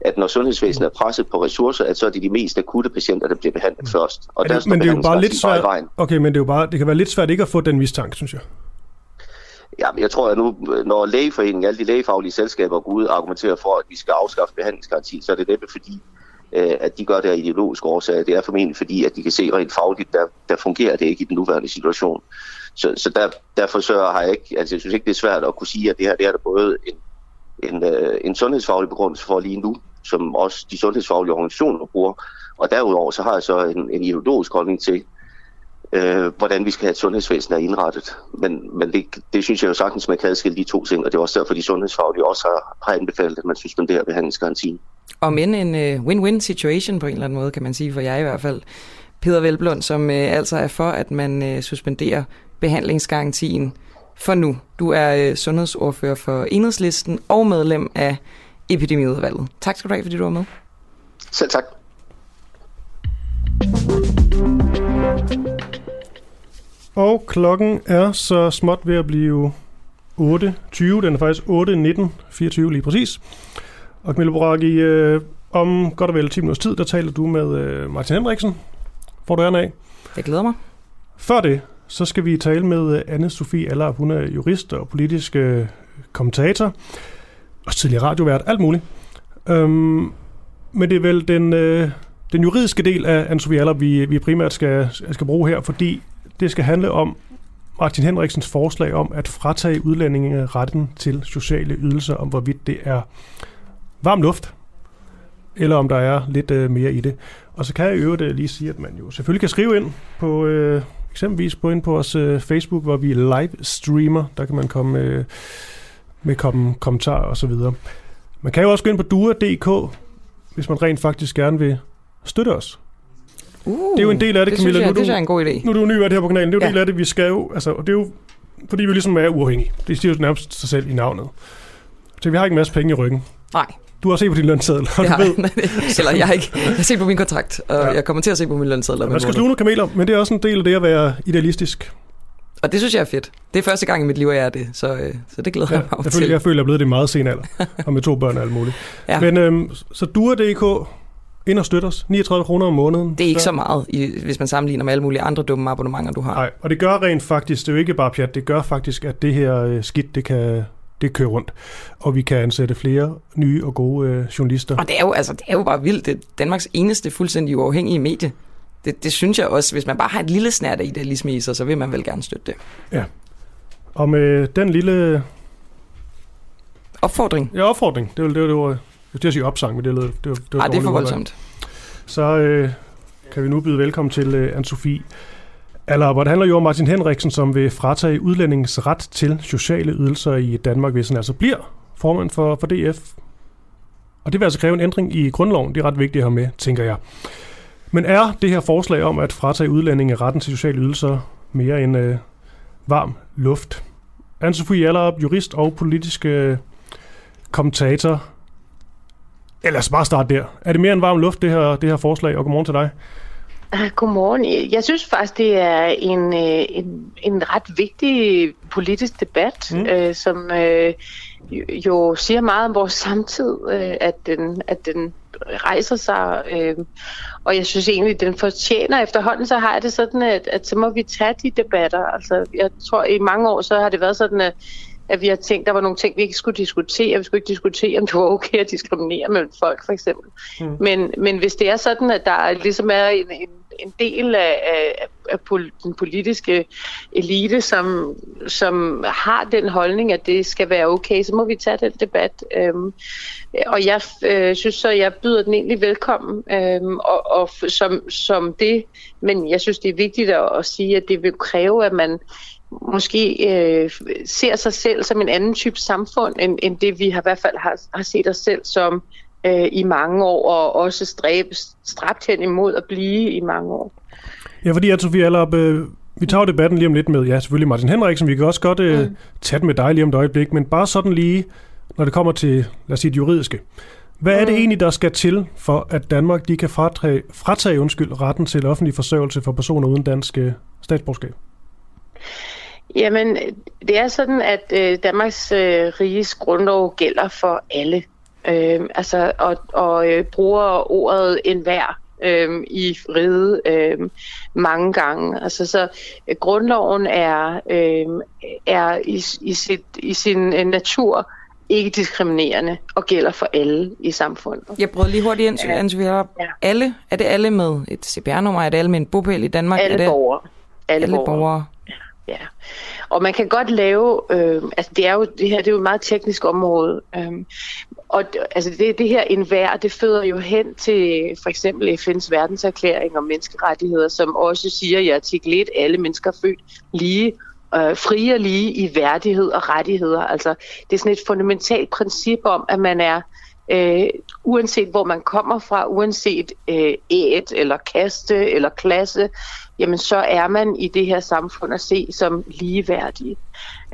at når sundhedsvæsenet er presset på ressourcer, at så er det de mest akutte patienter, der bliver behandlet mm. først. Og der det, men det er jo bare lidt svært. Okay, men det er jo bare, det kan være lidt svært ikke at få den mistanke, synes jeg. Ja, men jeg tror, at nu, når lægeforeningen, alle de lægefaglige selskaber går ud og argumenterer for, at vi skal afskaffe behandlingsgaranti, så er det næppe fordi, øh, at de gør det af ideologiske årsager. Det er formentlig fordi, at de kan se rent fagligt, der, der fungerer det ikke i den nuværende situation. Så, så der, derfor så har jeg ikke, altså jeg synes ikke, det er svært at kunne sige, at det her det er der både en, en, øh, en sundhedsfaglig begrundelse for lige nu, som også de sundhedsfaglige organisationer bruger. Og derudover så har jeg så en, en ideologisk holdning til, øh, hvordan vi skal have et sundhedsvæsen er indrettet. Men, men det, det synes jeg jo sagtens, man kan adskille de to ting, og det er også derfor, de sundhedsfaglige også har, har anbefalet, at man suspenderer behandlingsgarantien. Og men en uh, win-win situation på en eller anden måde, kan man sige, for jeg i hvert fald. Peter Velblund, som øh, altså er for, at man øh, suspenderer behandlingsgarantien for nu. Du er øh, sundhedsordfører for Enhedslisten og medlem af epidemiudvalget. Tak skal du have, fordi du var med. Selv tak. Og klokken er så småt ved at blive 8.20. Den er faktisk 8.19, 24 lige præcis. Og Camilla Boraki, øh, om godt og vel 10 minutters tid, der taler du med øh, Martin Henriksen. Får du æren af. Jeg glæder mig. Før det, så skal vi tale med øh, anne Sofie Aller. Hun er jurist og politisk øh, kommentator. Og tidligere radiovært, alt muligt. Øhm, men det er vel den, øh, den juridiske del af anne Sofie Aller, vi, vi primært skal, skal bruge her, fordi det skal handle om Martin Henriksens forslag om at fratage udlændinge retten til sociale ydelser, om hvorvidt det er varm luft, eller om der er lidt øh, mere i det. Og så kan jeg i øvrigt øh, lige sige, at man jo selvfølgelig kan skrive ind på øh, eksempelvis på ind på vores øh, Facebook, hvor vi live streamer. Der kan man komme øh, med kom, kommentarer og så videre. Man kan jo også gå ind på dua.dk, hvis man rent faktisk gerne vil støtte os. Uh, det er jo en del af det, det Camilla. Jeg, nu, det synes jeg er en god idé. Nu er du ny vært her på kanalen. Det er jo Ja. ja. del af det, vi skal jo... Altså, og det er jo, fordi vi ligesom er uafhængige. Det siger jo nærmest sig selv i navnet. Så vi har ikke en masse penge i ryggen. Nej. Du har set på din lønseddel, og Det du ved, jeg. Eller jeg har ikke. Jeg har set på min kontrakt, og ja. jeg kommer til at se på min lønseddel. om man skal sluge nogle kameler, men det er også en del af det at være idealistisk. Og det synes jeg er fedt. Det er første gang i mit liv, at jeg er det, så, øh, så det glæder Ja, jeg mig jeg, føler, til. jeg føler, jeg er blevet det i meget sen alder, og med to børn og alt muligt. Ja. Men øhm, så Dua.dk, ind og støt os. 39 kroner om måneden. Det er ikke så meget, i, hvis man sammenligner med alle mulige andre dumme abonnementer, du har. Nej, og det gør rent faktisk, det er jo ikke bare pjat, det gør faktisk, at det her øh, skidt, det kan det kører rundt. Og vi kan ansætte flere nye og gode øh, journalister. Og det er, jo, altså, det er jo bare vildt. Det er Danmarks eneste fuldstændig uafhængige medie. Det, det synes jeg også, hvis man bare har et lille snært af idealisme i sig, så vil man vel gerne støtte det. Ja. Og med den lille... Opfordring? Ja, opfordring. Det var det, var, det var, skulle til at sige opsang, men det, var- det, var, det, var Ej, det er for voldsomt. Så øh, kan vi nu byde velkommen til øh, Anne-Sophie Allerup. hvad handler jo om Martin Henriksen, som vil fratage udlændingens ret til sociale ydelser i Danmark, hvis han altså bliver formand for, for DF. Og det vil altså kræve en ændring i grundloven. Det er ret vigtigt at have med, tænker jeg. Men er det her forslag om at fratage udlændinge retten til sociale ydelser mere end øh, varm luft? Anne-Sophie Allerup, jurist og politisk øh, kommentator. Ellers altså bare starte der. Er det mere end varm luft, det her, det her forslag? Og godmorgen til dig. Ah, Godmorgen. Jeg synes faktisk, det er en, øh, en, en ret vigtig politisk debat, mm. øh, som øh, jo- jo siger meget om vores samtid, øh, at, den, at den rejser sig. Øh, og jeg synes egentlig, den fortjener efterhånden, så har jeg det sådan, at, at så må vi tage de debatter. Altså, jeg tror, i mange år, så har det været sådan, at at vi har tænkt, der var nogle ting, vi ikke skulle diskutere. Vi skulle ikke diskutere, om det var okay at diskriminere mellem folk, for eksempel. Mm. Men, men hvis det er sådan, at der ligesom er en, en, en del af, af, af pol- den politiske elite, som, som har den holdning, at det skal være okay, så må vi tage den debat. Øhm, og jeg øh, synes så, jeg byder den egentlig velkommen øhm, og, og som, som det. Men jeg synes, det er vigtigt at, at sige, at det vil kræve, at man måske øh, ser sig selv som en anden type samfund, end, end det vi har, i hvert fald har, har set os selv som øh, i mange år, og også stræbe, stræbt hen imod at blive i mange år. Ja, fordi at Sofie Allerup, øh, vi tager debatten lige om lidt med, ja, selvfølgelig Martin Henriksen, vi kan også godt øh, mm. tage den med dig lige om et øjeblik, men bare sådan lige, når det kommer til, lad os sige, det juridiske. Hvad er det Mm. egentlig, der skal til, for at Danmark de kan fratage, fratage undskyld, retten til offentlig forsørgelse for personer uden dansk øh, statsborgerskab? Jamen, det er sådan, at øh, Danmarks øh, riges grundlov gælder for alle. Øh, altså, og, og øh, bruger ordet enhver øh, i riget øh, mange gange. Altså, så øh, grundloven er, øh, er i, i, sit, i sin øh, natur ikke diskriminerende og gælder for alle i samfundet. Jeg prøver lige hurtigt ind, Ja. Anne ja. alle, er det alle med et CPR-nummer? Er det alle med en bopæl i Danmark? Alle er det borgere. Alle, alle borgere. borgere. Ja, og man kan godt lave, øh, altså det er jo det her, det er jo et meget teknisk område, øh, og altså det, det her enhver, det føder jo hen til for eksempel FN's verdenserklæring om menneskerettigheder, som også siger i artikel 1, alle mennesker er født lige, øh, frie og lige i værdighed og rettigheder. Altså det er sådan et fundamentalt princip om, at man er øh, uanset hvor man kommer fra, uanset øh, æt eller kaste eller klasse, jamen så er man i det her samfund at se som ligeværdige.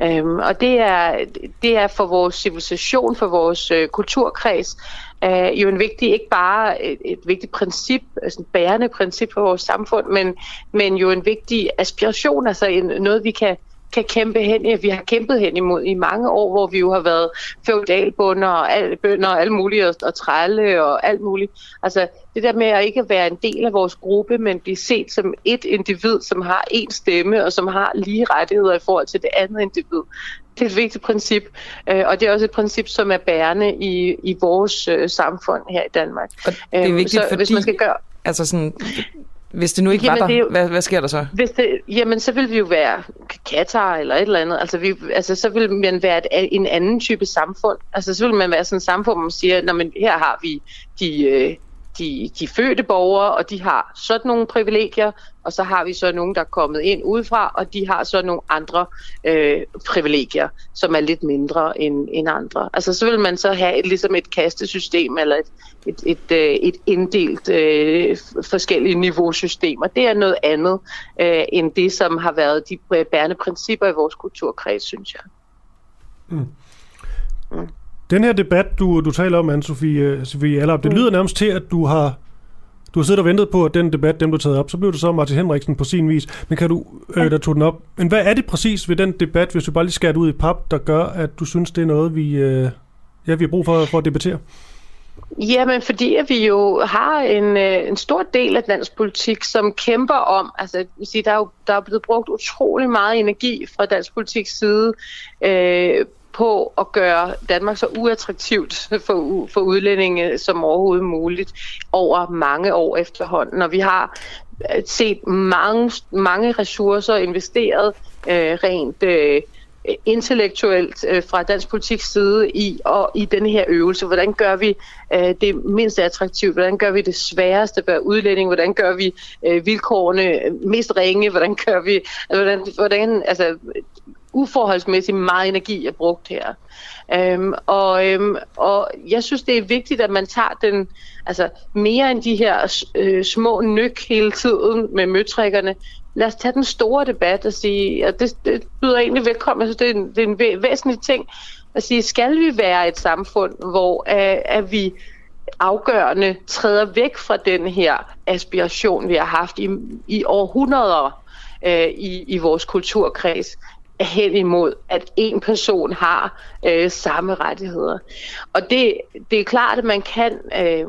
Øhm, og det er, det er for vores civilisation, for vores øh, kulturkreds, øh, jo en vigtig, ikke bare et, et vigtigt princip, altså et bærende princip for vores samfund, men, men jo en vigtig aspiration, altså en, noget vi kan kan kæmpe hen vi har kæmpet hen imod i mange år, hvor vi jo har været feudalbunder og al, bønder og alt muligt, og, og trælle og alt muligt. Altså det der med at ikke være en del af vores gruppe, men blive set som et individ, som har en stemme og som har lige rettigheder i forhold til det andet individ. Det er et vigtigt princip, øh, og det er også et princip, som er bærende i, i vores øh, samfund her i Danmark. Og det er vigtigt, så, fordi hvis man skal gøre, altså sådan, hvis det nu ikke Jamen, var der, det er jo- hvad, hvad sker der så? Hvis det, jamen, så vil vi jo være Katar eller et eller andet. Altså, vi, altså så vil man være et, en anden type samfund. Altså, så vil man være sådan et samfund, hvor man siger, Nå, men her har vi de, øh, de, de fødte borgere, og de har sådan nogle privilegier, og så har vi så nogen, der er kommet ind udefra, og de har så nogle andre øh, privilegier, som er lidt mindre end, end andre. Altså så vil man så have et, ligesom et kastesystem, eller et, et, et, øh, et inddelt øh, forskellige niveausystem, og det er noget andet øh, end det, som har været de bærende principper i vores kulturkreds, synes jeg. Den her debat, du, du taler om, Anne-Sophie Sophie Allerup, det lyder nærmest til, at du har, du har siddet og ventet på, at den debat, den blev taget op. Så blev det så Martin Henriksen på sin vis. Men kan du, øh, der tog den op. Men hvad er det præcis ved den debat, hvis du bare lige skærer det ud i pap, der gør, at du synes, det er noget, vi, øh, ja, vi har brug for, for at debattere? Jamen, fordi at vi jo har en, øh, en stor del af dansk politik, som kæmper om, altså sige, der er jo der er blevet brugt utrolig meget energi fra dansk politiks side øh, på at gøre Danmark så uattraktivt for, for udlændinge som overhovedet muligt over mange år efterhånden. Og vi har øh, set mange, mange ressourcer investeret øh, rent øh, intellektuelt øh, fra dansk politik side i og i denne her øvelse. Hvordan gør vi øh, det mindst attraktivt? Hvordan gør vi det sværeste at være udlænding? Hvordan gør vi øh, vilkårene mest ringe? Hvordan gør vi hvordan, hvordan altså uforholdsmæssigt meget energi er brugt her. Øhm, og, øhm, og jeg synes, det er vigtigt, at man tager den altså mere end de her øh, små nyk hele tiden med møtrikkerne. Lad os tage den store debat og sige, og det, det byder egentlig velkommen. Jeg synes, det er en, det er en væ- væsentlig ting at sige, skal vi være et samfund, hvor øh, at vi afgørende træder væk fra den her aspiration, vi har haft i, i århundreder øh, i, i vores kulturkreds, hen imod, at en person har øh, samme rettigheder. Og det, det er klart, at man kan... Øh,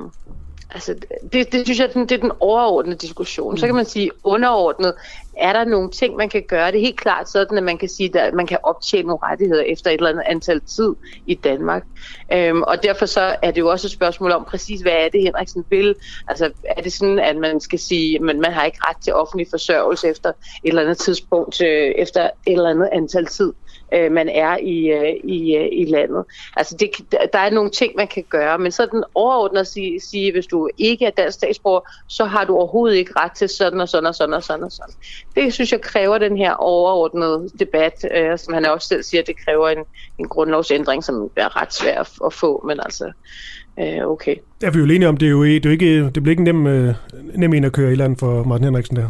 altså, det, det synes jeg, det er den overordnede diskussion. Så kan man sige, underordnet, er der nogle ting, man kan gøre? Det er helt klart sådan, at man kan sige, at man kan optjene nogle rettigheder efter et eller andet antal tid i Danmark. Øhm, og derfor så er det jo også et spørgsmål om præcis, hvad er det, Henriksen vil? Altså, er det sådan, at man skal sige, at man har ikke ret til offentlig forsørgelse efter et eller andet tidspunkt, øh, efter et eller andet antal tid? Øh, man er i, øh, i, øh, i landet. Altså det, der er nogle ting, man kan gøre, men så den overordnet at sige, sige, hvis du ikke er dansk statsborger, så har du overhovedet ikke ret til sådan og sådan og sådan og sådan og sådan. Det synes jeg kræver den her overordnede debat, øh, som han også selv siger, det kræver en, en grundlovsændring, som er ret svær at, at få, men altså, øh, okay. Ja, vi er jo enige om, det er jo det er jo ikke, det bliver ikke nem, øh, nem en at køre i land for Martin Henriksen der.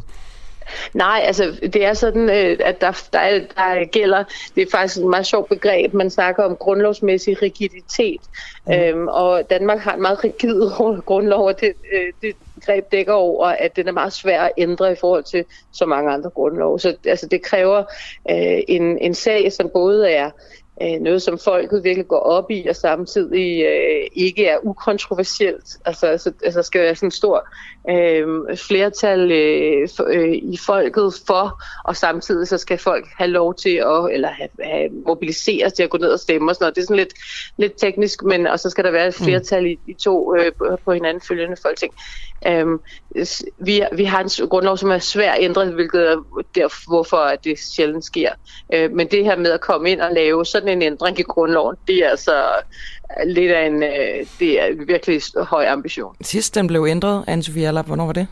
Nej, altså det er sådan, øh, at der, der, er- der gælder, det er faktisk et meget sjovt begreb, man snakker om grundlovsmæssig rigiditet. Mm. Øhm, og Danmark har en meget rigid grundlov, og det, øh, det begreb dækker over, at den er meget svær at ændre i forhold til så mange andre grundlove. Så altså, det kræver øh, en, en sag, som både er øh, noget, som folket virkelig går op i, og samtidig øh, ikke er ukontroversielt. Altså, altså, altså skal være sådan en stor øh, flertal øh, for, øh, i folket for, og samtidig så skal folk have lov til at, eller have, have mobiliseres til at gå ned og stemme og sådan noget. Det er sådan lidt, lidt teknisk, men og så skal der være et flertal i, i to øh, på- på hinanden følgende folketing. Øhm, vi, vi har en grundlov, som er svær at ændre, hvilket er der, hvorfor at det sjældent sker. Øh, men det her med at komme ind og lave sådan en ændring i grundloven, det er altså lidt af en, øh, det er virkelig høj ambition. Sidst den blev ændret, Anne-Sophie Allerup, hvornår var det?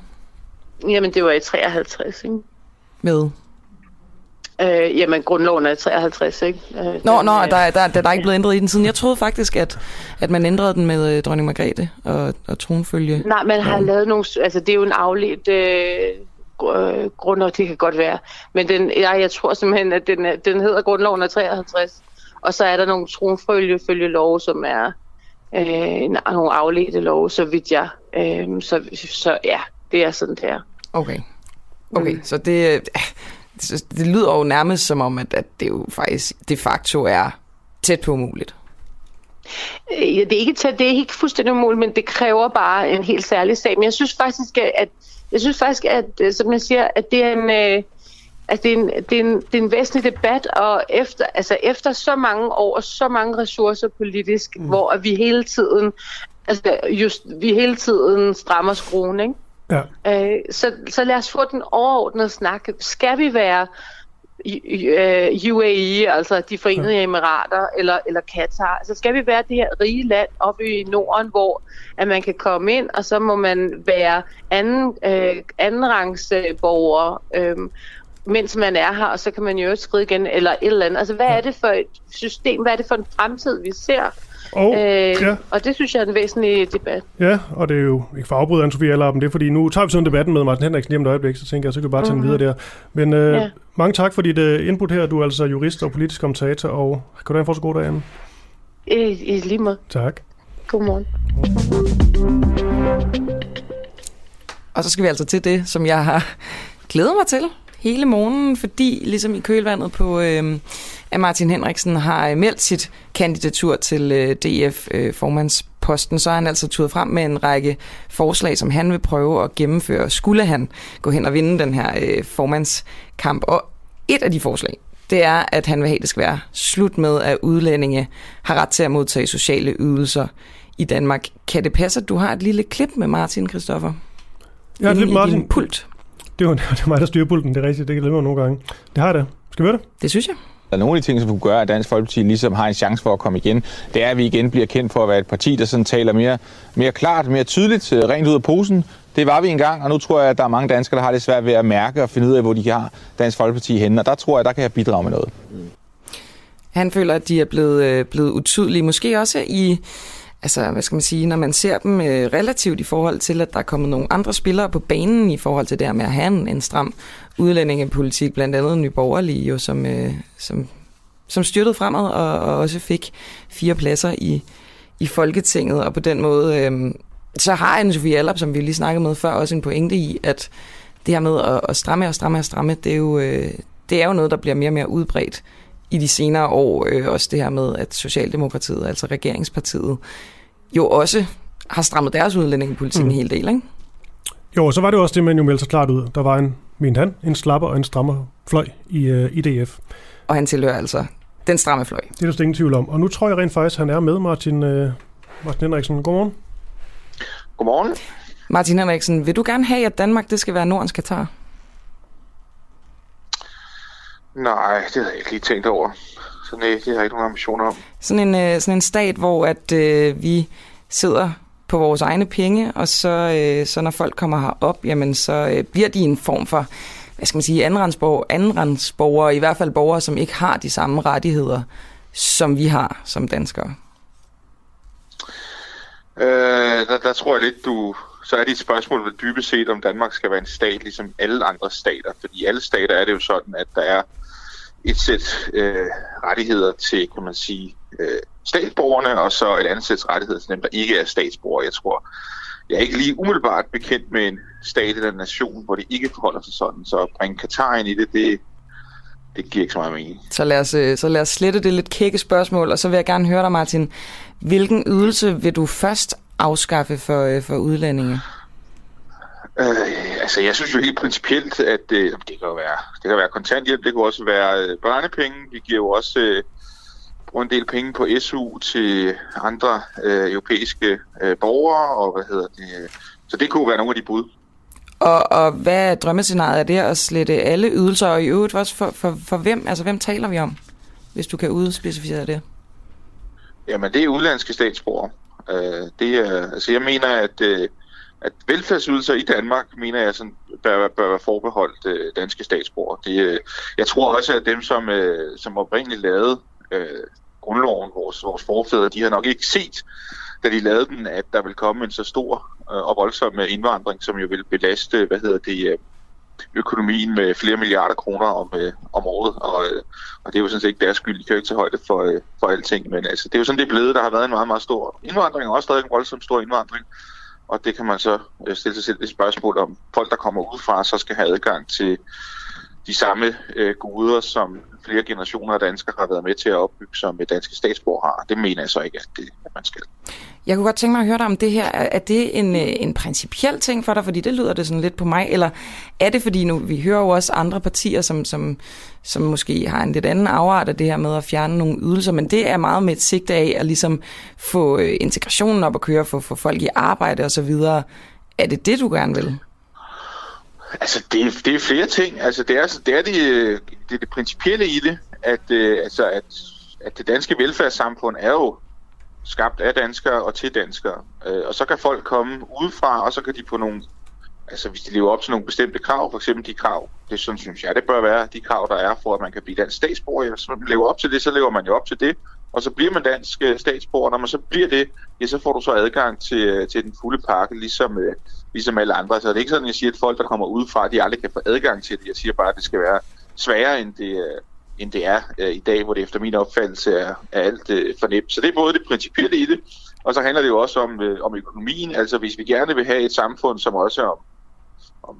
Jamen, det var i 53, ikke? Med? Øh, jamen, grundloven er 53, ikke? Øh, Nå, den, nå, der, er- der, der, der er ikke blevet ændret i den siden. Jeg troede faktisk, at, at man ændrede den med øh, dronning Margrethe og, og tronfølge. Nej, man har lavet nogle... Altså, det er jo en afledt øh, øh, grundlov, det kan godt være. Men den, jeg, jeg tror simpelthen, at den, den hedder grundloven af 53. Og så er der nogle tronfølge love, som er øh, nogle afledte love, så vidt jeg. Øh, så, så ja, det er sådan, det er. Okay. Okay, mm. så det, øh, det, det lyder jo nærmest som om, at, at det jo faktisk de facto er tæt på umuligt. Øh, Ja, det er ikke til, det er ikke fuldstændig umuligt, men det kræver bare en helt særlig sag. Men jeg synes faktisk, at jeg synes faktisk, at øh, som jeg siger, at det er en øh, at det er en, det er en, det er en væsentlig debat, og efter, altså efter så mange år og så mange ressourcer politisk, mm. hvor vi hele tiden altså just, vi hele tiden strammer skruen, ikke? Ja. Øh, så, så lad os få den overordnede snak. Skal vi være øh, UAE, altså de forenede ja. emirater, eller, eller Katar? Altså skal vi være det her rige land oppe i Norden, hvor at man kan komme ind, og så må man være anden, øh, øh, borger, øh, mens man er her, og så kan man jo skride igen, eller et eller andet. Altså hvad er det for et system, hvad er det for en fremtid, vi ser? Og, øh, ja. og det synes jeg er en væsentlig debat. Ja, og det er jo ikke for at afbryde Anne-Sophie Allerup, det er fordi, nu tager vi sådan debatten med Martin Henriksen lige om et øjeblik, så tænker jeg, så kan vi bare tage den Mhm. videre der. Men øh, Ja. mange tak for dit øh, input her. Du er altså jurist og politisk kommentator, og kan du have en fortsat god dag, Anne? I, i lige måde. Tak. Godmorgen. Og så skal vi altså til det, som jeg har glædet mig til hele morgenen, fordi ligesom i kølvandet på, øh, at Martin Henriksen har øh, meldt sit kandidatur til øh, DF-formandsposten, så har han altså turet frem med en række forslag, som han vil prøve at gennemføre, skulle han gå hen og vinde den her øh, formandskamp. Og et af de forslag, det er, at han vil have, at det skal være slut med, at udlændinge har ret til at modtage sociale ydelser i Danmark. Kan det passe, at du har et lille klip med Martin, Christoffer? Jeg har et lidt i Martin. pult. Det er, jo, det er mig, der styrer pulten, det er rigtigt. Det kan glemmer nogle gange. Det har da. Skal vi høre det? Det synes jeg. Der er nogle af de ting, som kunne gøre, at Dansk Folkeparti ligesom har en chance for at komme igen. Det er, at vi igen bliver kendt for at være et parti, der sådan taler mere, mere klart, mere tydeligt, øh, rent ud af posen. Det var vi engang, og nu tror jeg, at der er mange danskere, der har det svært ved at mærke og finde ud af, hvor de har Dansk Folkeparti henne. Og der tror jeg, der kan jeg bidrage med noget. Han føler, at de er blevet, øh, blevet utydelige. Måske også i, altså hvad skal man sige, når man ser dem øh, relativt i forhold til, at der er kommet nogle andre spillere på banen i forhold til det her med at have en, en stram udlændingepolitik, blandt andet Nye Borgerlige, jo, som, øh, som, som styrtede fremad og, og også fik fire pladser i, i Folketinget, og på den måde, øh, så har anne Sofie Allop, som vi lige snakkede med før, også en pointe i, at det her med at, at stramme og stramme og stramme, det er, jo, øh, det er jo noget, der bliver mere og mere udbredt i de senere år. Øh, også det her med, at Socialdemokratiet, altså regeringspartiet, jo også har strammet deres udlændingepolitik mm. en hel del, ikke? Jo, og så var det også det, man jo meldte sig klart ud. Der var en, mente han, en slapper og en strammer fløj i, øh, i DF. Og han tilhører altså den stramme fløj. Det er der slet ingen tvivl om. Og nu tror jeg rent faktisk, han er med, Martin, øh, Martin Henriksen. Godmorgen. Godmorgen. Martin Henriksen, vil du gerne have, at Danmark det skal være Nordens Katar? Nej, det havde jeg ikke lige tænkt over. Så nej, det har jeg ikke nogen ambitioner om. Sådan en, øh, sådan en stat, hvor at øh, vi sidder på vores egne penge, og så, øh, så når folk kommer herop, jamen så øh, bliver de en form for, hvad skal man sige, andenrandsborgere, andenrandsborgere, i hvert fald borgere, som ikke har de samme rettigheder, som vi har som danskere. Øh, der, der tror jeg lidt, du... Så er dit spørgsmål vel dybest set, om Danmark skal være en stat, ligesom alle andre stater. Fordi alle stater er det jo sådan, at der er et sæt øh, rettigheder til, kan man sige, øh, statsborgerne, og så et andet sæt rettigheder til dem, der ikke er statsborgere. Jeg tror, jeg er ikke lige umiddelbart bekendt med en stat eller en nation, hvor det ikke forholder sig sådan. Så at bringe Katar ind i det, det, det giver ikke så meget mening. Så lad, os, øh, så lad os slette det lidt kække spørgsmål, og så vil jeg gerne høre dig, Martin. Hvilken ydelse vil du først afskaffe for, øh, for udlændinge? Øh, altså, jeg synes jo helt principielt, at øh, det kan jo være, det kan være kontanthjælp, det kan også være øh, børnepenge. Vi giver jo også øh, bruger en del penge på SU til andre øh, europæiske øh, borgere, og hvad hedder det. øh, Så det kunne være nogle af de bud. Og, og hvad er drømmescenariet? Er det at slette alle ydelser, og i øvrigt også for, for, for hvem? Altså, hvem taler vi om, hvis du kan udspecificere det? Jamen, det er udlandske statsborgere. Øh, det er, altså, jeg mener, at øh, at velfærdsydelser i Danmark, mener jeg, sådan, bør, bør være forbeholdt øh, danske statsborger. Det, øh, jeg tror også, at dem, som, øh, som oprindeligt lavede øh, grundloven, vores, vores forfædre, de har nok ikke set, da de lavede den, at der vil komme en så stor øh, og voldsom øh, indvandring, som jo vil belaste, hvad hedder det, øh, økonomien med flere milliarder kroner om, øh, om året, og, øh, og det er jo sådan set ikke deres skyld, de kan jo ikke tage højde for, øh, for alting, men altså, det er jo sådan, det er blevet, der har været en meget, meget stor indvandring, og også stadig en voldsom stor indvandring, og det kan man så øh, stille sig selv et spørgsmål om, folk, der kommer udefra, så skal have adgang til de samme øh, goder, som flere generationer af danskere har været med til at opbygge, som øh, danske statsborger har. Det mener jeg så ikke, at, det, at man skal. Jeg kunne godt tænke mig at høre dig om det her. Er det en, øh, en principiel ting for dig? Fordi det lyder det sådan lidt på mig. Eller er det fordi nu, vi hører jo også andre partier, som, som, som måske har en lidt anden afart af det her med at fjerne nogle ydelser, men det er meget med et sigte af at ligesom få øh, integrationen op at køre, få, få folk i arbejde osv. Er det det, du gerne vil? Altså, det, det er flere ting. Altså, det er altså, det, er det, øh, det, er det principielle i det, at, øh, altså, at, at det danske velfærdssamfund er jo skabt af danskere og til danskere. Øh, og så kan folk komme udefra, og så kan de på nogle, altså hvis de lever op til nogle bestemte krav, for eksempel de krav, det sådan synes jeg, det bør være de krav, der er for, at man kan blive dansk statsborger. Hvis man lever op til det, så lever man jo op til det, og så bliver man dansk øh, statsborger. Når man så bliver det, ja, så får du så adgang til, øh, til den fulde pakke, ligesom, øh, ligesom alle andre. Så det er ikke sådan, at jeg siger, at folk, der kommer udefra, de aldrig kan få adgang til det. Jeg siger bare, at det skal være sværere, end det, øh, end det er øh, i dag, hvor det efter min opfattelse er, er alt øh, for nemt. Så det er både det principielle i det, og så handler det jo også om, øh, om økonomien. Altså hvis vi gerne vil have et samfund, som også er om, om,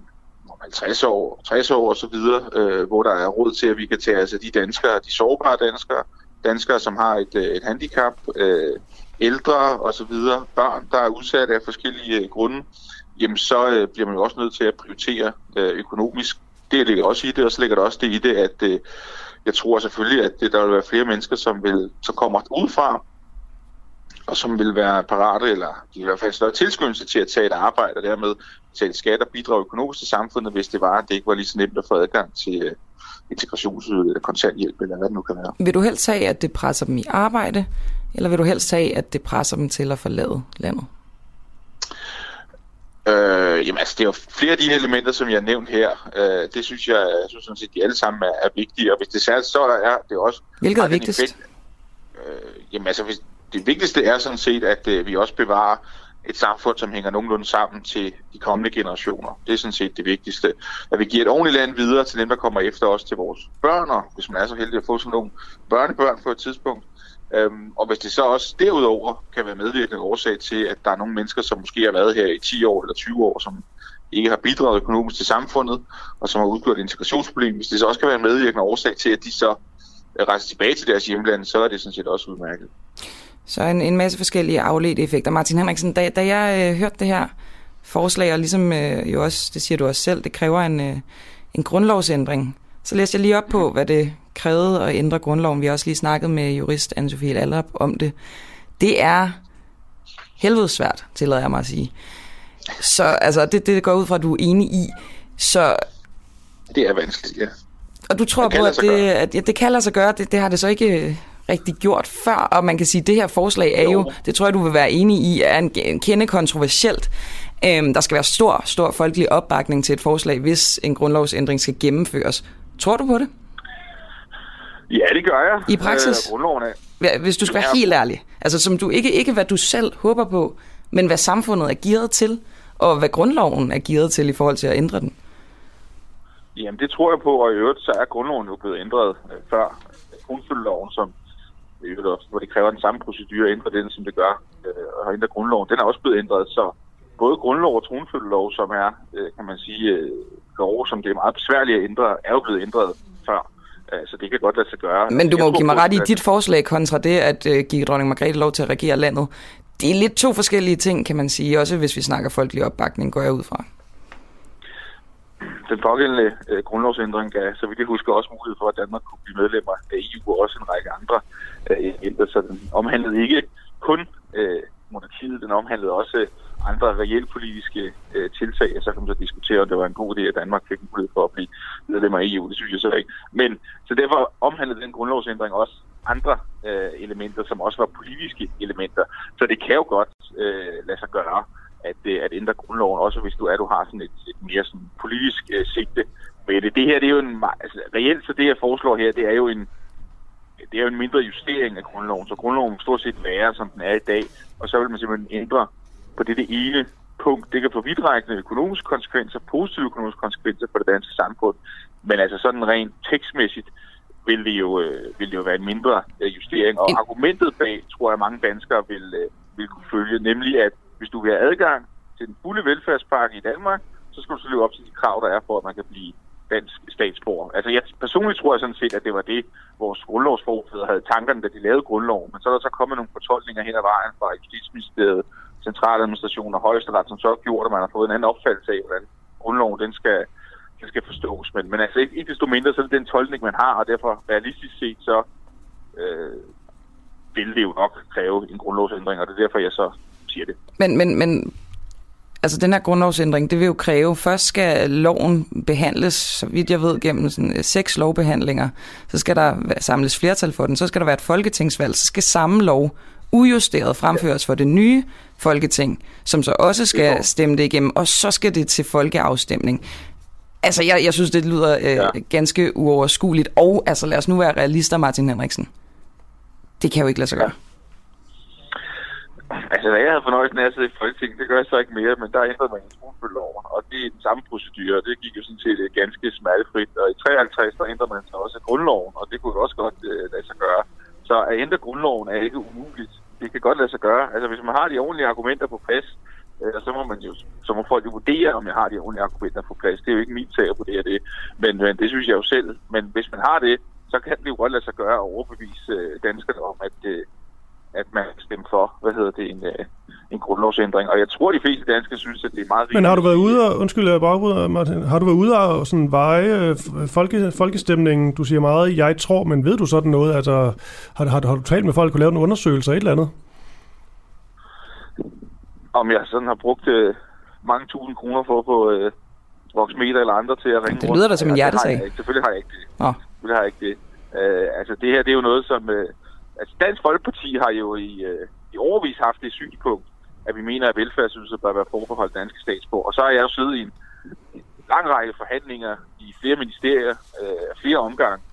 om 50 år, 60 år osv., øh, hvor der er råd til, at vi kan tage altså de danskere, de sårbare danskere, danskere, som har et, øh, et handicap, øh, ældre osv., børn, der er udsat af forskellige øh, grunde, jamen så øh, bliver man jo også nødt til at prioritere øh, økonomisk. Det ligger også i det, og så ligger der også det i det, at øh, jeg tror selvfølgelig, at det, der vil være flere mennesker, som, vil, som kommer udefra, og som vil være parate, eller vil i hvert fald større tilskyndelse til at tage et arbejde, og dermed betale skat og bidrage økonomisk til samfundet, hvis det var, at det ikke var lige så nemt at få adgang til øh, integrationsydelse eller kontanthjælp, eller hvad det nu kan være. Vil du helst have, at det presser dem i arbejde, eller vil du helst have, at det presser dem til at forlade landet? Øh, jamen altså, det er jo flere af de elementer, som jeg har nævnt her. Øh, det synes jeg, jeg synes sådan set, de alle sammen er, er vigtige. Og hvis det særligt, så er det også... Hvilket er vigtigst? Effekt, øh, jamen altså, hvis, det vigtigste er sådan set, at øh, vi også bevarer et samfund, som hænger nogenlunde sammen til de kommende generationer. Det er sådan set det vigtigste. At vi giver et ordentligt land videre til dem, der kommer efter os, til vores børn, og hvis man er så heldig at få sådan nogle børnebørn på et tidspunkt, Øhm, og hvis det så også derudover kan være medvirkende årsag til, at der er nogle mennesker, som måske har været her i 10 år eller 20 år, som ikke har bidraget økonomisk til samfundet, og som har udgjort et integrationsproblem, hvis det så også kan være en medvirkende årsag til, at de så øh, rejser tilbage til deres hjemland, så er det sådan set også udmærket. Så en, en masse forskellige afledte effekter. Martin Henriksen, da, da jeg øh, hørte det her forslag, og ligesom øh, jo også, det siger du også selv, det kræver en, øh, en grundlovsændring, så læste jeg lige op på, hvad det krævede at ændre grundloven. Vi har også lige snakket med jurist Anne-Sophie Allerup om det. Det er helvedes svært, tillader jeg mig at sige. Så altså, det, det går ud fra, at du er enig i. Så, det er vanskeligt, ja. Og du tror på, at det, at ja, det kan lade sig gøre. Det, det har det så ikke øh, rigtig gjort før, og man kan sige, at det her forslag er jo, jo det tror jeg, du vil være enig i, er en, en kende kontroversielt. Øhm, der skal være stor, stor folkelig opbakning til et forslag, hvis en grundlovsændring skal gennemføres. Tror du på det? Ja, det gør jeg. I praksis? Øh, grundloven. Hvis du skal være helt ærlig. Altså som du ikke, ikke hvad du selv håber på, men hvad samfundet er gearet til, og hvad grundloven er gearet til i forhold til at ændre den. Jamen det tror jeg på, og i øvrigt så er grundloven jo blevet ændret øh, før grundfølgeloven, som hvor det kræver den samme procedure at ændre den, som det gør øh, at ændre grundloven. Den er også blevet ændret, så både grundlov og tronfølgelov, som er, øh, kan man sige, øh, lov, som det er meget besværligt at ændre, er jo blevet ændret før. Øh, så det kan godt lade sig gøre. Men du må give mig ret i dit forslag kontra det, at uh, give dronning Margrethe lov til at regere landet. Det er lidt to forskellige ting, kan man sige, også hvis vi snakker folkelig opbakning, går jeg ud fra. Den pågældende uh, grundlovsændring gav, så vidt jeg husker, også mulighed for, at Danmark kunne blive medlemmer af EU og også en række andre uh, så den omhandlede ikke kun uh, monarkiet, den omhandlede også andre reelt politiske øh, tiltag, og så kan man så diskutere, om det var en god idé, at Danmark fik en mulighed for at blive medlem af EU. Det synes jeg så ikke. Men så derfor omhandlede den grundlovsændring også andre øh, elementer, som også var politiske elementer. Så det kan jo godt øh, lade sig gøre, at, øh, at ændre grundloven, også hvis du er, du har sådan et, et mere sådan politisk øh, sigte med det. Det her, det er jo en, altså, reelt så det, jeg foreslår her, det er jo en, det er jo en mindre justering af grundloven, så grundloven vil stort set være, som den er i dag, og så vil man simpelthen ændre på det, det ene punkt. Det kan få vidtrækkende økonomiske konsekvenser, positive økonomiske konsekvenser for det danske samfund, men altså sådan rent tekstmæssigt vil det jo, øh, vil det jo være en mindre øh, justering. Og argumentet bag, tror jeg, mange danskere vil, øh, vil kunne følge, nemlig at hvis du vil have adgang til den fulde velfærdspakke i Danmark, så skal du så leve op til de krav, der er for, at man kan blive dansk statsborger. Altså jeg personligt tror jeg sådan set, at det var det, vores grundlovsforfædre havde tankerne, da de lavede grundloven. Men så er der så kommet nogle fortolkninger hen ad vejen fra Justitsministeriet, Centraladministration og Højesteret, som så har gjort, at man har fået en anden opfattelse af, hvordan grundloven den skal, den skal forstås. Men, men altså ikke, ikke desto mindre, så er det den tolkning, man har, og derfor realistisk set, så øh, vil det jo nok kræve en grundlovsændring, og det er derfor, jeg så siger det. Men, men, men altså den her grundlovsændring, det vil jo kræve, først skal loven behandles, så vidt jeg ved, gennem sådan øh, seks lovbehandlinger, så skal der samles flertal for den, så skal der være et folketingsvalg, så skal samme lov ujusteret fremføres for det nye folketing, som så også skal stemme det igennem, og så skal det til folkeafstemning. Altså, jeg, jeg synes, det lyder øh, ja. ganske uoverskueligt, og altså, lad os nu være realister, Martin Henriksen. Det kan jo ikke lade sig gøre. Altså, da jeg havde fornøjelsen af at sidde i Folketinget, det gør jeg så ikke mere, men der ændrede man tronfølgeloven, og det er den samme procedure, det gik jo sådan set øh, ganske smertefrit, og i 53, der ændrede man så også grundloven, og det kunne jo også godt uh, lade sig gøre. Så at ændre grundloven er ikke umuligt. Det kan godt lade sig gøre. Altså, hvis man har de ordentlige argumenter på plads, øh, så må man jo, så må folk jo vurdere, om jeg har de ordentlige argumenter på plads. Det er jo ikke min sag at vurdere det, men, men det synes jeg jo selv. Men hvis man har det, så kan det jo godt lade sig gøre at overbevise øh, danskerne om, at øh, at man kan stemme for, hvad hedder det, en, øh, en grundlovsændring. Og jeg tror, de fleste danskere synes, at det er meget Men har du været ude og, undskyld, jeg bare Martin, har du været ude og sådan veje øh, folke, folkestemningen, du siger meget, jeg tror, men ved du sådan noget, altså har, har, har du talt med folk og lavet en undersøgelse eller et eller andet? Om jeg sådan har brugt øh, mange tusind kroner for at få øh, voksmeter eller andre til at ringe Det lyder da som en hjertesag. Selvfølgelig har jeg ikke det. Nå. Selvfølgelig har jeg ikke det. Øh, altså det her, det er jo noget, som... Øh, altså Dansk Folkeparti har jo i, øh, i overvis haft det synspunkt, at vi mener, at velfærdsydelser bør være forbeholdt danske statsborger. Og så har jeg jo siddet i en, en lang række forhandlinger i flere ministerier, øh, flere omgange,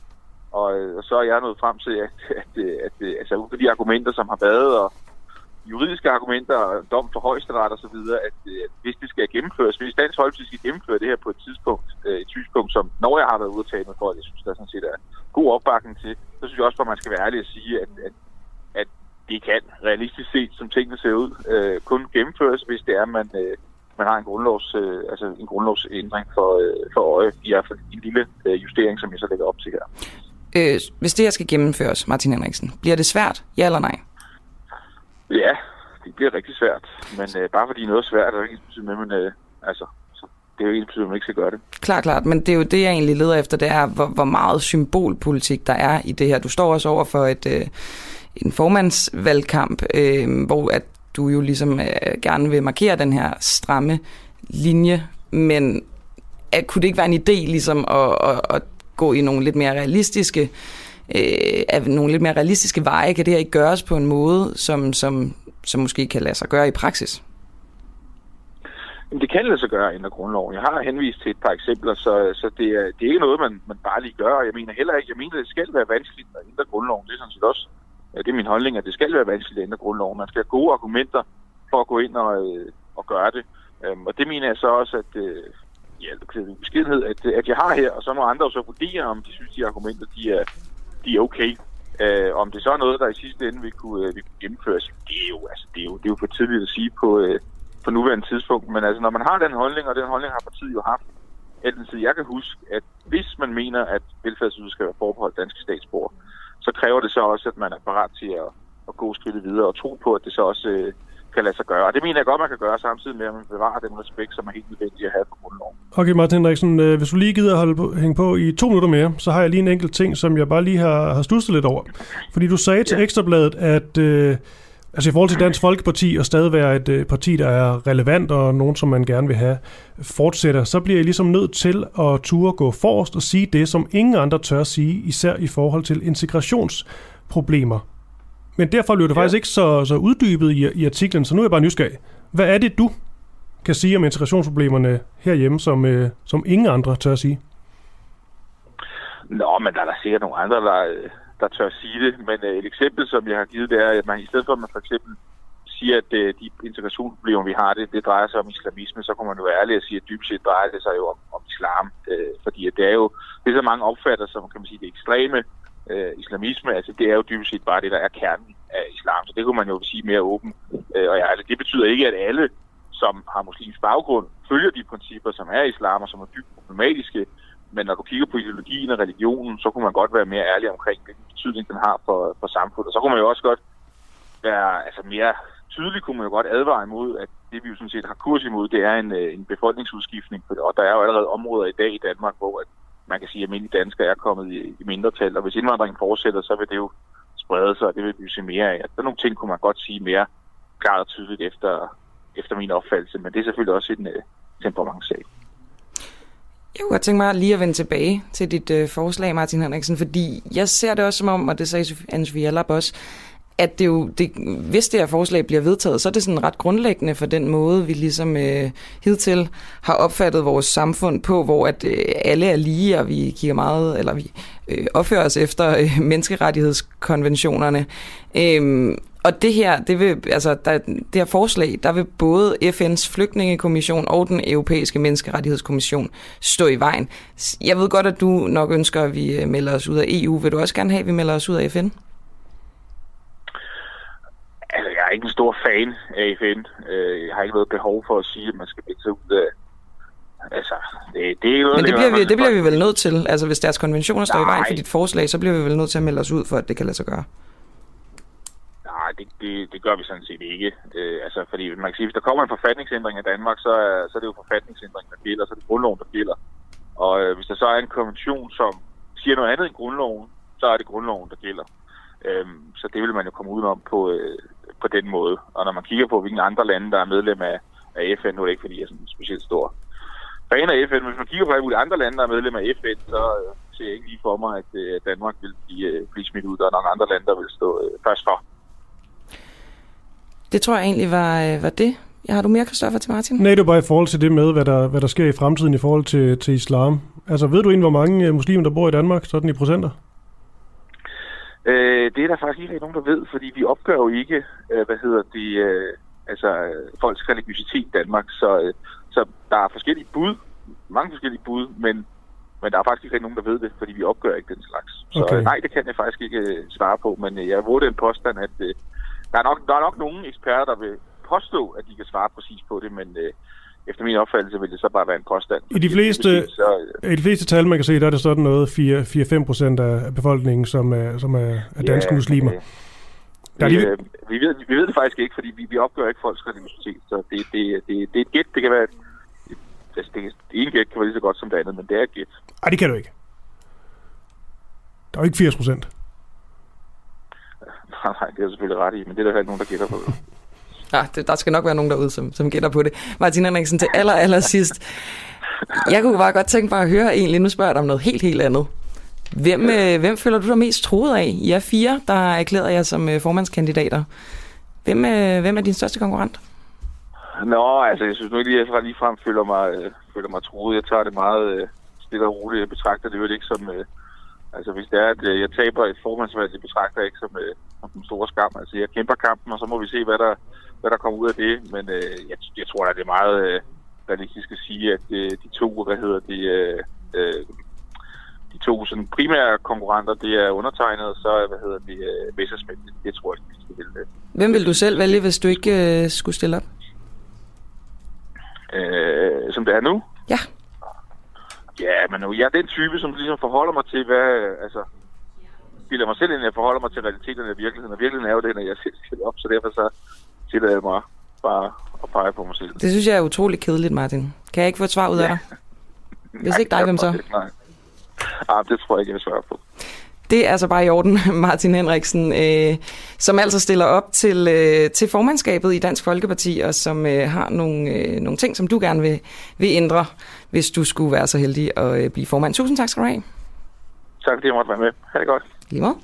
og, øh, og så er jeg nået frem til, at, at, at, at altså ud af de argumenter, som har været, og juridiske argumenter, og dom for højesteret og så videre, at, øh, at hvis det skal gennemføres, hvis Dansk Folkeparti skal gennemføre det her på et tidspunkt, øh, et tidspunkt, som når jeg har været ude at tale med folk, jeg synes, der sådan set er god opbakning til, så synes jeg også, at man skal være ærlig at sige, at, at, at det kan realistisk set, som tingene ser ud, øh, kun gennemføres, hvis det er, at man, øh, man har en, grundlovs, øh, altså en grundlovsændring for, øh, for øje, i hvert fald en lille øh, justering, som jeg så lægger op til her. Øh, hvis det her skal gennemføres, Martin Henriksen, bliver det svært, ja eller nej? Ja, det bliver rigtig svært, men øh, bare fordi noget er svært, er det ikke betyder med, men øh, altså, så det er jo ikke betyder, at man ikke skal gøre det. Klart, klart, men det er jo det, jeg egentlig leder efter, det er, hvor, hvor meget symbolpolitik der er i det her. Du står også over for et, øh, en formandsvalgkamp, øh, hvor at du jo ligesom øh, gerne vil markere den her stramme linje, men at, kunne det ikke være en idé ligesom at, at, at gå i nogle lidt mere realistiske øh, Øh, af nogle lidt mere realistiske veje? Kan det her ikke gøres på en måde, som, som, som måske kan lade sig gøre i praksis? Jamen, det kan lade sig gøre inden grundloven. Jeg har henvist til et par eksempler, så, så det, er, det er ikke noget, man, man bare lige gør. Jeg mener heller ikke, jeg mener, det skal være vanskeligt at ændre grundloven. Det er sådan set også ja, det er min holdning, at det skal være vanskeligt at ændre grundloven. Man skal have gode argumenter for at gå ind og, øh, og gøre det. Øhm, og det mener jeg så også, at øh, ja, det er beskedenhed, at, at jeg har her, og så må andre så vurdere, om de synes, de argumenter de er, de er okay. Øh, om det så er noget, der i sidste ende vil kunne, øh, vil kunne gennemføres, det er, jo, altså, det, er jo, det er jo for tidligt at sige på, øh, på nuværende tidspunkt. Men altså, når man har den holdning, og den holdning har partiet jo haft, at tid jeg kan huske, at hvis man mener, at velfærdsydelser skal være forbeholdt danske statsborger, så kræver det så også, at man er parat til at, at gå skridtet videre og tro på, at det så også øh, kan lade sig gøre. Og det mener jeg godt, man kan gøre samtidig med, at man bevarer den respekt, som er helt nødvendig at have på grundloven. Okay, Martin Henriksen, øh, hvis du lige gider holde på, hænge på i to minutter mere, så har jeg lige en enkelt ting, som jeg bare lige har, har stusset lidt over. Fordi du sagde til Ekstrabladet, at øh, altså i forhold til Dansk Folkeparti og stadig være et øh, parti, der er relevant og nogen, som man gerne vil have fortsætter, så bliver I ligesom nødt til at ture gå forrest og sige det, som ingen andre tør sige, især i forhold til integrationsproblemer. Men derfor blev det ja. faktisk ikke så, så uddybet i, i artiklen, så nu er jeg bare nysgerrig. Hvad er det, du kan sige om integrationsproblemerne herhjemme, som, øh, som ingen andre tør at sige? Nå, men der er der sikkert nogle andre, der, der tør sige det. Men øh, et eksempel, som jeg har givet, det er, at man i stedet for, at man for eksempel siger, at øh, de integrationsproblemer, vi har, det, det drejer sig om islamisme, så kunne man jo være ærlig og sige, at dybest set drejer det sig jo om, om islam. Øh, fordi at det er jo, det er så mange opfatter som, kan man sige, det ekstreme øh, islamisme, altså det er jo dybest set bare det, der er kernen af islam. Så det kunne man jo sige mere åben øh, og ærligt. Altså, det betyder ikke, at alle, som har muslimsk baggrund, følger de principper, som er islam og som er dybt problematiske. Men når du kigger på ideologien og religionen, så kunne man godt være mere ærlig omkring, hvilken betydning den har for, for samfundet. Så kunne man jo også godt være altså mere tydeligt kunne man jo godt advare imod, at det vi jo sådan set har kurs imod, det er en, øh, en befolkningsudskiftning. Og der er jo allerede områder i dag i Danmark, hvor at man kan sige, at almindelige danskere er kommet i, i mindretal. Og hvis indvandringen fortsætter, så vil det jo sprede sig, og det vil vi se mere af. Der er nogle ting, kunne man godt sige mere klart og tydeligt efter, efter min opfattelse, men det er selvfølgelig også en øh, uh, temperamentssag. Jeg kunne godt tænke mig lige at vende tilbage til dit øh, forslag, Martin Henriksen, fordi jeg ser det også som om, og det sagde Anne-Sophie også, at det jo, det, hvis det her forslag bliver vedtaget, så er det sådan ret grundlæggende for den måde, vi ligesom øh, hidtil har opfattet vores samfund på, hvor at øh, alle er lige, og vi kigger meget, eller vi øh, opfører os efter øh, menneskerettighedskonventionerne. Øhm, og det her, det, vil, altså, der, det her forslag, der vil både FN's flygtningekommission og den europæiske menneskerettighedskommission stå i vejen. Jeg ved godt, at du nok ønsker, at vi øh, melder os ud af EU. Vil du også gerne have, at vi melder os ud af FN? Altså, jeg er ikke en stor fan af FN. Øh, jeg har ikke noget behov for at sige, at man skal melde sig ud af Altså, det, det er noget, Men det, bliver, vi, det bliver vi vel nødt til. Altså, hvis deres konventioner står Nej. i vejen for dit forslag, så bliver vi vel nødt til at melde os ud for, at det kan lade sig gøre. Nej, det, det, det gør vi sådan set ikke. Øh, altså, fordi man kan sige, hvis der kommer en forfatningsændring i Danmark, så er, så er det jo forfatningsændring, der gælder, så er det grundloven, der gælder. Og øh, hvis der så er en konvention, som siger noget andet end grundloven, så er det grundloven, der gælder. Øh, så det vil man jo komme udenom på, øh, på den måde. Og når man kigger på, hvilke andre lande, der er medlem af, af FN, nu er det ikke, fordi jeg er sådan specielt stor fan af FN. Hvis man kigger på alle andre lande, der er medlem af FN, så øh, ser jeg ikke lige for mig, at øh, Danmark vil blive, øh, blive smidt ud. Der er nogle andre lande, der vil stå øh, først for. Det tror jeg egentlig var, øh, var det. Har du mere, Kristoffer, til Martin? Nej, det er bare i forhold til det med, hvad der, hvad der sker i fremtiden i forhold til, til islam. Altså, ved du egentlig, hvor mange øh, muslimer, der bor i Danmark, sådan i procenter? Øh, det er der faktisk ikke nogen, der ved, fordi vi opgør jo ikke, øh, hvad hedder det, øh, altså folks religiøsitet i Danmark. Så, øh, så der er forskellige bud, mange forskellige bud, men, men der er faktisk ikke nogen, der ved det, fordi vi opgør ikke den slags. Så okay. nej, det kan jeg faktisk ikke øh, svare på, men øh, jeg vurderer en påstand, at øh, der, er nok, der er nok nogle eksperter, der vil påstå, at de kan svare præcis på det, men øh, efter min opfattelse vil det så bare være en påstand. I de fleste, så, øh, i de fleste tal, man kan se, der er det sådan noget 4-5 procent af befolkningen, som er, som er, er danske ja, muslimer. Der vi, øh, vi, ved, vi ved det faktisk ikke, fordi vi, vi opgør ikke folks religiøsitet, så det, det, det, det er et gæt. Det kan være, det, det, det ene gæt kan være lige så godt som det andet, men det er et gæt. Nej, det kan du ikke. Der er jo ikke 80 procent. Nej, nej, det er selvfølgelig ret i, men det er der ikke nogen, der gætter på. Ja, det, der skal nok være nogen derude, som, som gætter på det. Martin Henriksen, til aller, aller sidst. Jeg kunne bare godt tænke mig at høre egentlig, nu spørger jeg dig om noget helt, helt andet. Hvem, øh, hvem føler du dig mest troet af? I er fire, der erklærer jer som øh, formandskandidater. Hvem, øh, hvem er din største konkurrent? Nå, altså jeg synes nu ikke lige, at jeg lige frem føler mig, øh, føler mig troet. Jeg tager det meget øh, stille og roligt. Jeg betragter det jo ikke som... Øh, altså hvis det er, at øh, jeg taber et formandsvalg, jeg betragter ikke som, øh, som den store skam. Altså jeg kæmper kampen, og så må vi se, hvad der, hvad der kommer ud af det. Men øh, jeg, jeg tror, at det er meget øh, realistisk at sige, at øh, de to, hvad hedder det, øh, øh, de to sådan primære konkurrenter, det er undertegnet, og så hvad hedder det, uh, Messerschmidt. Det, det tror jeg ikke, vi skal vælge. Hvem vil du selv vælge, hvis du ikke uh, skulle stille op? Uh, som det er nu? Ja. Ja, men nu, jeg er den type, som ligesom forholder mig til, hvad, altså, bilder mig selv ind, jeg forholder mig til realiteterne af virkeligheden, og virkeligheden er jo det, når jeg selv stiller op, så derfor så tillader jeg mig bare at pege på mig selv. Det synes jeg er utroligt kedeligt, Martin. Kan jeg ikke få et svar ud af dig? Hvis ikke dig, hvem så? Nej. Ah, det tror jeg ikke, jeg vil svare på. Det er altså bare i orden, Martin Henriksen, øh, som altså stiller op til, øh, til formandskabet i Dansk Folkeparti, og som øh, har nogle, øh, nogle ting, som du gerne vil, vil ændre, hvis du skulle være så heldig at øh, blive formand. Tusind tak skal du have. Tak fordi jeg måtte være med. Ha' det godt. Lige måde.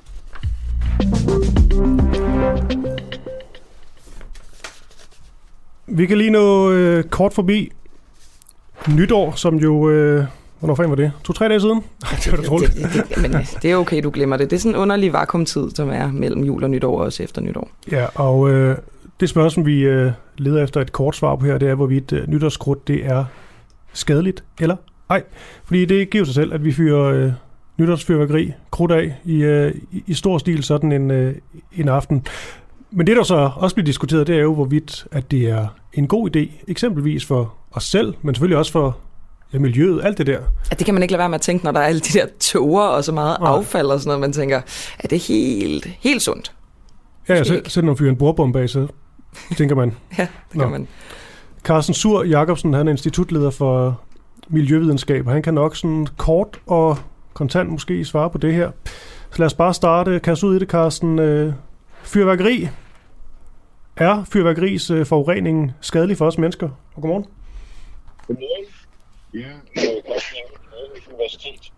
Vi kan lige nå øh, kort forbi nytår, som jo... Øh, hvornår fanden var det? To-tre dage siden? Ej, det var da det, det, det, men det er okay, du glemmer det. Det er sådan en underlig vakuumtid, som er mellem jul og nytår, og også efter nytår. Ja, og øh, det spørgsmål, vi øh, leder efter et kort svar på her, det er, hvorvidt øh, nytårskrudt det er skadeligt eller ej. Fordi det giver sig selv, at vi fyrer øh, nytårsfyrværkeri krudt af i, øh, i, i stor stil sådan en, øh, en aften. Men det, der så også bliver diskuteret, det er jo, hvorvidt at det er en god idé, eksempelvis for os selv, men selvfølgelig også for ja, miljøet, alt det der. Ja, det kan man ikke lade være med at tænke, når der er alle de der tåger og så meget Nej. affald og sådan noget. Man tænker, er det helt, helt sundt? Ja, ja selv, selv når man fyrer en bordbombe af, så tænker man. ja, det kan man. Carsten Sur Jacobsen, han er institutleder for miljøvidenskab, og han kan nok sådan kort og kontant måske svare på det her. Så lad os bare starte. Kast ud i det, Carsten. Øh, fyrværkeri. Er fyrværkeris øh, forurening skadelig for os mennesker? Og godmorgen. Godmorgen. Ja, Universitet.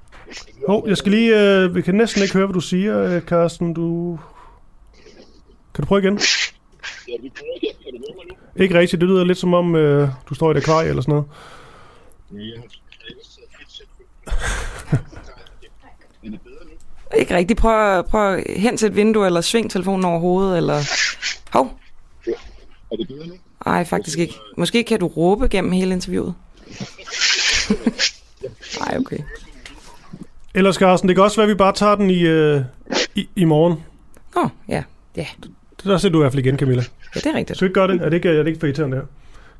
Hov, jeg skal lige... Øh, vi kan næsten ikke høre, hvad du siger, øh, Carsten. Du... Kan du prøve igen? Ja, vi prøver igen. Kan du høre mig nu? Ikke rigtigt. Det lyder lidt som om, øh, du står i et akvarie eller sådan noget. Ja, Ikke rigtigt. Prøv, prøv hen til et vindue, eller sving telefonen over hovedet, eller... Hov. Er det bedre nu? Nej, faktisk ikke. Måske kan du råbe gennem hele interviewet. Nej, okay. Ellers, Carsten, det kan også være, at vi bare tager den i, øh, i, i morgen. Åh, oh, ja. ja. Der ser du i hvert fald igen, Camilla. Ja, det er rigtigt. Skal vi ikke gøre det? Er det ikke, er det ikke for irriterende her?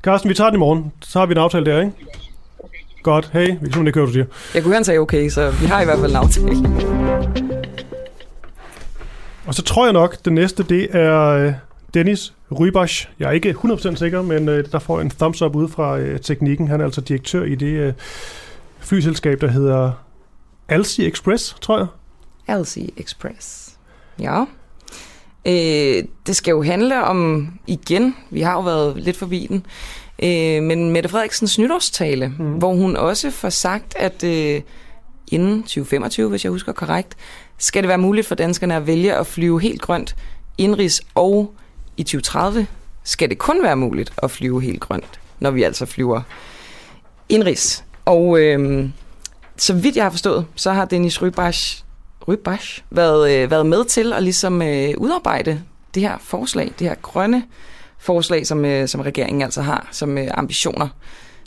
Carsten, vi tager den i morgen. Så har vi en aftale der, ikke? Godt. Hey, vi kan simpelthen ikke høre, du siger. Jeg kunne høre, sagde okay, så vi har i hvert fald en aftale. Og så tror jeg nok, det næste, det er øh, Dennis Rybash. Jeg er ikke 100% sikker, men øh, der får en thumbs up ud fra øh, teknikken. Han er altså direktør i det flyselskab, der hedder Alsi Express, tror jeg. Alsi Express. Ja. Øh, det skal jo handle om, igen, vi har jo været lidt forbi den, øh, men Mette Frederiksens nytårstale, mm. hvor hun også får sagt, at øh, inden 2025, hvis jeg husker korrekt, skal det være muligt for danskerne at vælge at flyve helt grønt indrigs, og i 2030 skal det kun være muligt at flyve helt grønt, når vi altså flyver indrigs. Og øh, så vidt jeg har forstået, så har Dennis Rybasch, Rybasch været, øh, været med til at ligesom øh, udarbejde det her forslag, det her grønne forslag, som, øh, som regeringen altså har som øh, ambitioner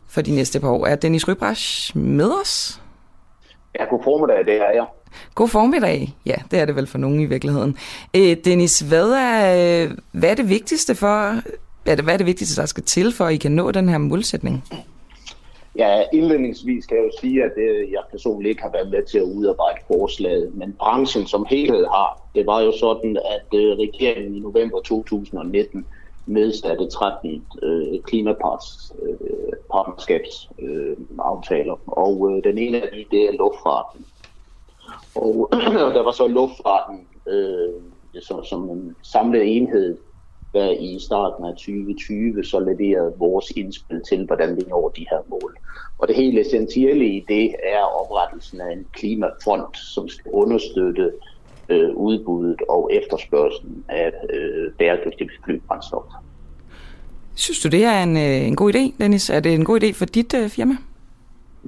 for de næste par år. Er Dennis Rybash med os? Ja, god formiddag, det er jeg. God formiddag. Ja, det er det vel for nogen i virkeligheden. Øh, Dennis, hvad er, øh, hvad er det vigtigste for, hvad er det, hvad er det vigtigste, der skal til, for at I kan nå den her målsætning? Ja, indledningsvis kan jeg jo sige, at det, jeg personligt ikke har været med til at udarbejde forslaget, men branchen som helhed har. Det var jo sådan, at øh, regeringen i november 2019 nedsatte 13 øh, klimapartnerskabsaftaler, øh, og øh, den ene af dem, det er luftfarten. Og der var så luftfarten øh, som, som en samlet enhed, der i starten af 2020 så leverede vores indspil til, hvordan vi når de her mål. Og det helt essentielle i det er oprettelsen af en klimafond, som skal understøtte øh, udbuddet og efterspørgselen af øh, bæredygtigt flybrændstof. Synes du, det er en, øh, en god idé, Dennis? Er det en god idé for dit øh, firma?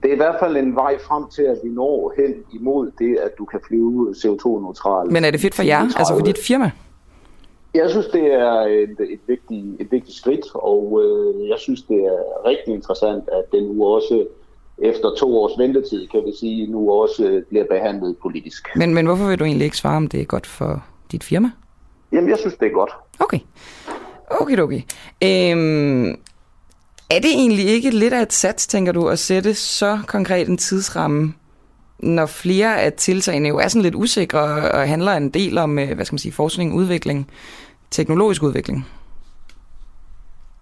Det er i hvert fald en vej frem til, at vi når hen imod det, at du kan flyve CO2-neutralt. Men er det fedt for jer, altså for dit firma? Jeg synes, det er et, et, vigtigt, et vigtigt skridt, og øh, jeg synes, det er rigtig interessant, at det nu også efter to års ventetid, kan vi sige, nu også bliver behandlet politisk. Men, men hvorfor vil du egentlig ikke svare, om det er godt for dit firma? Jamen, jeg synes, det er godt. Okay. Okay, okay. Øhm, er det egentlig ikke lidt af et sats, tænker du, at sætte så konkret en tidsramme, når flere af tiltagene jo er sådan lidt usikre og handler en del om, øh, hvad skal man sige, forskning, udvikling, teknologisk udvikling?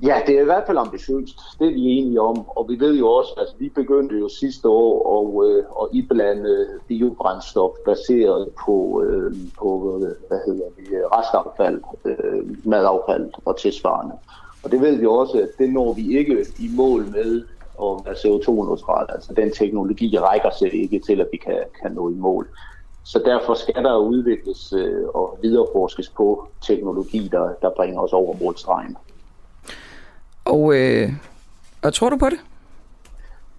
Ja, det er i hvert fald ambitiøst. Det er vi enige om. Og vi ved jo også, at altså, vi begyndte jo sidste år at, øh, at iblande biobrændstof baseret på, øh, på øh, hvad hedder det, restaffald, øh, madaffald og tilsvarende. Og det ved vi også, at det når vi ikke i mål med at være CO2-neutral. Altså den teknologi rækker sig ikke til, at vi kan, kan nå i mål. Så derfor skal der udvikles øh, og videreforskes på teknologi, der, der bringer os over målstregen. Og, øh, og tror du på det?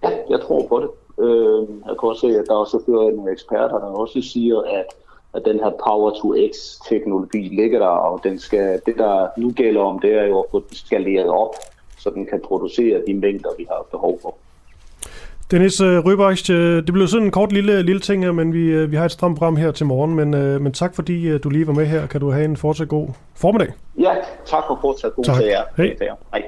Ja, jeg tror på det. Øh, jeg kan også se, at der er selvfølgelig nogle eksperter, der også siger, at, at den her Power to X-teknologi ligger der, og den skal, det, der nu gælder om, det er jo at få den skaleret op, så den kan producere de mængder, vi har behov for. Dennis uh, Røbrecht, uh, det blev sådan en kort lille, lille ting her, men vi, uh, vi har et stramt program her til morgen, men, men tak fordi du lige var med her. Kan du have en fortsat god formiddag? Ja, tak for fortsat god Tak. til jer. Hej. Hej.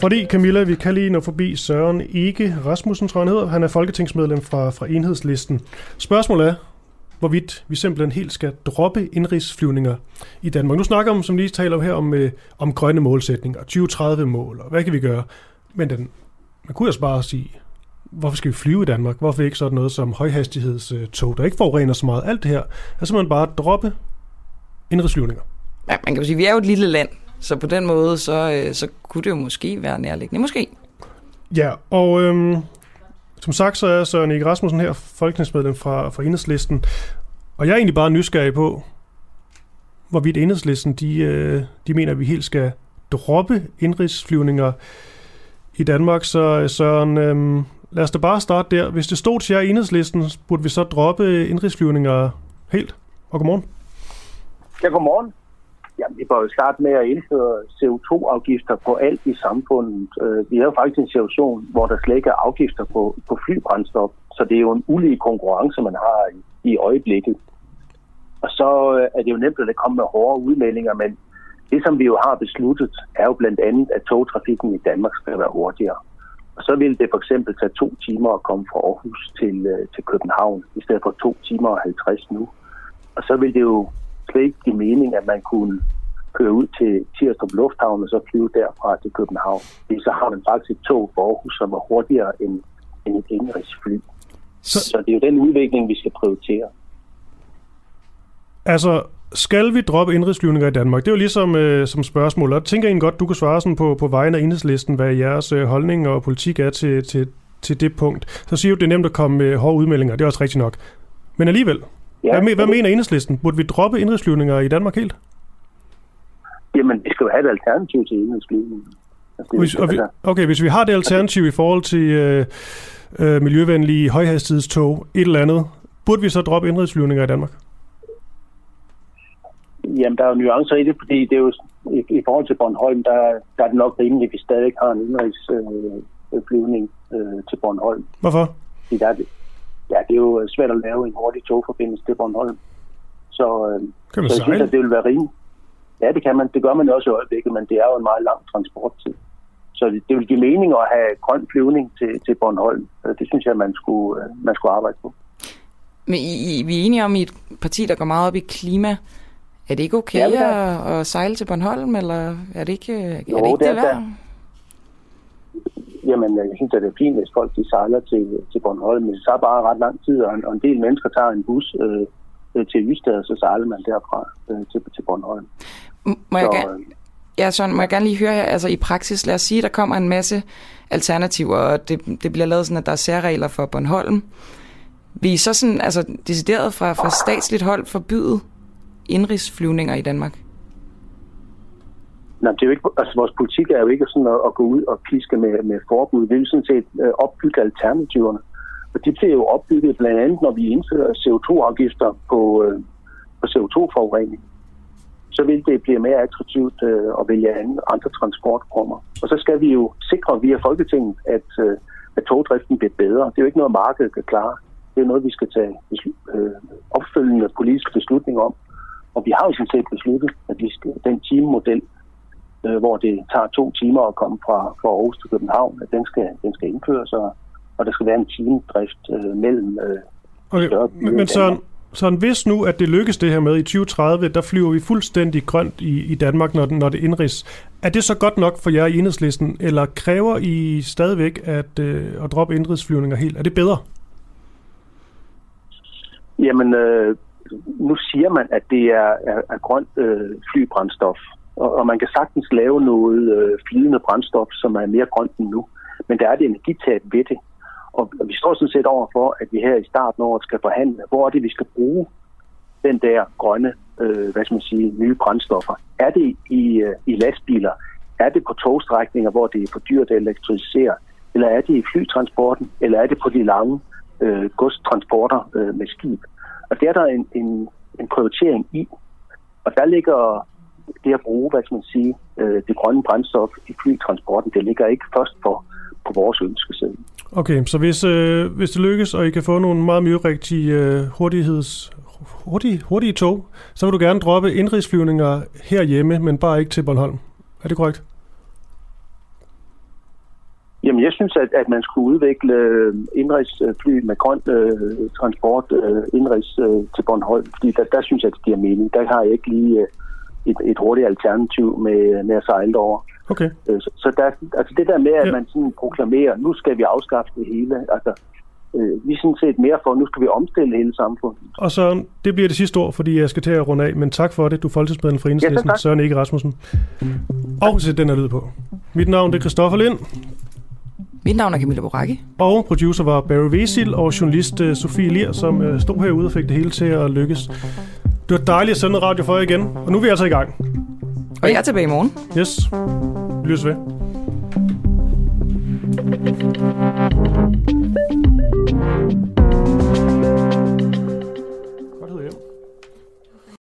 Fordi Camilla, vi kan lige nå forbi Søren Ege Rasmussen, tror han hedder. Han er folketingsmedlem fra, fra Enhedslisten. Spørgsmålet er, hvorvidt vi simpelthen helt skal droppe indrigsflyvninger i Danmark. Nu snakker om, som lige taler om her, om, øh, om grønne målsætninger, 2030-mål, og hvad kan vi gøre? Men den, man kunne også bare sige, hvorfor skal vi flyve i Danmark? Hvorfor ikke sådan noget som højhastighedstog, der ikke forurener så meget? Alt det her er simpelthen bare at droppe indrigsflyvninger. Ja, man kan jo sige, at vi er jo et lille land, så på den måde, så, øh, så kunne det jo måske være nærliggende. Måske. Ja, og øhm, som sagt, så er Søren Ege Rasmussen her, folketingsmedlem fra, fra Enhedslisten. Og jeg er egentlig bare nysgerrig på, hvorvidt Enhedslisten, de, øh, de mener, at vi helt skal droppe indrigsflyvninger i Danmark. Så øh, Søren, øhm, lad os da bare starte der. Hvis det stod til jer i Enhedslisten, burde vi så droppe indrigsflyvninger helt? Og godmorgen. Ja, godmorgen. Jamen, vi bør jo starte med at indføre CO2-afgifter på alt i samfundet. Øh, vi er jo faktisk i en situation, hvor der slet ikke er afgifter på, på flybrændstof, så det er jo en ulige konkurrence, man har i, i øjeblikket. Og så øh, er det jo nemt at komme med hårde udmeldinger, men det, som vi jo har besluttet, er jo blandt andet, at togtrafikken i Danmark skal være hurtigere. Og så vil det for eksempel tage to timer at komme fra Aarhus til, øh, til København, i stedet for to timer og 50 nu. Og så vil det jo slet ikke give mening, at man kunne køre ud til Tirstrup Lufthavn og så flyve derfra til København. Fordi så har man faktisk et tog for Aarhus, som er hurtigere end, end et indrigsfly. Så... så det er jo den udvikling, vi skal prioritere. Altså, skal vi droppe indrigsflyvninger i Danmark? Det er jo ligesom øh, som spørgsmål, og tænker egentlig godt, du kan svare sådan på, på vegne af enhedslisten, hvad jeres øh, holdning og politik er til, til, til det punkt. Så siger du, det er nemt at komme med hårde udmeldinger, det er også rigtigt nok. Men alligevel, ja, hvad, me, hvad mener enhedslisten? Burde vi droppe indrigsflyvninger i Danmark helt? Jamen, vi skal jo have et alternativ til indrigsflyvningen. Altså, det, Hvis, og vi, okay, hvis vi har det alternativ i forhold til øh, øh, miljøvenlige højhastighedstog, et eller andet, burde vi så droppe indrigsflyvninger i Danmark? Jamen, der er jo nuancer i det, fordi det er jo i, i forhold til Bornholm, der, der er det nok rimeligt, at vi stadig har en indrigsflyvning øh, til Bornholm. Hvorfor? Fordi der er det, det er jo svært at lave en hurtig togforbindelse til Bornholm. Så, øh, Kan man så jeg synes, at det vil være rimeligt. Ja, det kan man. Det gør man også i øjeblikket, men det er jo en meget lang transporttid. Så det, det vil give mening at have grøn flyvning til, til Bornholm. Øh, Det synes jeg, man skulle, øh, man skulle arbejde på. Men I, I, vi er enige om, i et parti, der går meget op i klima. Er det ikke okay Ja, at, at sejle til Bornholm, eller er det ikke, er Jo, det, ikke det det, værd? Jamen, jeg synes, at det er fint, hvis folk de sejler til, til Bornholm, men det tager bare ret lang tid, og en, og en del mennesker tager en bus øh, øh, til Ystad, og så sejler man derfra øh, til, til Bornholm. Må jeg, Så, gerne, ja, Søren, må jeg gerne lige høre her, altså i praksis, lad os sige, der kommer en masse alternativer, og det, det bliver lavet sådan, at der er særregler for Bornholm. Vil I så sådan, altså decideret fra, fra statsligt hold forbyde indrigsflyvninger i Danmark? Nej, det er jo ikke, altså, vores politik er jo ikke sådan at, at gå ud og piske med, med forbud. Vi vil sådan set øh, opbygge alternativerne. Og de bliver jo opbygget blandt andet, når vi indfører CO2-afgifter på, øh, på CO2-forurening. Så vil det blive mere attraktivt øh, at vælge andre, andre transportformer. Og så skal vi jo sikre via Folketinget, at, øh, at togdriften bliver bedre. Det er jo ikke noget, markedet kan klare. Det er noget, vi skal tage beslu- øh, opfølgende politiske beslutninger om. Og vi har jo sådan set besluttet, at vi skal, den timemodel, øh, hvor det tager to timer at komme fra, fra Aarhus til København, at den skal, den skal indføres, og, og der skal være en timedrift øh, mellem øh, Okay, men, men Søren. Søren, hvis nu, at det lykkes det her med i 2030, der flyver vi fuldstændig grønt i, i Danmark, når, når det indrigs. Er det så godt nok for jer i enhedslisten, eller kræver I stadigvæk at, øh, at droppe indrigsflyvninger helt? Er det bedre? Jamen, øh, nu siger man, at det er, er, er grønt øh, flybrændstof, og, og man kan sagtens lave noget øh, flydende brændstof, som er mere grønt end nu, men der er det energitab ved det. Og, og vi står sådan set over for, at vi her i starten af året skal forhandle, hvor er det, vi skal bruge den der grønne øh, hvad skal man sige, nye brændstoffer. Er det i, øh, i lastbiler? Er det på togstrækninger, hvor det er for dyrt at elektrificere? Eller er det i flytransporten? Eller er det på de lange øh, godstransporter øh, med skib? Og det er der en, en, en prioritering i. Og der ligger det at bruge, hvad skal man sige, øh, det grønne brændstof i flytransporten, det ligger ikke først for på vores ønskeside. Okay, så hvis, øh, hvis det lykkes, og I kan få nogle meget miljørigtige øh, hurtigheds, hurtige, hurtige tog, så vil du gerne droppe indrigsflyvninger herhjemme, men bare ikke til Bornholm. Er det korrekt? Jamen, jeg synes, at, at man skulle udvikle øh, indrigsfly med grøn øh, transport øh, indrigs øh, til Bornholm, fordi der, der synes jeg, det giver mening. Der har jeg ikke lige øh, et, et hurtigt alternativ med, med at sejle over. Okay. Øh, så, så der, altså det der med, at ja. man sådan proklamerer, nu skal vi afskaffe det hele, altså øh, vi er sådan set mere for, nu skal vi omstille hele samfundet. Og så, det bliver det sidste ord, fordi jeg skal til at runde af, men tak for det, du er folketingsmedlem for Enhedslisten, ja, Søren Ege Rasmussen. Og sæt den her lyd på. Mit navn er Christoffer Lind. Mit navn er Camilla Boracchi. Og producer var Barry Vesil, og journalist uh, Sofie Lier, som uh, stod herude og fik det hele til at lykkes. Det var dejligt at sende radio for jer igen. Og nu er vi altså i gang. Og jeg er tilbage i morgen. Yes. Vi lyttes ved.